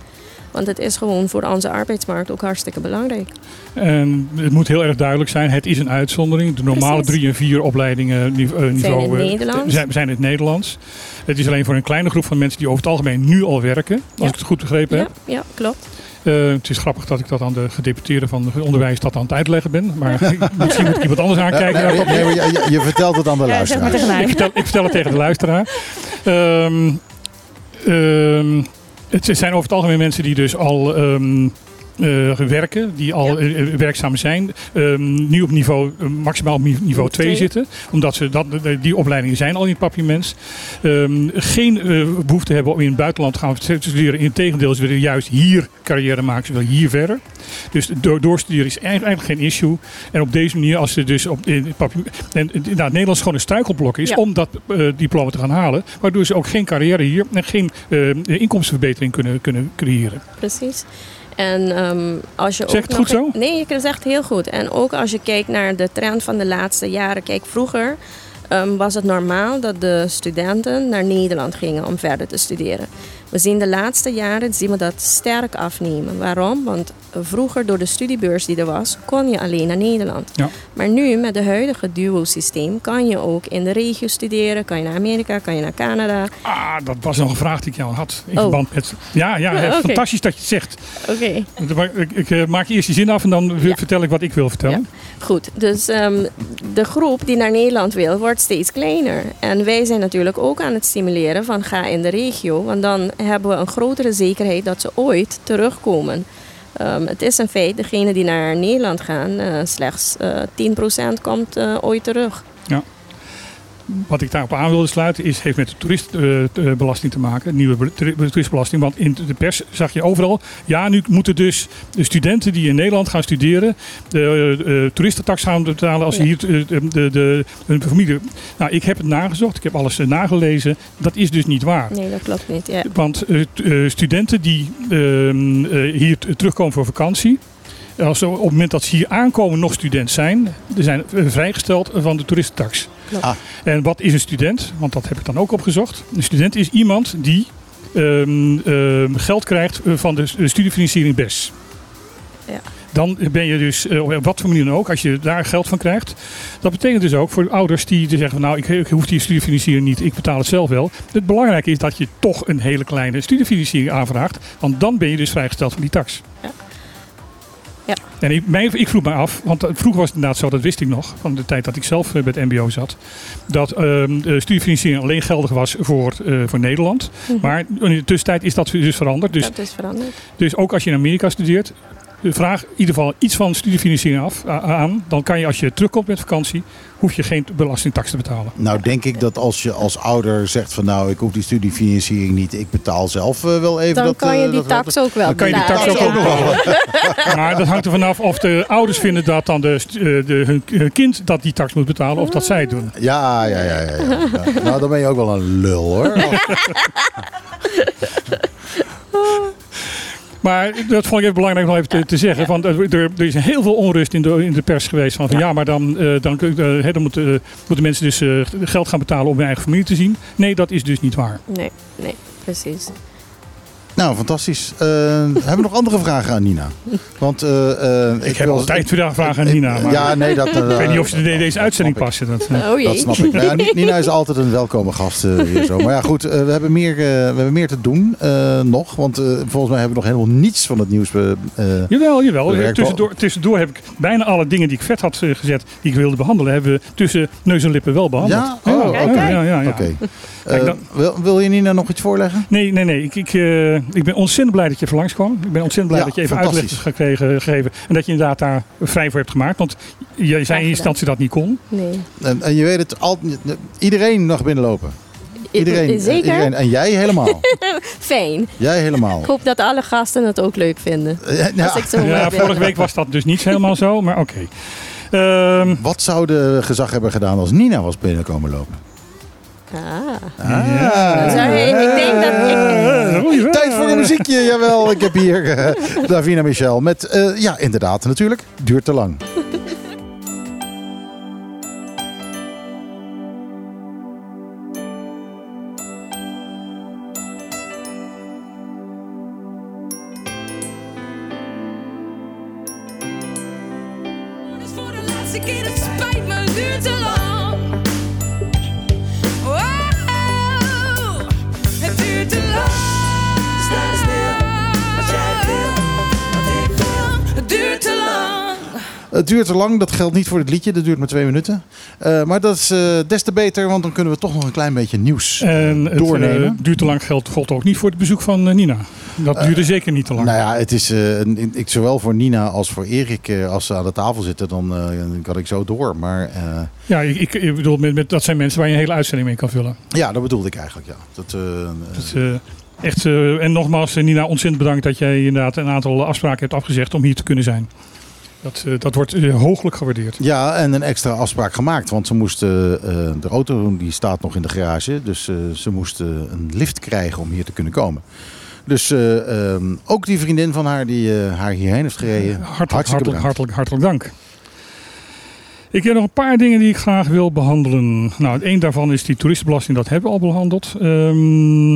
Want het is gewoon voor onze arbeidsmarkt ook hartstikke belangrijk. En het moet heel erg duidelijk zijn, het is een uitzondering. De normale Precies. drie en vier opleidingen nive- eh, niveau in het eh, Nederlands. zijn, zijn in het Nederlands. Het is alleen voor een kleine groep van mensen die over het algemeen nu al werken, als Ja. ik het goed begrepen Ja, heb. ja, klopt. Eh, het is grappig dat ik dat aan de gedeputeerde van het onderwijs dat aan het uitleggen ben. Maar (laughs) misschien moet ik iemand anders aankijken. Nee, nee, maar je, je- vertelt het aan de Ja, zeg maar luisteraar. Ik vertel, ik vertel het tegen de luisteraar. Ehm, ehm, het zijn over het algemeen mensen die dus al ehm, eh, werken, die al eh, eh, werkzaam zijn, ehm, nu op niveau, maximaal op ni- niveau 2 Twee. zitten. Omdat ze dat, die opleidingen zijn al in het papiermens. Ehm, geen eh, behoefte hebben om in het buitenland te gaan studeren. Integendeel, ze willen juist hier carrière maken, ze willen hier verder. Dus door, doorstuderen is eigenlijk geen issue. En op deze manier, als ze dus op in het papier. En nou, het Nederlands gewoon een struikelblok is Ja. om dat diploma te gaan halen. Waardoor ze ook geen carrière hier en geen inkomstenverbetering kunnen, kunnen creëren. Precies. En ehm, als je Zeg ook het nog- goed zo? Nee, je zegt heel goed. En ook als je kijkt naar de trend van de laatste jaren. Kijk, vroeger ehm, was het normaal dat de studenten naar Nederland gingen om verder te studeren. We zien de laatste jaren zien we dat sterk afnemen. Waarom? Want vroeger door de studiebeurs die er was, kon je alleen naar Nederland. Ja. Maar nu met de huidige duo-systeem kan je ook in de regio studeren. Kan je naar Amerika, kan je naar Canada. Ah, dat was nog een vraag die ik jou had. In Oh. verband met. Ja, ja, (laughs) Oké. fantastisch dat je het zegt. Oké. Ik, ik eh, maak eerst je zin af en dan Ja. vertel ik wat ik wil vertellen. Goed, dus ehm, de groep die naar Nederland wil, wordt steeds kleiner. En wij zijn natuurlijk ook aan het stimuleren van ga in de regio. Want dan hebben we een grotere zekerheid dat ze ooit terugkomen. Ehm, het is een feit, degene die naar Nederland gaan, eh, slechts eh 10% komt eh, ooit terug. Wat ik daarop aan wilde sluiten is, heeft met de toeristbelasting te maken, nieuwe be- toeri- toeristbelasting. Want in de pers zag je overal, ja, nu moeten dus de studenten die in Nederland gaan studeren, de eh, toeristentax gaan betalen als ze Ja. hier eh, de, de, de, hun familie. Nou, ik heb het nagezocht, ik heb alles eh, nagelezen. Dat is dus niet waar. Nee, dat klopt niet. Ja. Want eh, eh, studenten die ehm, eh, hier terugkomen voor vakantie. Als ze op het moment dat ze hier aankomen nog student zijn, ze zijn vrijgesteld van de toeristentax. Ah. En wat is een student? Want dat heb ik dan ook opgezocht. Een student is iemand die ehm, ehm, geld krijgt eh, van de studiefinanciering BES. Ja. Dan ben je dus, eh, op wat voor manier dan ook, als je daar geld van krijgt. Dat betekent dus ook voor ouders die zeggen van nou, ik, ik hoef die studiefinanciering niet, ik betaal het zelf wel. Het belangrijke is dat je toch een hele kleine studiefinanciering aanvraagt. Want dan ben je dus vrijgesteld van die tax. Ja. Ja. En ik, mij, ik vroeg me af, want eh, vroeger was het inderdaad zo, dat wist ik nog, van de tijd dat ik zelf eh, bij het MBO zat, dat ehm, de studiefinanciering alleen geldig was voor, eh, voor Nederland. Mhm. Maar in de tussentijd is dat dus veranderd. Dus, dat is veranderd. dus ook als je in Amerika studeert, eh, vraag in ieder geval iets van studiefinanciering af, aan. Dan kan je als je terugkomt met vakantie, hoef je geen belastingtax te betalen. Nou denk ik dat als je als ouder zegt van nou ik hoef die studiefinanciering niet, ik betaal zelf eh, wel even Dan dat... kan eh, je die dat- tax ook wel Dan kan je die tax ook, Ja. nog wel. (laughs) Maar dat hangt er vanaf of de ouders vinden dat dan de, eh, de, hun kind dat die tax moet betalen of dat zij het doen. Ja, ja, ja, ja, ja. Ja. Nou, dan ben je ook wel een lul hoor. (laughs) (laughs) Maar dat vond ik even belangrijk om even te, te zeggen. Want er, er is heel veel onrust in de, in de pers geweest. Van, van ja. maar dan, eh, dan, eh, dan moeten, eh, moeten mensen dus geld gaan betalen om hun eigen familie te zien. Nee, dat is dus niet waar. Nee, nee, precies. Nou, fantastisch. Eh, hebben we nog andere vragen aan Nina? Want eh, eh, Ik, heb wil- altijd weer vragen aan Nina. Maar Ja, nee, dat... ik weet niet of ze in deze uitzending ik. passen. Dat. Oh jee. Dat snap ik. Nou Nina is altijd een welkome gast eh, hier zo. Maar ja, goed, eh, we, hebben meer, eh, we hebben meer te doen eh, nog. Want eh, volgens mij hebben we nog helemaal niets van het nieuws. Jawel, jawel. Tussendoor, tussendoor heb ik bijna alle dingen die ik vet had gezet, die ik wilde behandelen, hebben we tussen neus en lippen wel behandeld. Ja? Oh, oké. ja, ja, ja. Wil, wil je Nina nog iets voorleggen? Nee, nee, nee. Ik, ik, eh, ik ben ontzettend blij dat je even langskwam. Ik ben ontzettend blij Ja, dat je even uitleg hebt gekregen, gegeven. En dat je inderdaad daar vrij voor hebt gemaakt. Want jij zei in eerste instantie dat niet kon. Nee. En, en je weet het, al, iedereen mag binnenlopen. Iedereen. eh, Zeker? Iedereen. En jij helemaal. (laughs) Fijn. jij helemaal. Ik hoop dat alle gasten het ook leuk vinden. Eh, ja, Als ik zo Ja, vorige week was dat dus niet helemaal zo, maar oké. Ehm, Wat zou de gezag hebben gedaan als Nina was binnenkomen lopen? Ah. Ah. Ik denk dat ik... eh, Tijd voor een muziekje, jawel. Ik heb hier eh, Davina Michel met, eh, ja inderdaad natuurlijk, duurt te lang. Te lang, dat geldt niet voor het liedje, dat duurt maar twee minuten. Eh, maar dat is eh, des te beter, want dan kunnen we toch nog een klein beetje nieuws eh, En het doornemen. duurt te lang geldt gold ook niet voor het bezoek van Nina. Dat duurde zeker niet te lang. Nou ja, het is ik, zowel voor Nina als voor Erik, als ze aan de tafel zitten, dan kan ik zo door. Maar Ja, ik, ik, ik bedoel, met, met, dat zijn mensen waar je een hele uitzending mee kan vullen. ja, dat bedoelde ik eigenlijk, ja. Dat, eh, echt, en nogmaals, Nina, ontzettend bedankt dat jij inderdaad een aantal afspraken hebt afgezegd om hier te kunnen zijn. Dat, eh, dat wordt eh, hooglijk gewaardeerd. Ja, en een extra afspraak gemaakt. Want ze moesten, eh, de auto die staat nog in de garage. Dus ze moesten een lift krijgen om hier te kunnen komen. Dus eh, ehm, ook die vriendin van haar die haar hierheen heeft gereden. Hartelijk, hartelijk, hartelijk, hartelijk dank. Ik heb nog een paar dingen die ik graag wil behandelen. Nou, één daarvan is die toeristenbelasting, dat hebben we al behandeld. Ehm,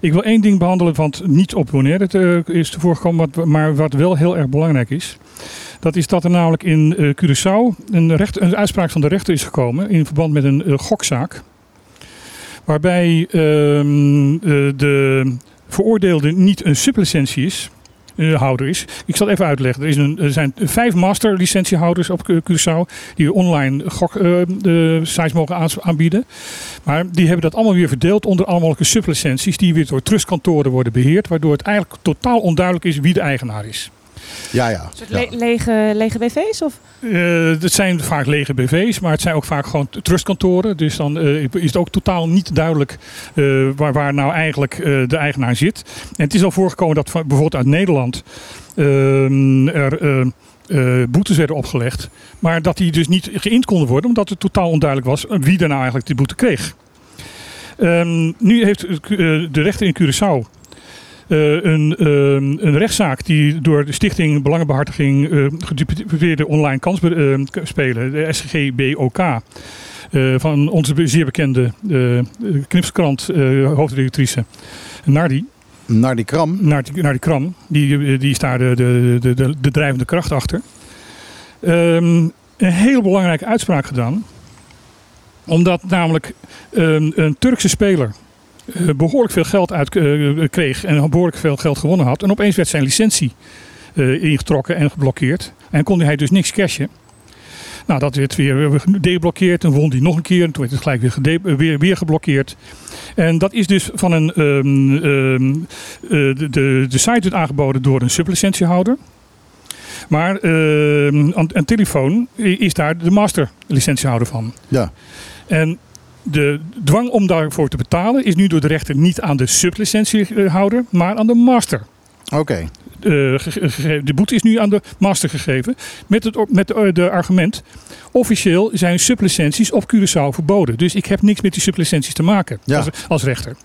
ik wil één ding behandelen wat niet op Bonaire te, is tevoren gekomen, wat- maar wat wel heel erg belangrijk is. Dat is dat er namelijk in eh, Curaçao een, recht, een uitspraak van de rechter is gekomen in verband met een eh, gokzaak. Waarbij ehm, eh, de veroordeelde niet een sublicentie is, houder is. Ik zal even uitleggen. Er, is een, er zijn vijf master licentiehouders op Cu- Curaçao die online gok, eh, de sites mogen aanbieden. Maar die hebben dat allemaal weer verdeeld onder allemaal sublicenties die weer door trustkantoren worden beheerd. Waardoor het eigenlijk totaal onduidelijk is wie de eigenaar is. Ja, ja. Le- lege, lege BV's? Of? Eh, het zijn vaak lege BV's, maar het zijn ook vaak gewoon trustkantoren. Dus dan eh, is het ook totaal niet duidelijk eh, waar, waar nou eigenlijk eh, de eigenaar zit. En het is al voorgekomen dat bijvoorbeeld uit Nederland ehm, er boetes werden opgelegd. Maar dat die dus niet geïnd konden worden, omdat het totaal onduidelijk was wie er nou eigenlijk die boete kreeg. Ehm, nu heeft de rechter in Curaçao een, ehm, een rechtszaak die door de Stichting Belangenbehartiging eh gedupeerde online kansspelen, de SGBOK, eh, van onze zeer bekende eh knipskrant eh, hoofdredactrice Nardi, Naar die kram. Nardi, Nardi Kram, die, eh, die is daar de, de, de, de, de drijvende kracht achter. Ehm, een heel belangrijke uitspraak gedaan, omdat namelijk ehm, een Turkse speler eh, behoorlijk veel geld uit eh, kreeg en behoorlijk veel geld gewonnen had. En opeens werd zijn licentie eh, ingetrokken en geblokkeerd. En kon hij dus niks cashen. Nou, dat werd weer gedeblokkeerd en won hij nog een keer. En toen werd het gelijk weer, eh, weer, weer geblokkeerd. En dat is dus van een. ehm, ehm, eh, de, de, de site werd aangeboden door een sublicentiehouder. Maar ehm, een, een telefoon is daar de master licentiehouder van. Ja. En de dwang om daarvoor te betalen is nu door de rechter niet aan de sublicentiehouder, maar aan de master. Oké. eh. De boete is nu aan de master gegeven. Met het met de, de argument. Officieel zijn sublicenties op Curaçao verboden. Dus ik heb niks met die sublicenties te maken Ja. als, als rechter.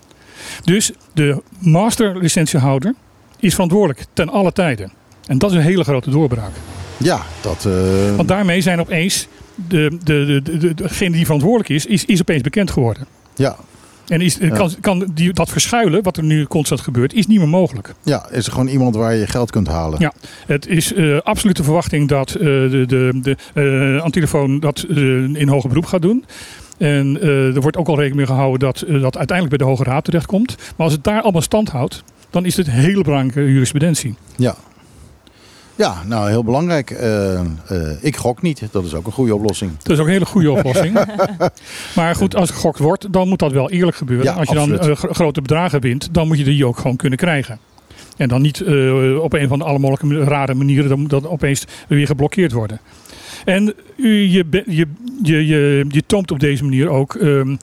Dus de master licentiehouder is verantwoordelijk ten alle tijden. En dat is een hele grote doorbraak. Ja, dat... eh, Want daarmee zijn opeens de, de, de, de, de- degene die verantwoordelijk is, is, is opeens bekend geworden. ja, En is, kan, kan die, dat verschuilen, wat er nu constant gebeurt, is niet meer mogelijk. ja, is er gewoon iemand waar je geld kunt halen. Ja. Het is eh absoluut de verwachting dat eh, de, de, de Antelefoon dat in hoger beroep gaat doen. En er wordt ook al rekening mee gehouden dat dat uiteindelijk bij de Hoge Raad terechtkomt. Maar als het daar allemaal stand houdt, dan is het een hele belangrijke jurisprudentie. Ja. Ja, nou heel belangrijk. Eh, eh, ik gok niet. Dat is ook een goede oplossing. Dat is ook een hele goede oplossing. (laughs) maar goed, als gegokt wordt, dan moet dat wel eerlijk gebeuren. Ja, als je dan absoluut. gro- grote bedragen wint, dan moet je die ook gewoon kunnen krijgen. En dan niet op een van de alle mogelijke rare manieren dan moet dat opeens weer geblokkeerd worden. En u, je, je, je, je, je toont op deze manier ook ehm,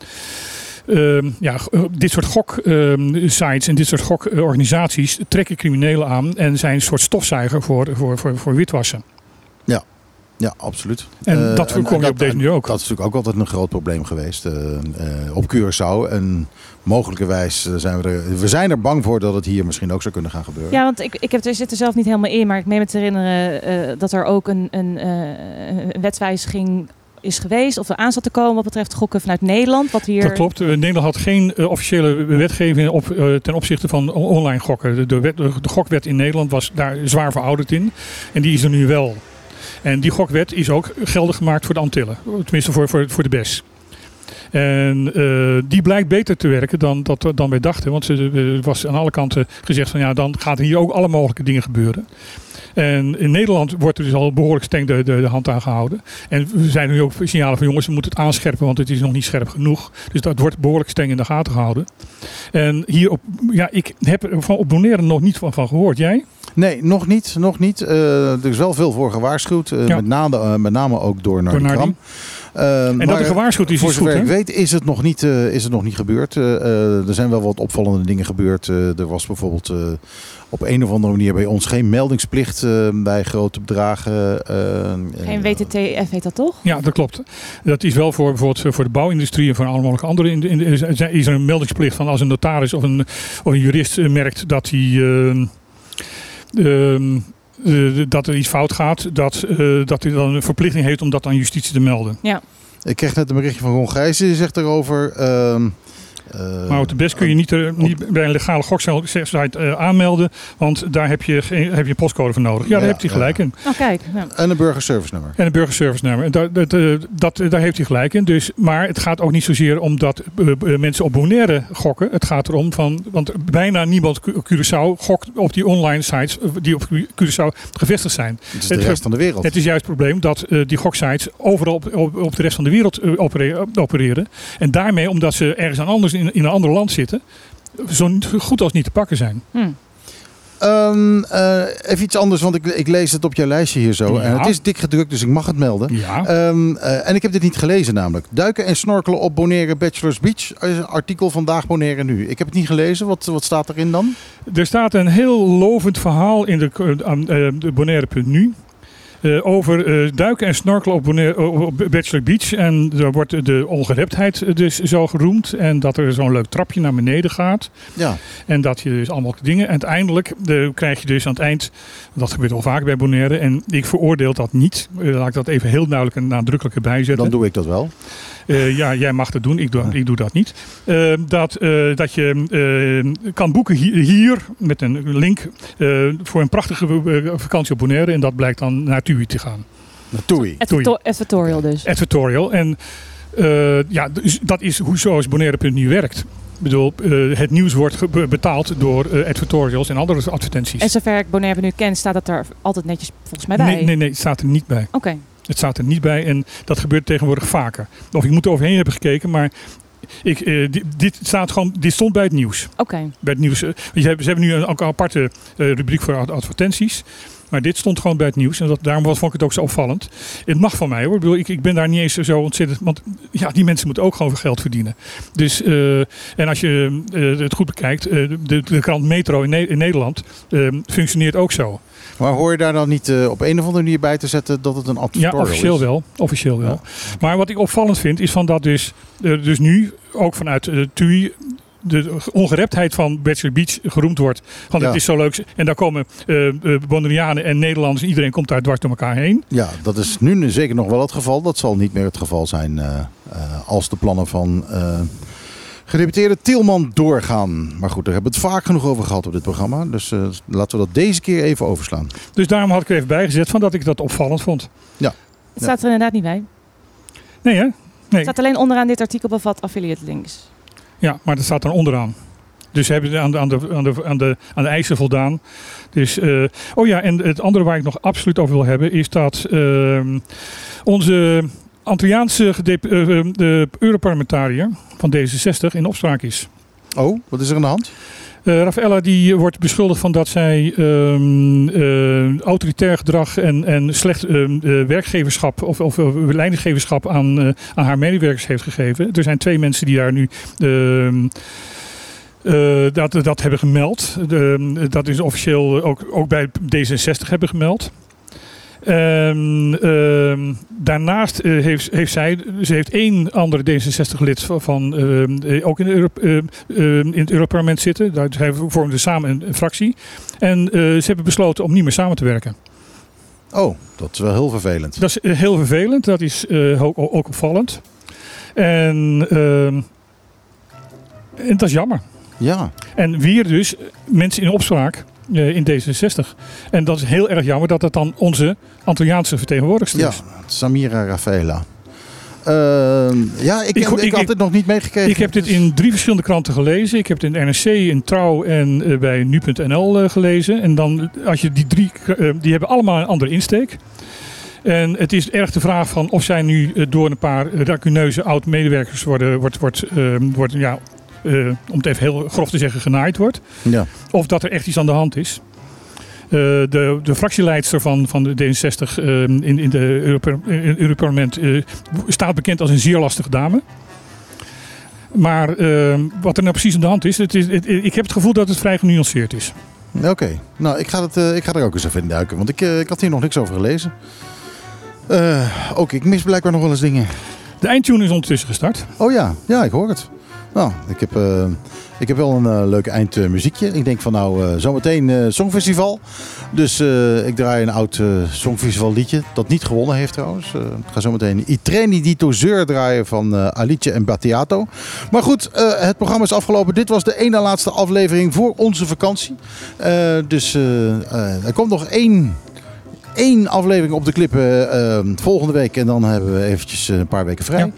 ja, g- dit soort gok-sites en dit soort gokorganisaties trekken criminelen aan en zijn een soort stofzuiger voor, voor, voor, voor witwassen. Ja, absoluut. En Eh, dat voorkom je op deze manier ook. Dat is natuurlijk ook altijd een groot probleem geweest eh, eh, op Curaçao. En mogelijkerwijs eh, zijn we er, we zijn er bang voor dat het hier misschien ook zou kunnen gaan gebeuren. Ja, want ik, ik heb, er zit er zelf niet helemaal in, maar ik meen me te herinneren eh, dat er ook een, een, eh, een wetswijziging is geweest of er aan zat te komen wat betreft gokken vanuit Nederland. Wat hier... Dat klopt. Eh, Nederland had geen eh, officiële wetgeving op, eh, ten opzichte van on- online gokken. De, de, wet- de gokwet in Nederland was daar zwaar verouderd in. En die is er nu wel. En die gokwet is ook geldig gemaakt voor de Antillen. Tenminste voor, voor, voor de BES. En die blijkt beter te werken dan, dat, dan wij dachten. Want er was aan alle kanten gezegd van ja, dan gaat hier ook alle mogelijke dingen gebeuren. En in Nederland wordt er dus al behoorlijk streng de, de, de hand aan gehouden. En we zijn nu ook signalen van jongens, we moeten het aanscherpen, want het is nog niet scherp genoeg. Dus dat wordt behoorlijk streng in de gaten gehouden. En hier op, ja, ik heb er van op Bonaire nog niet van, van gehoord. Jij? Nee, nog niet. Nog niet. Eh, er is wel veel voor gewaarschuwd. eh, Ja. met, name, eh, met name ook door Nardi. Kram. En dat er gewaarschuwd is, Voor is goed, zover ik weet is het nog niet, eh, is het nog niet gebeurd. Eh, eh, er zijn wel wat opvallende dingen gebeurd. Eh, er was bijvoorbeeld eh, op een of andere manier bij ons geen meldingsplicht eh, bij grote bedragen. Geen WTTF heet dat toch? Ja, dat klopt. Dat is wel voor bijvoorbeeld voor de bouwindustrie en voor alle mogelijke andere. In, in, is er is er een meldingsplicht van als een notaris of een, of een jurist merkt dat hij. ehm, eh, dat er iets fout gaat, dat, eh, dat hij dan een verplichting heeft om dat aan justitie te melden. Ik kreeg net een berichtje van Ron Gijs. Die zegt erover... ehm, eh, Maar op de best kun je niet, eh, niet bij een legale goksite eh, aanmelden, want daar heb je, heb je een postcode voor nodig. Ja, daar Ja, heeft hij gelijk in. Oh, kijk. Ja. En een burgerservice nummer. En een burgerservice nummer. En dat, dat, eh, dat, daar heeft hij gelijk in. Dus, maar het gaat ook niet zozeer om dat eh, eh, mensen op Bonaire gokken. Het gaat erom van, want bijna niemand Cu- Curaçao gokt op die online sites eh, die op Curaçao gevestigd zijn. Het is de Het- rest van de wereld. Het is juist het probleem dat eh, die goksites overal op, op, op de rest van de wereld eh, opere- opereren. En daarmee, omdat ze ergens aan anders in, in een ander land zitten, zo goed als niet te pakken zijn. Hm. Ehm, eh, even iets anders, want ik, ik lees het op jouw lijstje hier zo. Ja. En het is dik gedrukt, dus ik mag het melden. Ja. Ehm, eh, en ik heb dit niet gelezen namelijk. Duiken en snorkelen op Bonaire Bachelors Beach. Eh, artikel vandaag Bonaire nu. Ik heb het niet gelezen. Wat, wat staat erin dan? Er staat een heel lovend verhaal in de, eh, eh, de Bonaire.nu. eh, over eh, duiken en snorkelen op, op Bachelor Beach. En daar wordt de ongereptheid eh, dus zo geroemd. En dat er zo'n leuk trapje naar beneden gaat. Ja. En dat je dus allemaal dingen. En uiteindelijk eh, krijg je dus aan het eind. Dat gebeurt al vaak bij Bonaire. En ik veroordeel dat niet. Eh, laat ik dat even heel duidelijk en nadrukkelijk erbij zetten. Dan doe ik dat wel. Eh, ja, jij mag dat doen. Ik doe, ik doe dat niet. Eh, dat, eh, dat je kan boeken hier, hier met een link eh, voor een prachtige vakantie op Bonaire. En dat blijkt dan naar TUI te gaan. Toei. Adverto- Advertorial dus. Advertorial. En eh, ja, dus dat is hoe zoals Bonaire.nu werkt. Ik bedoel, eh, het nieuws wordt betaald door eh, advertorials en andere advertenties. En zover ik Bonaire nu ken, staat dat er altijd netjes volgens mij bij. Nee, nee, nee, het staat er niet bij. Oké. Het staat er niet bij en dat gebeurt tegenwoordig vaker. Of ik moet er overheen hebben gekeken, maar ik, eh, dit, dit, staat gewoon, dit stond bij het nieuws. Oké. Bij het nieuws eh, want je hebt- ze hebben nu een, ook een aparte eh, rubriek voor ad- advertenties. Maar dit stond gewoon bij het nieuws. En dat, daarom was- vond ik het ook zo opvallend. Het mag van mij hoor. Ik, bedoel, ik, ik ben daar niet eens zo ontzettend. Want ja, die mensen moeten ook gewoon veel geld verdienen. Dus, eh, en als je eh, het goed bekijkt. eh, de, de krant Metro in, Ne- in Nederland eh, functioneert ook zo. Maar hoor je daar dan niet eh, op een of andere manier bij te zetten dat het een Ja, advertorial officieel is? wel. Officieel wel. Maar wat ik opvallend vind is van dat dus, eh, dus nu ook vanuit eh TUI de ongereptheid van Bachelor Beach geroemd wordt. Want Ja. het is zo leuk. En daar komen Bonaireanen en Nederlanders. Iedereen komt daar dwars door elkaar heen. Ja, dat is nu zeker nog wel het geval. Dat zal niet meer het geval zijn als de plannen van gedeputeerde Tielman doorgaan. Maar goed, daar hebben we het vaak genoeg over gehad op dit programma. Dus eh, laten we dat deze keer even overslaan. Dus daarom had ik er even bijgezet van dat ik dat opvallend vond. Het staat er inderdaad niet bij. Nee hè? Nee. Het staat alleen onderaan dit artikel bevat affiliate links. Ja, maar dat staat dan onderaan. Dus ze hebben aan de, aan de, aan de, aan de, aan de eisen voldaan. Dus, eh, oh ja, en het andere waar ik nog absoluut over wil hebben is dat ehm, onze Antilliaanse eh, eh, de Europarlementariër van D66 in opspraak is. Oh, wat is er aan de hand? Eh Raffaella die wordt beschuldigd van dat zij ehm, eh, autoritair gedrag en, en slecht werkgeverschap of, of leidinggeverschap aan, aan haar medewerkers heeft gegeven. Er zijn twee mensen die daar nu ehm, eh, dat, dat hebben gemeld. Dat is officieel ook, ook bij D66 hebben gemeld. En, ehm, daarnaast eh, heeft, heeft zij, ze heeft één andere D66-lid van, van, ehm, eh, ook in, de Euro, eh, eh, in het Europarlement zitten. Daar zij vormden samen een, een fractie. En eh, ze hebben besloten om niet meer samen te werken. Oh, dat is wel heel vervelend. Dat is heel vervelend. Dat is ook, ook opvallend. En, ehm, en dat is jammer. Ja, En weer dus mensen in opspraak in D66. En dat is heel erg jammer dat het dan onze Antilliaanse vertegenwoordigster ja is. Samira Rafaela. Ehm, ja, ik, Ik- ik, ik- had dit nog niet meegekregen. Ik heb dit in drie verschillende kranten gelezen. Ik heb het in NRC, in Trouw en eh, bij nu.nl eh, gelezen. En dan, als je die drie, eh, die hebben allemaal een andere insteek. En het is erg de vraag van of zij nu eh, door een paar racuneuze oud-medewerkers worden, wordt, wordt, eh, wordt ja, eh, om het even heel grof te zeggen, genaaid wordt. Ja. Of dat er echt iets aan de hand is. Eh, de, de fractieleidster van, van de D66 eh, in, in de Europe- in het Europarlement eh, staat bekend als een zeer lastige dame. Maar wat er nou precies aan de hand is, het is het- ik heb het gevoel dat het vrij genuanceerd is. Oké, nou ik ga, het, ik ga er ook eens even in duiken, want ik, ik had hier nog niks over gelezen. Ook ik mis blijkbaar nog wel eens dingen. De eindtune is ondertussen gestart. Oh ja, ja, ik hoor het. Nou, ik heb, eh, ik heb wel een eh, leuk eindmuziekje. ik denk van nou, eh, zometeen Songfestival. Dus ik draai een oud Songfestival liedje. Dat niet gewonnen heeft trouwens. Ik ga zometeen I Treni di Tozeur draaien van Alice en Battiato. Maar goed, het programma is afgelopen. Dit was de ene laatste aflevering voor onze vakantie. Dus er komt nog één één aflevering op de eh, volgende week. En dan hebben we eventjes een paar weken vrij.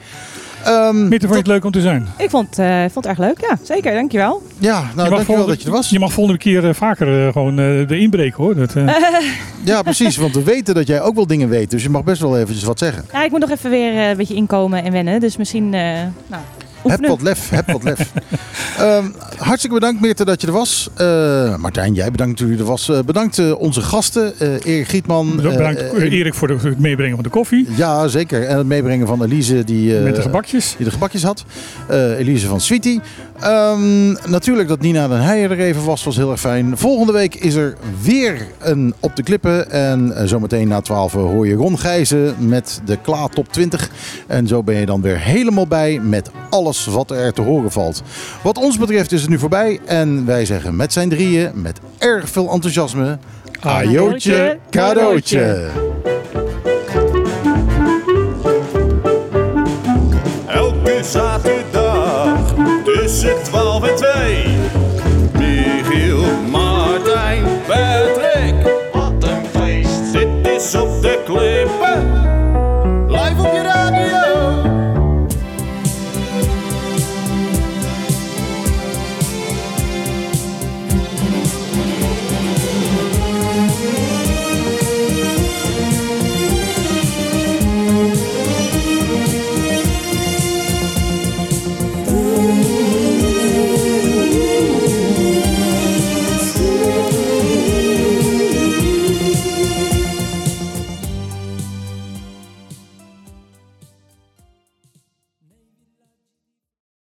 Ehm, Mitte, vond je het leuk om te zijn? Ik vond, eh, vond het erg leuk. Ja, zeker. Dankjewel. ja, nou je, dankjewel volgende, dat je er was. je mag volgende keer eh, vaker eh, gewoon eh erin breken hoor. Dat, eh, (laughs) Ja, precies. Want we weten dat jij ook wel dingen weet. Dus je mag best wel eventjes wat zeggen. Ja, ik moet nog even weer een beetje inkomen en wennen. Dus misschien, eh nou, Heb oefenen. wat lef, heb wat lef. (laughs) Ehm, hartstikke bedankt Meerte dat je er was. Eh, Martijn, jij bedankt dat je er was. Eh, bedankt eh, onze gasten. Erik Gietman. bedankt Erik voor het meebrengen van de koffie. Ja, zeker. En het meebrengen van Elise die, met de gebakjes. die de gebakjes had. Elise van Sweetie. Ehm, natuurlijk dat Nina den Heijer er even was, was heel erg fijn. Volgende week is er weer een Op de Klippen. En zometeen na 12 hoor je Ron Gijzen met de Kla Top 20. En zo ben je dan weer helemaal bij met alles wat er te horen valt. Wat ons betreft is het nu voorbij. En wij zeggen met zijn drieën, met erg veel enthousiasme... Ajootje, cadeautje.